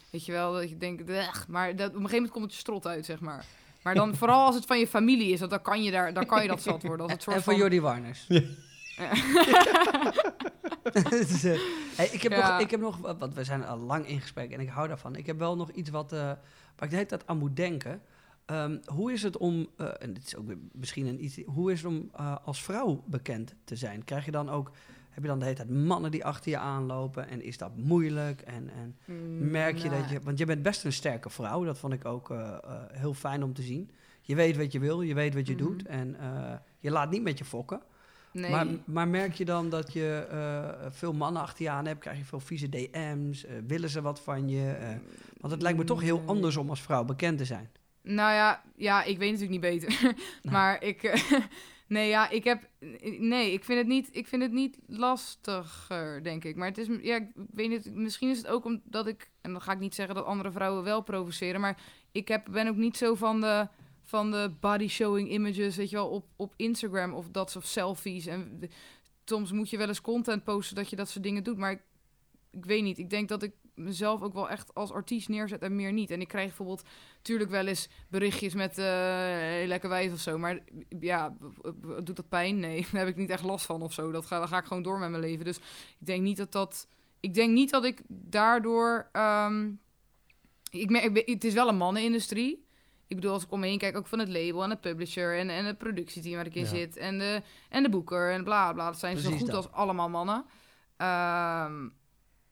weet je wel, dat je denkt, maar dat, op een gegeven moment komt het je strot uit, zeg maar. Maar dan [LAUGHS] vooral als het van je familie is, want dan kan je, daar, dan kan je dat zat worden. Als [LAUGHS] het soort En voor van, Jordi Warners. Het [LAUGHS] eh, hey, ik, heb Ja. nog, ik heb nog, want we zijn al lang in gesprek en ik hou daarvan. Ik heb wel nog iets wat, eh, waar ik de hele tijd aan moet denken. Ehm, hoe is het om, eh, en dit is ook misschien een iets, hoe is het om als vrouw bekend te zijn? Krijg je dan ook, heb je dan de hele tijd mannen die achter je aanlopen en is dat moeilijk? En, en merk je dat je, want je bent best een sterke vrouw, dat vond ik ook heel fijn om te zien. Je weet wat je wil, je weet wat je Mhm. doet en je laat niet met je fokken. Nee. Maar, maar merk je dan dat je eh, veel mannen achter je aan hebt? Krijg je veel vieze DM's? Eh, willen ze wat van je? Eh, want het lijkt me toch heel Nee. anders om als vrouw bekend te zijn. Nou ja, ja, ik weet natuurlijk niet beter. [LAUGHS] maar ik. eh, [LAUGHS] nee, ja, ik heb. Nee, ik vind het niet, ik vind het niet lastiger, denk ik. Maar het is. Ja, ik weet niet. Misschien is het ook omdat ik. En dan ga ik niet zeggen dat andere vrouwen wel provoceren. Maar ik heb, ben ook niet zo van de. Van de body showing images, weet je wel, op, op Instagram of dat soort selfies. En soms moet je wel eens content posten dat je dat soort dingen doet. Maar ik, ik weet niet. Ik denk dat ik mezelf ook wel echt als artiest neerzet en meer niet. En ik krijg bijvoorbeeld natuurlijk wel eens berichtjes met hey, lekker wijf of zo. Maar ja, doet dat pijn? Nee, [LAUGHS] daar heb ik niet echt last van of zo. Dat ga, ga ik gewoon door met mijn leven. Dus ik denk niet dat dat... Ik denk niet dat ik daardoor... ehm, ik merk, het is wel een mannenindustrie. Ik bedoel, als ik om me heen kijk, ook van het label en het publisher en, en het productieteam waar ik in Ja. zit. En de, en de boeker en bla bla. Dat zijn zo Precies goed dat. als allemaal mannen. Ehm,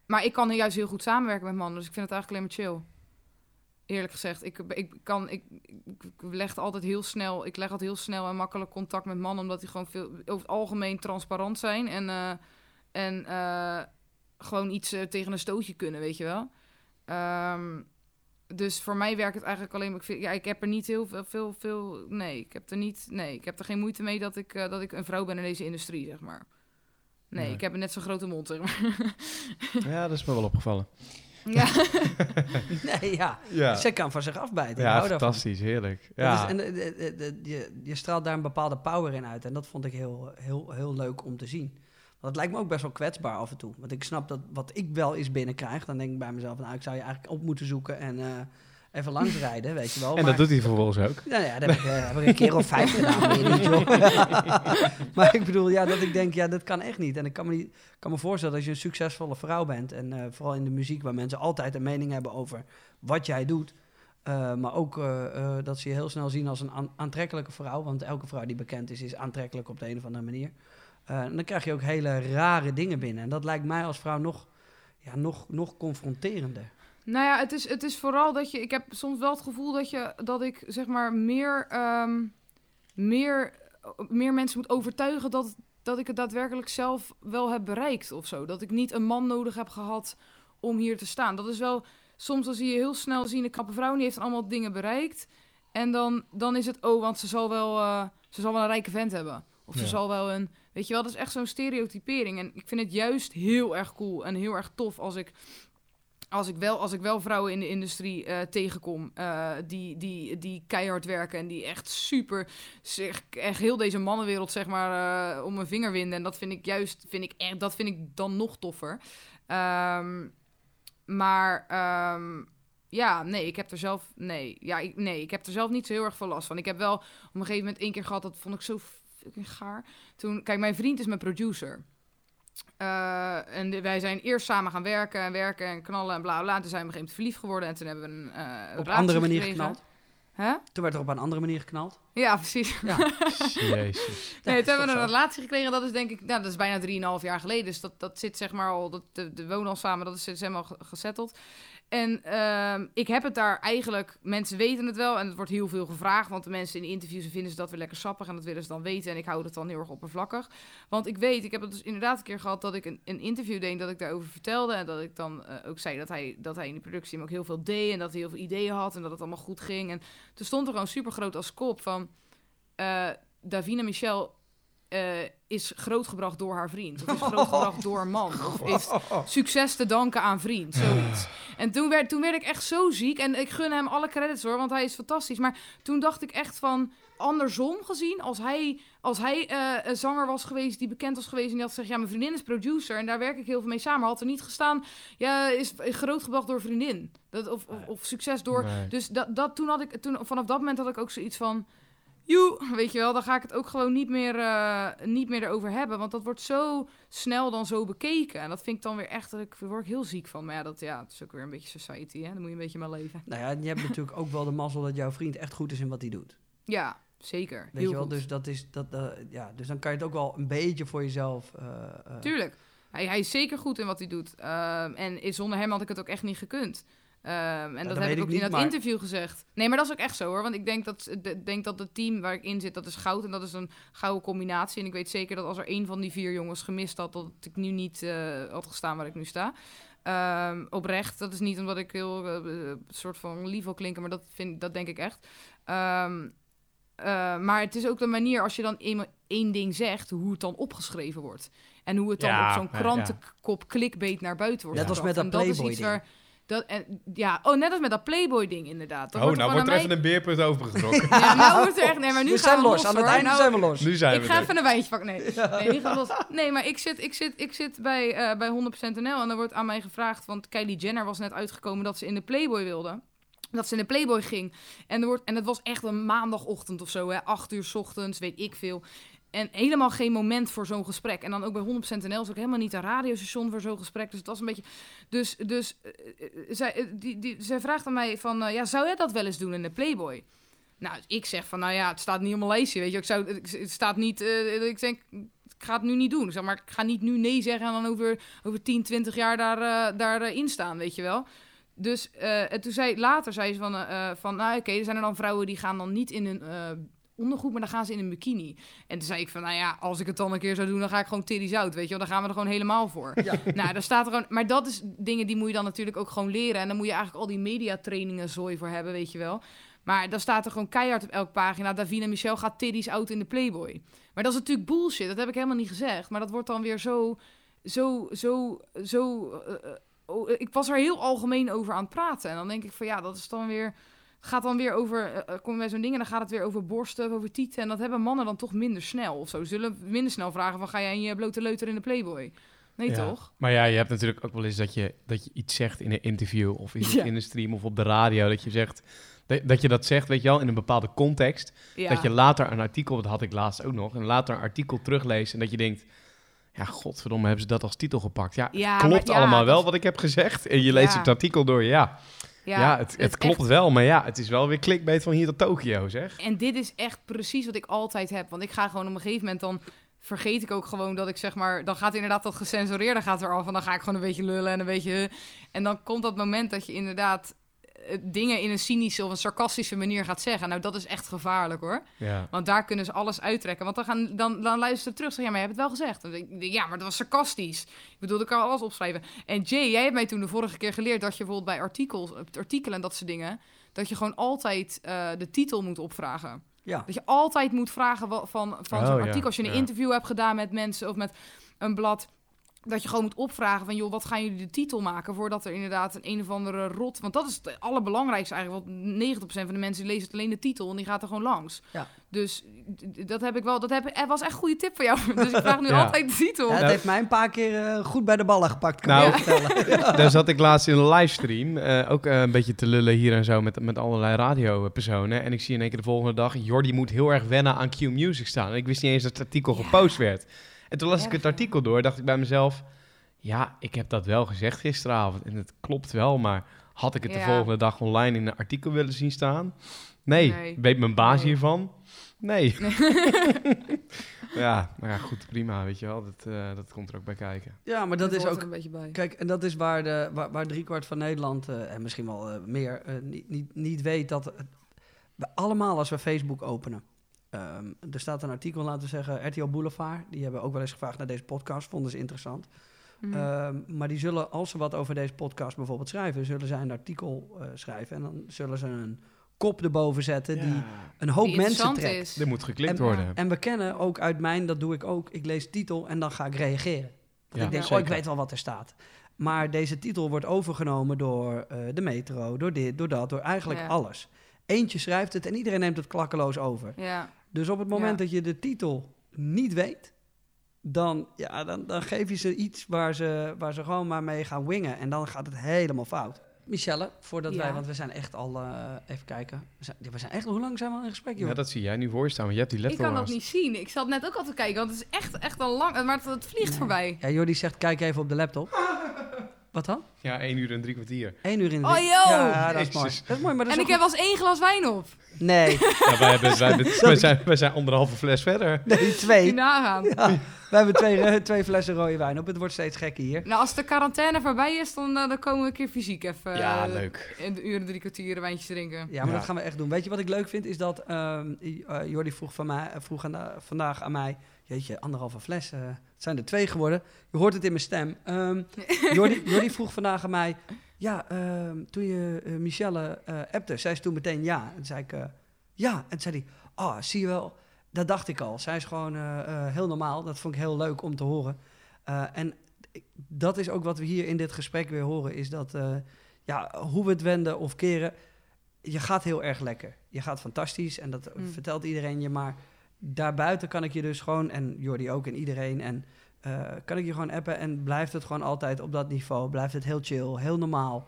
maar ik kan juist heel goed samenwerken met mannen. Dus ik vind het eigenlijk alleen maar chill. Eerlijk gezegd, ik, ik kan, ik, ik, leg altijd heel snel, ik leg altijd heel snel en makkelijk contact met mannen, omdat die gewoon veel, over het algemeen transparant zijn en, eh, en eh, gewoon iets eh, tegen een stootje kunnen, weet je wel. Ehm, dus voor mij werkt het eigenlijk alleen maar, ik, vind, ja, ik heb er niet heel veel, veel, veel, nee, ik heb er niet, nee, ik heb er geen moeite mee dat ik, eh, dat ik een vrouw ben in deze industrie, zeg maar. Nee, Nee. ik heb een net zo'n grote mond, zeg maar. [LAUGHS] Ja, dat is me wel opgevallen. ja. [LAUGHS] Nee, ja. Ja, Zij kan van zich afbijten. Ja daarvan. fantastisch, heerlijk. Dat Ja. is- en de- de- de- de- je, je straalt daar een bepaalde power in uit. En dat vond ik heel, heel, heel leuk om te zien. Het lijkt me ook best wel kwetsbaar af en toe. Want ik snap dat wat ik wel eens binnenkrijg, dan denk ik bij mezelf, nou, ik zou je eigenlijk op moeten zoeken en eh, even langsrijden, weet je wel. en Maar- dat doet hij vervolgens ook. Nou ja, dat heb ik, eh, heb ik een keer of vijf gedaan. niet, [LAUGHS] maar ik bedoel, ja, dat ik denk, ja, dat kan echt niet. En ik kan me, niet, kan me voorstellen dat als je een succesvolle vrouw bent... en eh, vooral in de muziek, waar mensen altijd een mening hebben over wat jij doet... maar ook dat ze je heel snel zien als een aan- aantrekkelijke vrouw. Want elke vrouw die bekend is, is aantrekkelijk op de een of andere manier. Eh, dan krijg je ook hele rare dingen binnen. En dat lijkt mij als vrouw nog, ja, nog, nog confronterender. Nou ja, het is, het is vooral dat je. Ik heb soms wel het gevoel dat je dat ik zeg maar meer, ehm, meer, meer mensen moet overtuigen dat, dat ik het daadwerkelijk zelf wel heb bereikt of zo. Dat ik niet een man nodig heb gehad om hier te staan. Dat is wel. Soms dan zie je heel snel zien een knappe vrouw die heeft allemaal dingen bereikt. En dan, dan is het, oh, want ze zal wel, eh, ze zal wel een rijke vent hebben. Of ze Ja. zal wel een. Weet je wel, dat is echt zo'n stereotypering. En ik vind het juist heel erg cool en heel erg tof als ik als ik wel, als ik wel vrouwen in de industrie eh, tegenkom eh, die, die, die keihard werken en die echt super, zich, echt heel deze mannenwereld zeg maar eh, om mijn vinger winden. En dat vind ik juist, vind ik echt, dat vind ik dan nog toffer. Ehm, maar ehm, ja, nee, ik heb er zelf, nee, ja, ik, nee, ik heb er zelf niet zo heel erg veel last van. Ik heb wel op een gegeven moment één keer gehad, dat vond ik zo fucking gaar. Toen, kijk, mijn vriend is mijn producer. Eh, en wij zijn eerst samen gaan werken en werken en knallen en bla bla. En toen zijn we op een gegeven moment verliefd geworden. En toen hebben we een eh Op een andere manier gekregen. geknald. Hè? Toen werd er op een andere manier geknald. Ja, precies. Ja, [LAUGHS] Jezus. Nee, toen hebben we een relatie gekregen. Dat is denk ik, nou, dat is bijna 3,5 jaar geleden. Dus dat, dat zit zeg maar al, dat, de, de wonen al samen, dat is, helemaal ge- gesetteld. En ehm, ik heb het daar eigenlijk, mensen weten het wel en het wordt heel veel gevraagd. Want de mensen in interviews vinden ze dat weer lekker sappig en dat willen ze dan weten. En ik hou het dan heel erg oppervlakkig. Want ik weet, ik heb het dus inderdaad een keer gehad dat ik een, een interview deed dat ik daarover vertelde. En dat ik dan eh, ook zei dat hij, dat hij in de productie ook heel veel deed en dat hij heel veel ideeën had en dat het allemaal goed ging. En toen stond er gewoon super groot als kop van eh Davina Michel eh, is grootgebracht door haar vriend. Of is [LAUGHS] grootgebracht door een man. Of heeft succes te danken aan vriend. Zoiets. En toen werd, toen werd ik echt zo ziek. En ik gun hem alle credits hoor, want hij is fantastisch. Maar toen dacht ik echt van, andersom gezien, als hij, als hij eh, een zanger was geweest die bekend was geweest en die had gezegd, ja, mijn vriendin is producer en daar werk ik heel veel mee samen, had er niet gestaan, ja, is grootgebracht door vriendin. Dat, of, of, of succes door. Nee. Dus dat, dat, toen had ik, toen, vanaf dat moment had ik ook zoiets van, joe, weet je wel, dan ga ik het ook gewoon niet meer, eh, niet meer erover hebben. Want dat wordt zo snel dan zo bekeken. En dat vind ik dan weer echt, ik word ik heel ziek van. Maar ja, dat ja, het is ook weer een beetje society, hè. Dan moet je een beetje maar leven. Nou ja, en je hebt natuurlijk ook wel de mazzel dat jouw vriend echt goed is in wat hij doet. Ja, zeker. Weet heel je wel? goed. Dus, dat is, dat, eh, ja, dus dan kan je het ook wel een beetje voor jezelf... eh, Tuurlijk. Hij, hij is zeker goed in wat hij doet. Ehm, en is- zonder hem had ik het ook echt niet gekund. Ehm, en dat, dat heb ik ook niet, in dat maar- interview gezegd. Nee, maar dat is ook echt zo hoor. Want ik denk dat, de, denk dat het team waar ik in zit, dat is goud. En dat is een gouden combinatie. En ik weet zeker dat als er één van die vier jongens gemist had, dat ik nu niet eh, had gestaan waar ik nu sta. Ehm, oprecht, dat is niet omdat ik heel eh, een soort van lief wil klinken, maar dat, vind, dat denk ik echt. Ehm, eh, maar het is ook de manier als je dan eenmaal één ding zegt, hoe het dan opgeschreven wordt. En hoe het dan Ja, op zo'n ja, krantenkop clickbait naar buiten wordt Net als met dat is Playboy iets ding. waar- Dat, en, ja, oh, net als met dat Playboy-ding inderdaad. Oh, wordt er nou wordt er even een beerpunt overgetrokken. [LAUGHS] Ja, nou wordt er echt... Nee, maar nu we gaan zijn we los, aan het einde Nou, zijn we los. nu zijn ik we ga er. even een wijntje pakken. Nee, [LAUGHS] nee, los. Nee, maar ik zit, ik zit, ik zit bij, eh bij 100% NL en dan wordt aan mij gevraagd... want Kylie Jenner was net uitgekomen dat ze in de Playboy wilde. Dat ze in de Playboy ging. En, er wordt, en het was echt een maandagochtend of zo, hè, acht uur 's ochtends, weet ik veel. En helemaal geen moment voor zo'n gesprek. En dan ook bij 100% NL is ook helemaal niet een radiostation voor zo'n gesprek. Dus het was een beetje... Dus, dus eh, eh, zij, eh, die, die, zij vraagt aan mij van... ja, zou jij dat wel eens doen in de Playboy? Nou, ik zeg van, nou ja, het staat niet mijn lijstje, weet je. Ik zou, het staat niet... ik denk, ik ga het nu niet doen. Zeg maar, ik ga niet nu nee zeggen en dan over, over 10, 20 jaar daar, eh daarin staan, weet je wel. Dus en toen zei, later zei ze van, van nou oké, er zijn er dan vrouwen die gaan dan niet in eh ondergoed, maar dan gaan ze in een bikini. En toen zei ik van, nou ja, als ik het dan een keer zou doen, dan ga ik gewoon titties out, weet je wel. Dan gaan we er gewoon helemaal voor. Nou, daar staat er gewoon... Maar dat is dingen die moet je dan natuurlijk ook gewoon leren. En dan moet je eigenlijk al die mediatrainingen zooi voor hebben, weet je wel. Maar dan staat er gewoon keihard op elke pagina... Davina Michel gaat titties out in de Playboy. Maar dat is natuurlijk bullshit. Dat heb ik helemaal niet gezegd. Maar dat wordt dan weer zo... Zo, zo, zo... eh, eh, oh, ik was er heel algemeen over aan het praten. En dan denk ik van ja, dat is dan weer... Gaat dan weer over, eh, eh, kom je bij zo'n ding en dan gaat het weer over borsten, over tieten. En dat hebben mannen dan toch minder snel of zo. Zullen minder snel vragen van ga jij in je blote leuter in de Playboy? Nee Ja. toch? Maar ja, je hebt natuurlijk ook wel eens dat je, dat je iets zegt in een interview of in, [LAUGHS] Ja. in een stream of op de radio. Dat je zegt, dat, dat je dat zegt, weet je wel, in een bepaalde context. Ja. Dat je later een artikel, dat had ik laatst ook nog, en later een artikel terugleest en dat je denkt, ja, godverdomme, hebben ze dat als titel gepakt? Ja, Ja, klopt allemaal wel wat ik heb gezegd. En je leest het artikel door, ja. Ja, het, het, klopt echt- wel, maar ja, het is wel weer clickbait van hier tot Tokio, zeg. En dit is echt precies wat ik altijd heb. Want ik ga gewoon op een gegeven moment dan vergeet ik ook gewoon dat ik zeg maar... Dan gaat inderdaad dat gecensureerde gaat er af. En dan ga ik gewoon een beetje lullen en een beetje... En dan komt dat moment dat je inderdaad dingen in een cynische of een sarcastische manier gaat zeggen. Nou, dat is echt gevaarlijk hoor. Ja. Want daar kunnen ze alles uittrekken. Want dan, gaan, dan, dan luisteren ze terug. Zeg, ja, maar je hebt het wel gezegd. Ik, ja, maar dat was sarcastisch. Ik bedoel, ik kan alles opschrijven. En Jay, jij hebt mij toen de vorige keer geleerd dat je bijvoorbeeld bij artikels, artikelen en dat soort dingen, dat je gewoon altijd eh, de titel moet opvragen. Ja. Dat je altijd moet vragen van, van Oh, zo'n ja, artikel. Als je een interview hebt gedaan met mensen of met een blad. Dat je gewoon moet opvragen van, joh, wat gaan jullie de titel maken voordat er inderdaad een een of andere rot... Want dat is het allerbelangrijkste eigenlijk, want 90% van de mensen lezen alleen de titel en die gaat er gewoon langs. Ja. Dus dat heb ik wel, dat heb, was echt een goede tip voor jou. [LAUGHS] Dus ik vraag nu Ja. altijd de titel. Ja, het Nou- heeft mij een paar keer eh, goed bij de ballen gepakt, kan Nou. [LAUGHS] Daar zat ik laatst in een livestream, eh, ook eh, een beetje te lullen hier en zo met, met allerlei radiopersonen. En ik zie in één keer de volgende dag, Jordi moet heel erg wennen aan Q Music staan. En ik wist niet eens dat het artikel Ja. gepost werd. En toen las ik het artikel door, dacht ik bij mezelf, ja, ik heb dat wel gezegd gisteravond. En het klopt wel, maar had ik het de volgende dag online in een artikel willen zien staan? Nee. Nee. Weet mijn baas Nee. hiervan? Nee. [LAUGHS] ja, maar ja, goed, prima, weet je wel. Dat, eh, dat komt er ook bij kijken. Ja, maar dat is ook... een beetje bij. Kijk, en dat is waar, de, waar, waar driekwart van Nederland, eh, en misschien wel eh, meer, niet, niet, niet weet dat... we allemaal als we Facebook openen... ehm, er staat een artikel, laten we zeggen, RTL Boulevard. Die hebben ook wel eens gevraagd naar deze podcast, vonden ze interessant. Mhm. Ehm, maar die zullen, als ze wat over deze podcast bijvoorbeeld schrijven... zullen zij een artikel eh, schrijven en dan zullen ze een kop erboven zetten... die een hoop Die mensen trekt. is. Er moet geklikt En, worden. en we kennen ook uit mijn, dat doe ik ook, ik lees titel en dan ga ik reageren. Want Ja, ik denk, oh, ik weet wel wat er staat. Maar deze titel wordt overgenomen door eh, de metro, door dit, door dat, door eigenlijk Ja. alles. Eentje schrijft het en iedereen neemt het klakkeloos over. Ja. Dus op het moment Ja. dat je de titel niet weet, dan, ja, dan, dan geef je ze iets waar ze, waar ze gewoon maar mee gaan wingen. En dan gaat het helemaal fout. Michelle, voordat Ja. wij, want we zijn echt al, eh, even kijken. We zijn, we zijn echt, hoe lang zijn we al in gesprek, joh? Ja, dat zie jij nu voor je staan, want je hebt die Ik laptop kan dat niet zien. Ik zat net ook al te kijken, want het is echt, echt een lang... Maar het, het vliegt Nee. voorbij. Ja, Jordi zegt, kijk even op de laptop. [LAUGHS] Wat dan? Ja, 1 uur en drie kwartier. Eén uur in de Oh! Ja, dat is mooi. Jezus. Dat is mooi, maar dat is En ik heb als één glas wijn op. Nee, Ja, wij, hebben, wij, hebben- [LAUGHS] wij, zijn, wij zijn anderhalve fles verder. nee, Die twee. nagaan. Ja, we hebben twee, eh, twee flessen rode wijn op. Het wordt steeds gekker hier. Nou, als de quarantaine voorbij is, dan, eh, dan komen we een keer fysiek even... Ja, eh, leuk. In de uren, drie kwartier een wijntje drinken. Ja, maar Ja. dat gaan we echt doen. Weet je wat ik leuk vind? Is dat ehm eh, Jordi vroeg, van mij, vroeg aan vandaag aan mij... Jeetje, anderhalve fles. eh, het zijn er twee geworden. Je hoort het in mijn stem. Ehm [LAUGHS] Jordi, Jordi vroeg vandaag aan mij... Ja, ehm, toen je eh, Michelle eh appte, zei ze toen meteen ja. En zei ik... ja. En toen zei hij... Oh, zie je wel... Dat dacht ik al. Zij is gewoon heel normaal. Dat vond ik heel leuk om te horen. En dat is ook wat we hier in dit gesprek weer horen. Is dat... ja, hoe we het wenden of keren je gaat heel erg lekker. Je gaat fantastisch en dat Mm. vertelt iedereen je. Maar daarbuiten kan ik je dus gewoon, en Jordi ook en iedereen, en eh, kan ik je gewoon appen en blijft het gewoon altijd op dat niveau. Blijft het heel chill, heel normaal.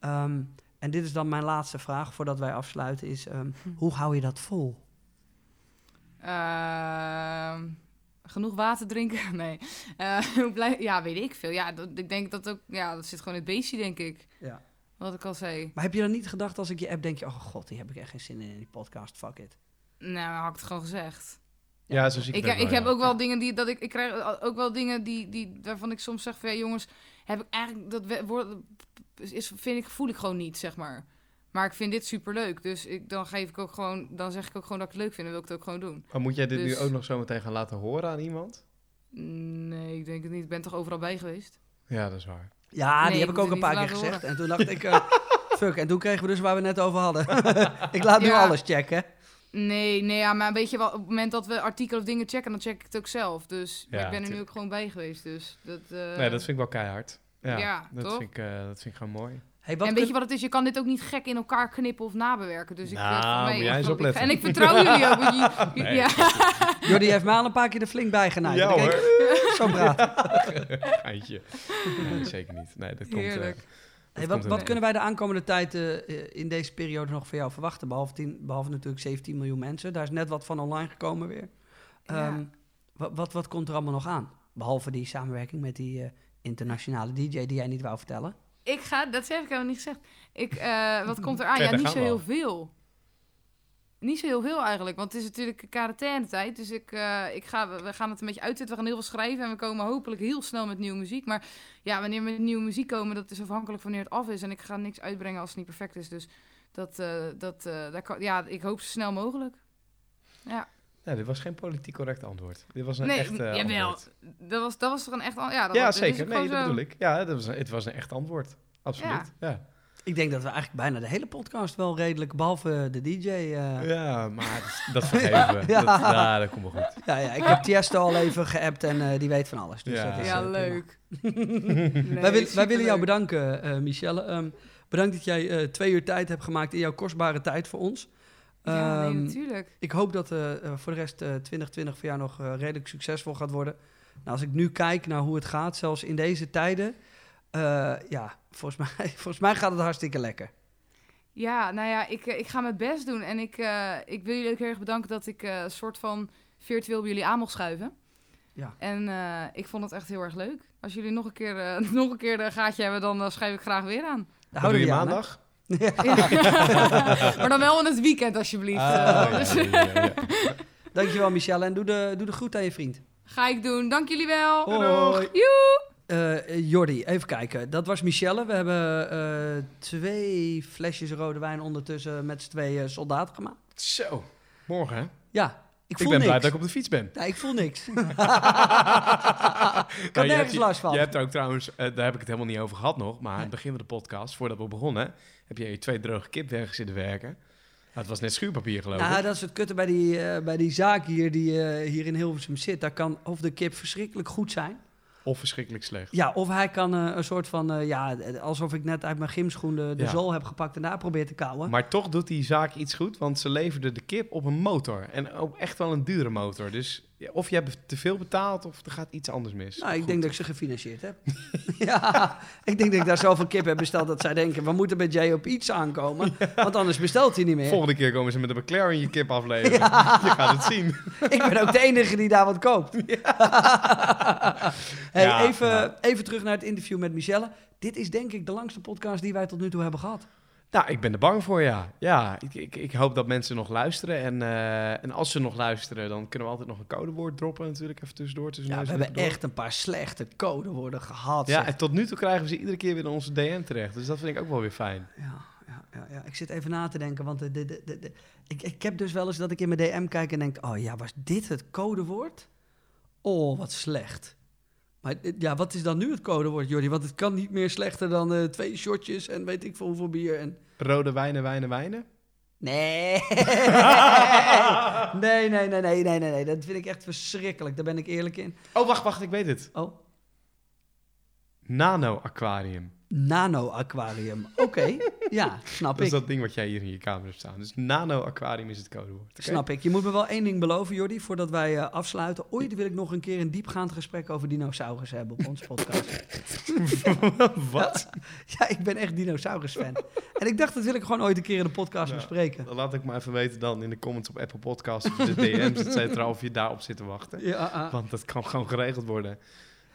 Ehm, en dit is dan mijn laatste vraag voordat wij afsluiten, is ehm, hoe hou je dat vol? Ehm, genoeg water drinken? [LAUGHS] Nee. Eh, [LAUGHS] hoe blij- ja, weet ik veel. Ja, dat, ik denk dat ook... Ja, dat zit gewoon in het beestje, denk ik. Ja. Wat ik al zei. Maar heb je dan niet gedacht als ik je app, denk je, oh god, die heb ik echt geen zin in in die podcast, fuck it. Nou, had ik het gewoon gezegd. Ja, zo zie ik, Ik, ik wel, heb ja. ook wel dingen die dat ik ik krijg ook wel dingen die, die waarvan ik soms zeg van ja, jongens heb ik eigenlijk dat woord is vind ik voel ik gewoon niet zeg maar. Maar ik vind dit super leuk, dus ik, dan geef ik ook gewoon dan zeg ik ook gewoon dat ik het leuk vind en wil ik het ook gewoon doen. Maar moet jij dit Dus- nu ook nog zo meteen gaan laten horen aan iemand? Nee, ik denk het niet. Ik ben toch overal bij geweest. Ja, dat is waar. Ja, Nee, die heb ik ook een paar keer gezegd. En toen dacht ik, eh, [LAUGHS] fuck. En toen kregen we dus waar we net over hadden. [LAUGHS] ik laat nu Ja. alles checken. Nee, nee, ja, maar weet je wel, op het moment dat we artikelen of dingen checken, dan check ik het ook zelf. Dus Ja, ik ben er nu ook gewoon bij geweest. Dus dat, eh, nee, dat vind ik wel keihard. Ja, Ja, dat, toch? vind ik, eh, dat vind ik gewoon mooi. Hey, wat en kun- weet je wat het is? Je kan dit ook niet gek in elkaar knippen of nabewerken. Dus ik Nou, van, nee, jij eens ik- opletten. En ik vertrouw jullie ook. je- [LAUGHS] Nee. ja. [LAUGHS] Jordi heeft mij al een paar keer er flink bij genaaid. Ja hoor. ik, [LAUGHS] Zo braaf. Geintje. Nee, zeker niet. Nee, dat komt... eh, Heerlijk. dat Hey, wat wat kunnen wij de aankomende tijd eh, eh, in deze periode nog van jou verwachten? Behalve, 10, behalve natuurlijk 17 miljoen mensen. Daar is net wat van online gekomen weer. Ja. Ehm, wat, wat, wat komt er allemaal nog aan? Behalve die samenwerking met die eh, internationale DJ die jij niet wou vertellen. Ik ga, dat heb ik helemaal niet gezegd. Ik, eh, wat [LAUGHS] komt er aan? Ja, niet zo heel veel. Niet zo heel veel eigenlijk, want het is natuurlijk quarantaine-tijd. Dus ik, eh, ik ga, we gaan het een beetje uitzetten. We gaan heel veel schrijven en we komen hopelijk heel snel met nieuwe muziek. Maar ja, wanneer we met nieuwe muziek komen, dat is afhankelijk van wanneer het af is. En ik ga niks uitbrengen als het niet perfect is. Dus dat, eh, dat, eh, daar kan, ja, ik hoop zo snel mogelijk. Ja. Nee, dit was geen politiek correct antwoord. Dit was een Nee, echt eh, jawel. antwoord. Dat was, dat was toch een echt... an- Ja, dat Ja, was, zeker. Nee, dat zo. bedoel ik. Ja, dat was een, het was een echt antwoord. Absoluut. Ja. Ik denk dat we eigenlijk bijna de hele podcast wel redelijk, behalve de DJ... eh, Ja, maar dat vergeven [LAUGHS] we. Ja. Dat, ja, dat komt wel goed. ja, ja, ik heb Tiesto al even geappt en eh, die weet van alles. Dus Ja. dat is, Ja, eh, leuk. [LAUGHS] wij, wil- wij willen jou bedanken, eh, Michelle. Ehm, bedankt dat jij eh, twee uur tijd hebt gemaakt in jouw kostbare tijd voor ons. Ja, nee, Ehm, natuurlijk. ik hoop dat voor de rest eh 2020 voor jou nog eh, redelijk succesvol gaat worden. Nou, als ik nu kijk naar hoe het gaat, zelfs in deze tijden, eh, ja, volgens [LAUGHS] mij, volgens mij gaat het hartstikke lekker. Ja, nou ja, ik, eh, ik ga mijn best doen. En ik, eh, ik wil jullie ook heel erg bedanken dat ik eh, een soort van virtueel bij jullie aan mocht schuiven. Ja. En eh, ik vond het echt heel erg leuk. Als jullie nog een keer, eh, [LAUGHS] nog een, keer een gaatje hebben, dan schuif ik graag weer aan. Doe houden hè? maandag? [LAUGHS] Ja. maar dan wel in het weekend, alsjeblieft. Ah, ja, dus- ja, ja, ja. Dankjewel, Michelle. En doe de, doe de groet aan je vriend. Ga ik doen. Dank jullie wel. Hoi. Joe! Eh, Jordi, even kijken. Dat was Michelle. We hebben eh, twee flesjes rode wijn ondertussen met z'n tweeën soldaten gemaakt. Zo, morgen hè? Ja, ik Ik, voel ben niks. blij dat ik op de fiets ben. Nee, ik voel niks. [LAUGHS] ik Nou, had je nergens last van. Je hebt ook trouwens, daar heb ik het helemaal niet over gehad nog, maar aan het begin van de podcast, voordat we begonnen, heb je je twee droge kip weg zitten werken. Nou, het was net schuurpapier geloof Nou, ik. dat is het kutte bij die, bij die zaak hier die hier in Hilversum zit. Daar kan of de kip verschrikkelijk goed zijn. Of verschrikkelijk slecht. Ja, of hij kan eh, een soort van, eh, ja, alsof ik net uit mijn gymschoen de, de Ja. zool heb gepakt en daar probeer te kauwen. Maar toch doet die zaak iets goed, want ze leverden de kip op een motor. En ook echt wel een dure motor. Dus of je hebt te veel betaald of er gaat iets anders mis. Nou, ik Goed. denk dat ik ze gefinancierd heb. [LAUGHS] ja, ik denk dat ik daar zoveel kip heb besteld dat zij denken... we moeten bij Jay op iets aankomen, want anders bestelt hij niet meer. Volgende keer komen ze met een McLaren je kip afleveren. [LAUGHS] Je gaat het zien. [LAUGHS] ik ben ook de enige die daar wat koopt. hey, even, ja. even terug naar het interview met Michelle. Dit is denk ik de langste podcast die wij tot nu toe hebben gehad. Nou, ik ben er bang voor, ja. Ja, ik, ik, ik hoop dat mensen nog luisteren. En, eh, en als ze nog luisteren, dan kunnen we altijd nog een codewoord droppen natuurlijk. Even tussendoor. Tussen Ja, we en hebben door. echt een paar slechte codewoorden gehad. Ja, zeg. en tot nu toe krijgen we ze iedere keer weer in onze DM terecht. Dus dat vind ik ook wel weer fijn. Ja, ja, ja, ja. Ik zit even na te denken, want de, de, de, de, de- ik, ik heb dus wel eens dat ik in mijn DM kijk en denk... oh ja, was dit het codewoord? Oh, wat slecht. Maar eh, ja, wat is dan nu het codewoord, Jordi? Want het kan niet meer slechter dan eh, twee shotjes en weet ik veel hoeveel bier. En... Rode wijnen, wijnen, wijnen. Nee. nee, [LAUGHS] nee, nee, nee, nee, nee, nee. Dat vind ik echt verschrikkelijk. Daar ben ik eerlijk in. Oh, wacht, wacht, ik weet het. Oh, Nano-aquarium. Nano-aquarium. Oké, [LAUGHS] ja, snap Dat is ik. dat ding wat jij hier in je kamer hebt staan. Dus nano-aquarium is het codewoord. Oké? Snap ik. Je moet me wel één ding beloven, Jordi, voordat wij eh, afsluiten. Ooit wil ik nog een keer een diepgaand gesprek over dinosaurus hebben op onze podcast. [LAUGHS] Wat? [LAUGHS] ja, ik ben echt dinosaurus-fan. en ik dacht, dat wil ik gewoon ooit een keer in de podcast bespreken. Dan laat ik maar even weten dan in de comments op Apple Podcasts of de DM's, et cetera, of je daarop zit te wachten. Ja, ah. Want dat kan gewoon geregeld worden.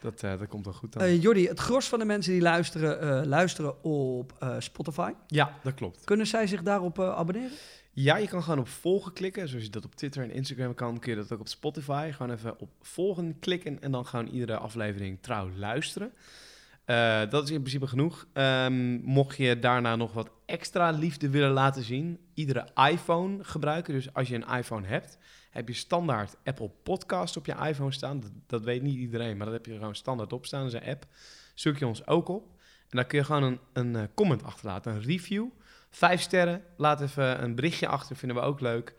Dat, eh, dat komt wel goed dan. Eh, Jordi, het gros van de mensen die luisteren, eh, luisteren op Spotify. ja, dat klopt. Kunnen zij zich daarop abonneren? Ja, je kan gewoon op volgen klikken. Zoals je dat op Twitter en Instagram kan, kun je dat ook op Spotify. Gewoon even op volgen klikken en dan gewoon iedere aflevering trouw luisteren. Dat is in principe genoeg. Ehm, mocht je daarna nog wat extra liefde willen laten zien, iedere iPhone gebruiken. Dus als je een iPhone hebt, heb je standaard Apple Podcast op je iPhone staan. Dat, weet niet iedereen, maar dat heb je gewoon standaard op staan. Dat is een app. Zoek je ons ook op. En dan kun je gewoon een, een eh, comment achterlaten, een review. Vijf sterren, laat even een berichtje achter, vinden we ook leuk.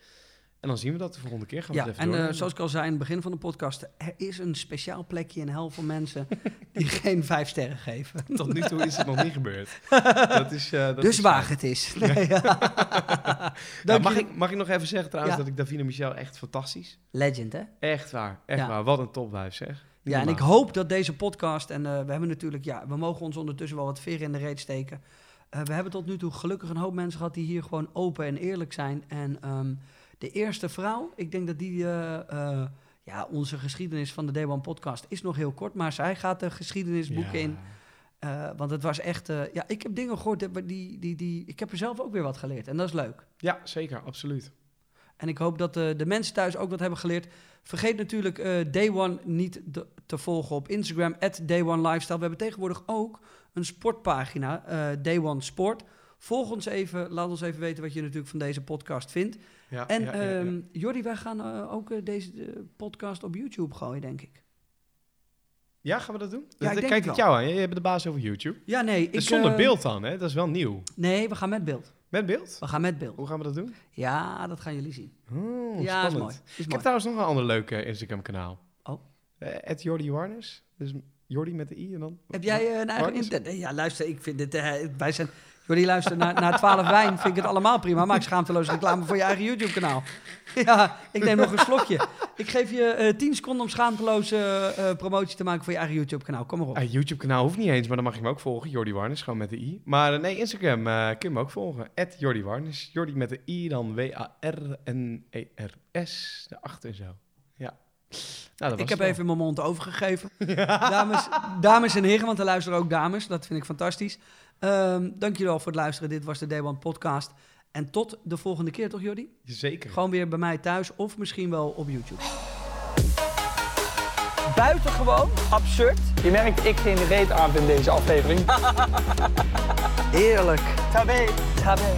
En dan zien we dat de volgende keer. Gaan we Ja, even en eh, zoals ik al zei in het begin van de podcast, er is een speciaal plekje in hel voor mensen [LAUGHS] die geen vijf sterren geven. Tot nu toe is het nog niet gebeurd. [LAUGHS] Dat is, eh, dat dus is waag fijn. het is. [LAUGHS] Nee, ja. Nou, mag, ik, mag ik nog even zeggen trouwens Ja. dat ik Davina Michel echt fantastisch. Legend, hè? Echt waar, echt Ja. waar. Wat een topwijf zeg. Ja, en ik hoop dat deze podcast, en eh, we hebben natuurlijk, ja, we mogen ons ondertussen wel wat veren in de reet steken. We hebben tot nu toe gelukkig een hoop mensen gehad die hier gewoon open en eerlijk zijn. En ehm, de eerste vrouw, ik denk dat die, eh, eh, ja, onze geschiedenis van de Day One podcast is nog heel kort, maar zij gaat de geschiedenisboeken Ja. in. Eh, want het was echt, ja, ik heb dingen gehoord, die, die, die, die, ik heb er zelf ook weer wat geleerd. En dat is leuk. Ja, zeker, absoluut. En ik hoop dat de mensen thuis ook wat hebben geleerd. Vergeet natuurlijk Day One niet de- te volgen op Instagram, Day One Lifestyle. We hebben tegenwoordig ook een sportpagina, Day One Sport. Volg ons even, laat ons even weten wat je natuurlijk van deze podcast vindt. Ja, En ja, ehm, Jordi, wij gaan eh, ook eh, deze eh, podcast op YouTube gooien, denk ik. Ja, gaan we dat doen? Ja, Dat- ik denk kijk het ik jou aan. Je bent de baas over YouTube. Ja, nee. Dus ik, zonder beeld dan, hè? Dat is wel nieuw. Nee, we gaan met beeld. Met beeld? We gaan met beeld. Hoe gaan we dat doen? Ja, dat gaan jullie zien. Oh, ja, spannend. is mooi. Is Ik mooi. heb trouwens nog een ander leuk eh, Instagram kanaal. Oh. Het Jordi Warnes. Dus Jordi met de i en dan... Heb jij een eigen Warnes? Ja, luister, ik vind dit... wij zijn... Jullie luisteren naar, naar 12 wijn, vind ik het allemaal prima. Maak schaamteloos reclame voor je eigen YouTube-kanaal. [LAUGHS] Ja, ik neem nog een slokje. Ik geef je eh 10 seconden om schaamteloze eh, promotie te maken voor je eigen YouTube-kanaal. Kom maar op. Ah, YouTube-kanaal hoeft niet eens, maar dan mag je me ook volgen. Jordi Warnes, gewoon met de i. Maar eh, nee, Instagram eh, kun je me ook volgen. At Jordi Warnes. Jordi met de i, dan W-A-R-N-E-R-S. Daarachter zo. Ja. Nou, dat was Ik heb even mijn mond overgegeven. [LAUGHS] Dames, dames en heren, want er luisteren ook dames. Dat vind ik fantastisch. Ehm dank jullie wel voor het luisteren. Dit was de Day One podcast. En tot de volgende keer, toch Jordi? Zeker. Gewoon weer bij mij thuis of misschien wel op YouTube. Buitengewoon absurd. Je merkt, ik geen reet aan in deze aflevering. [LAUGHS] Heerlijk. Tabé. Tabé.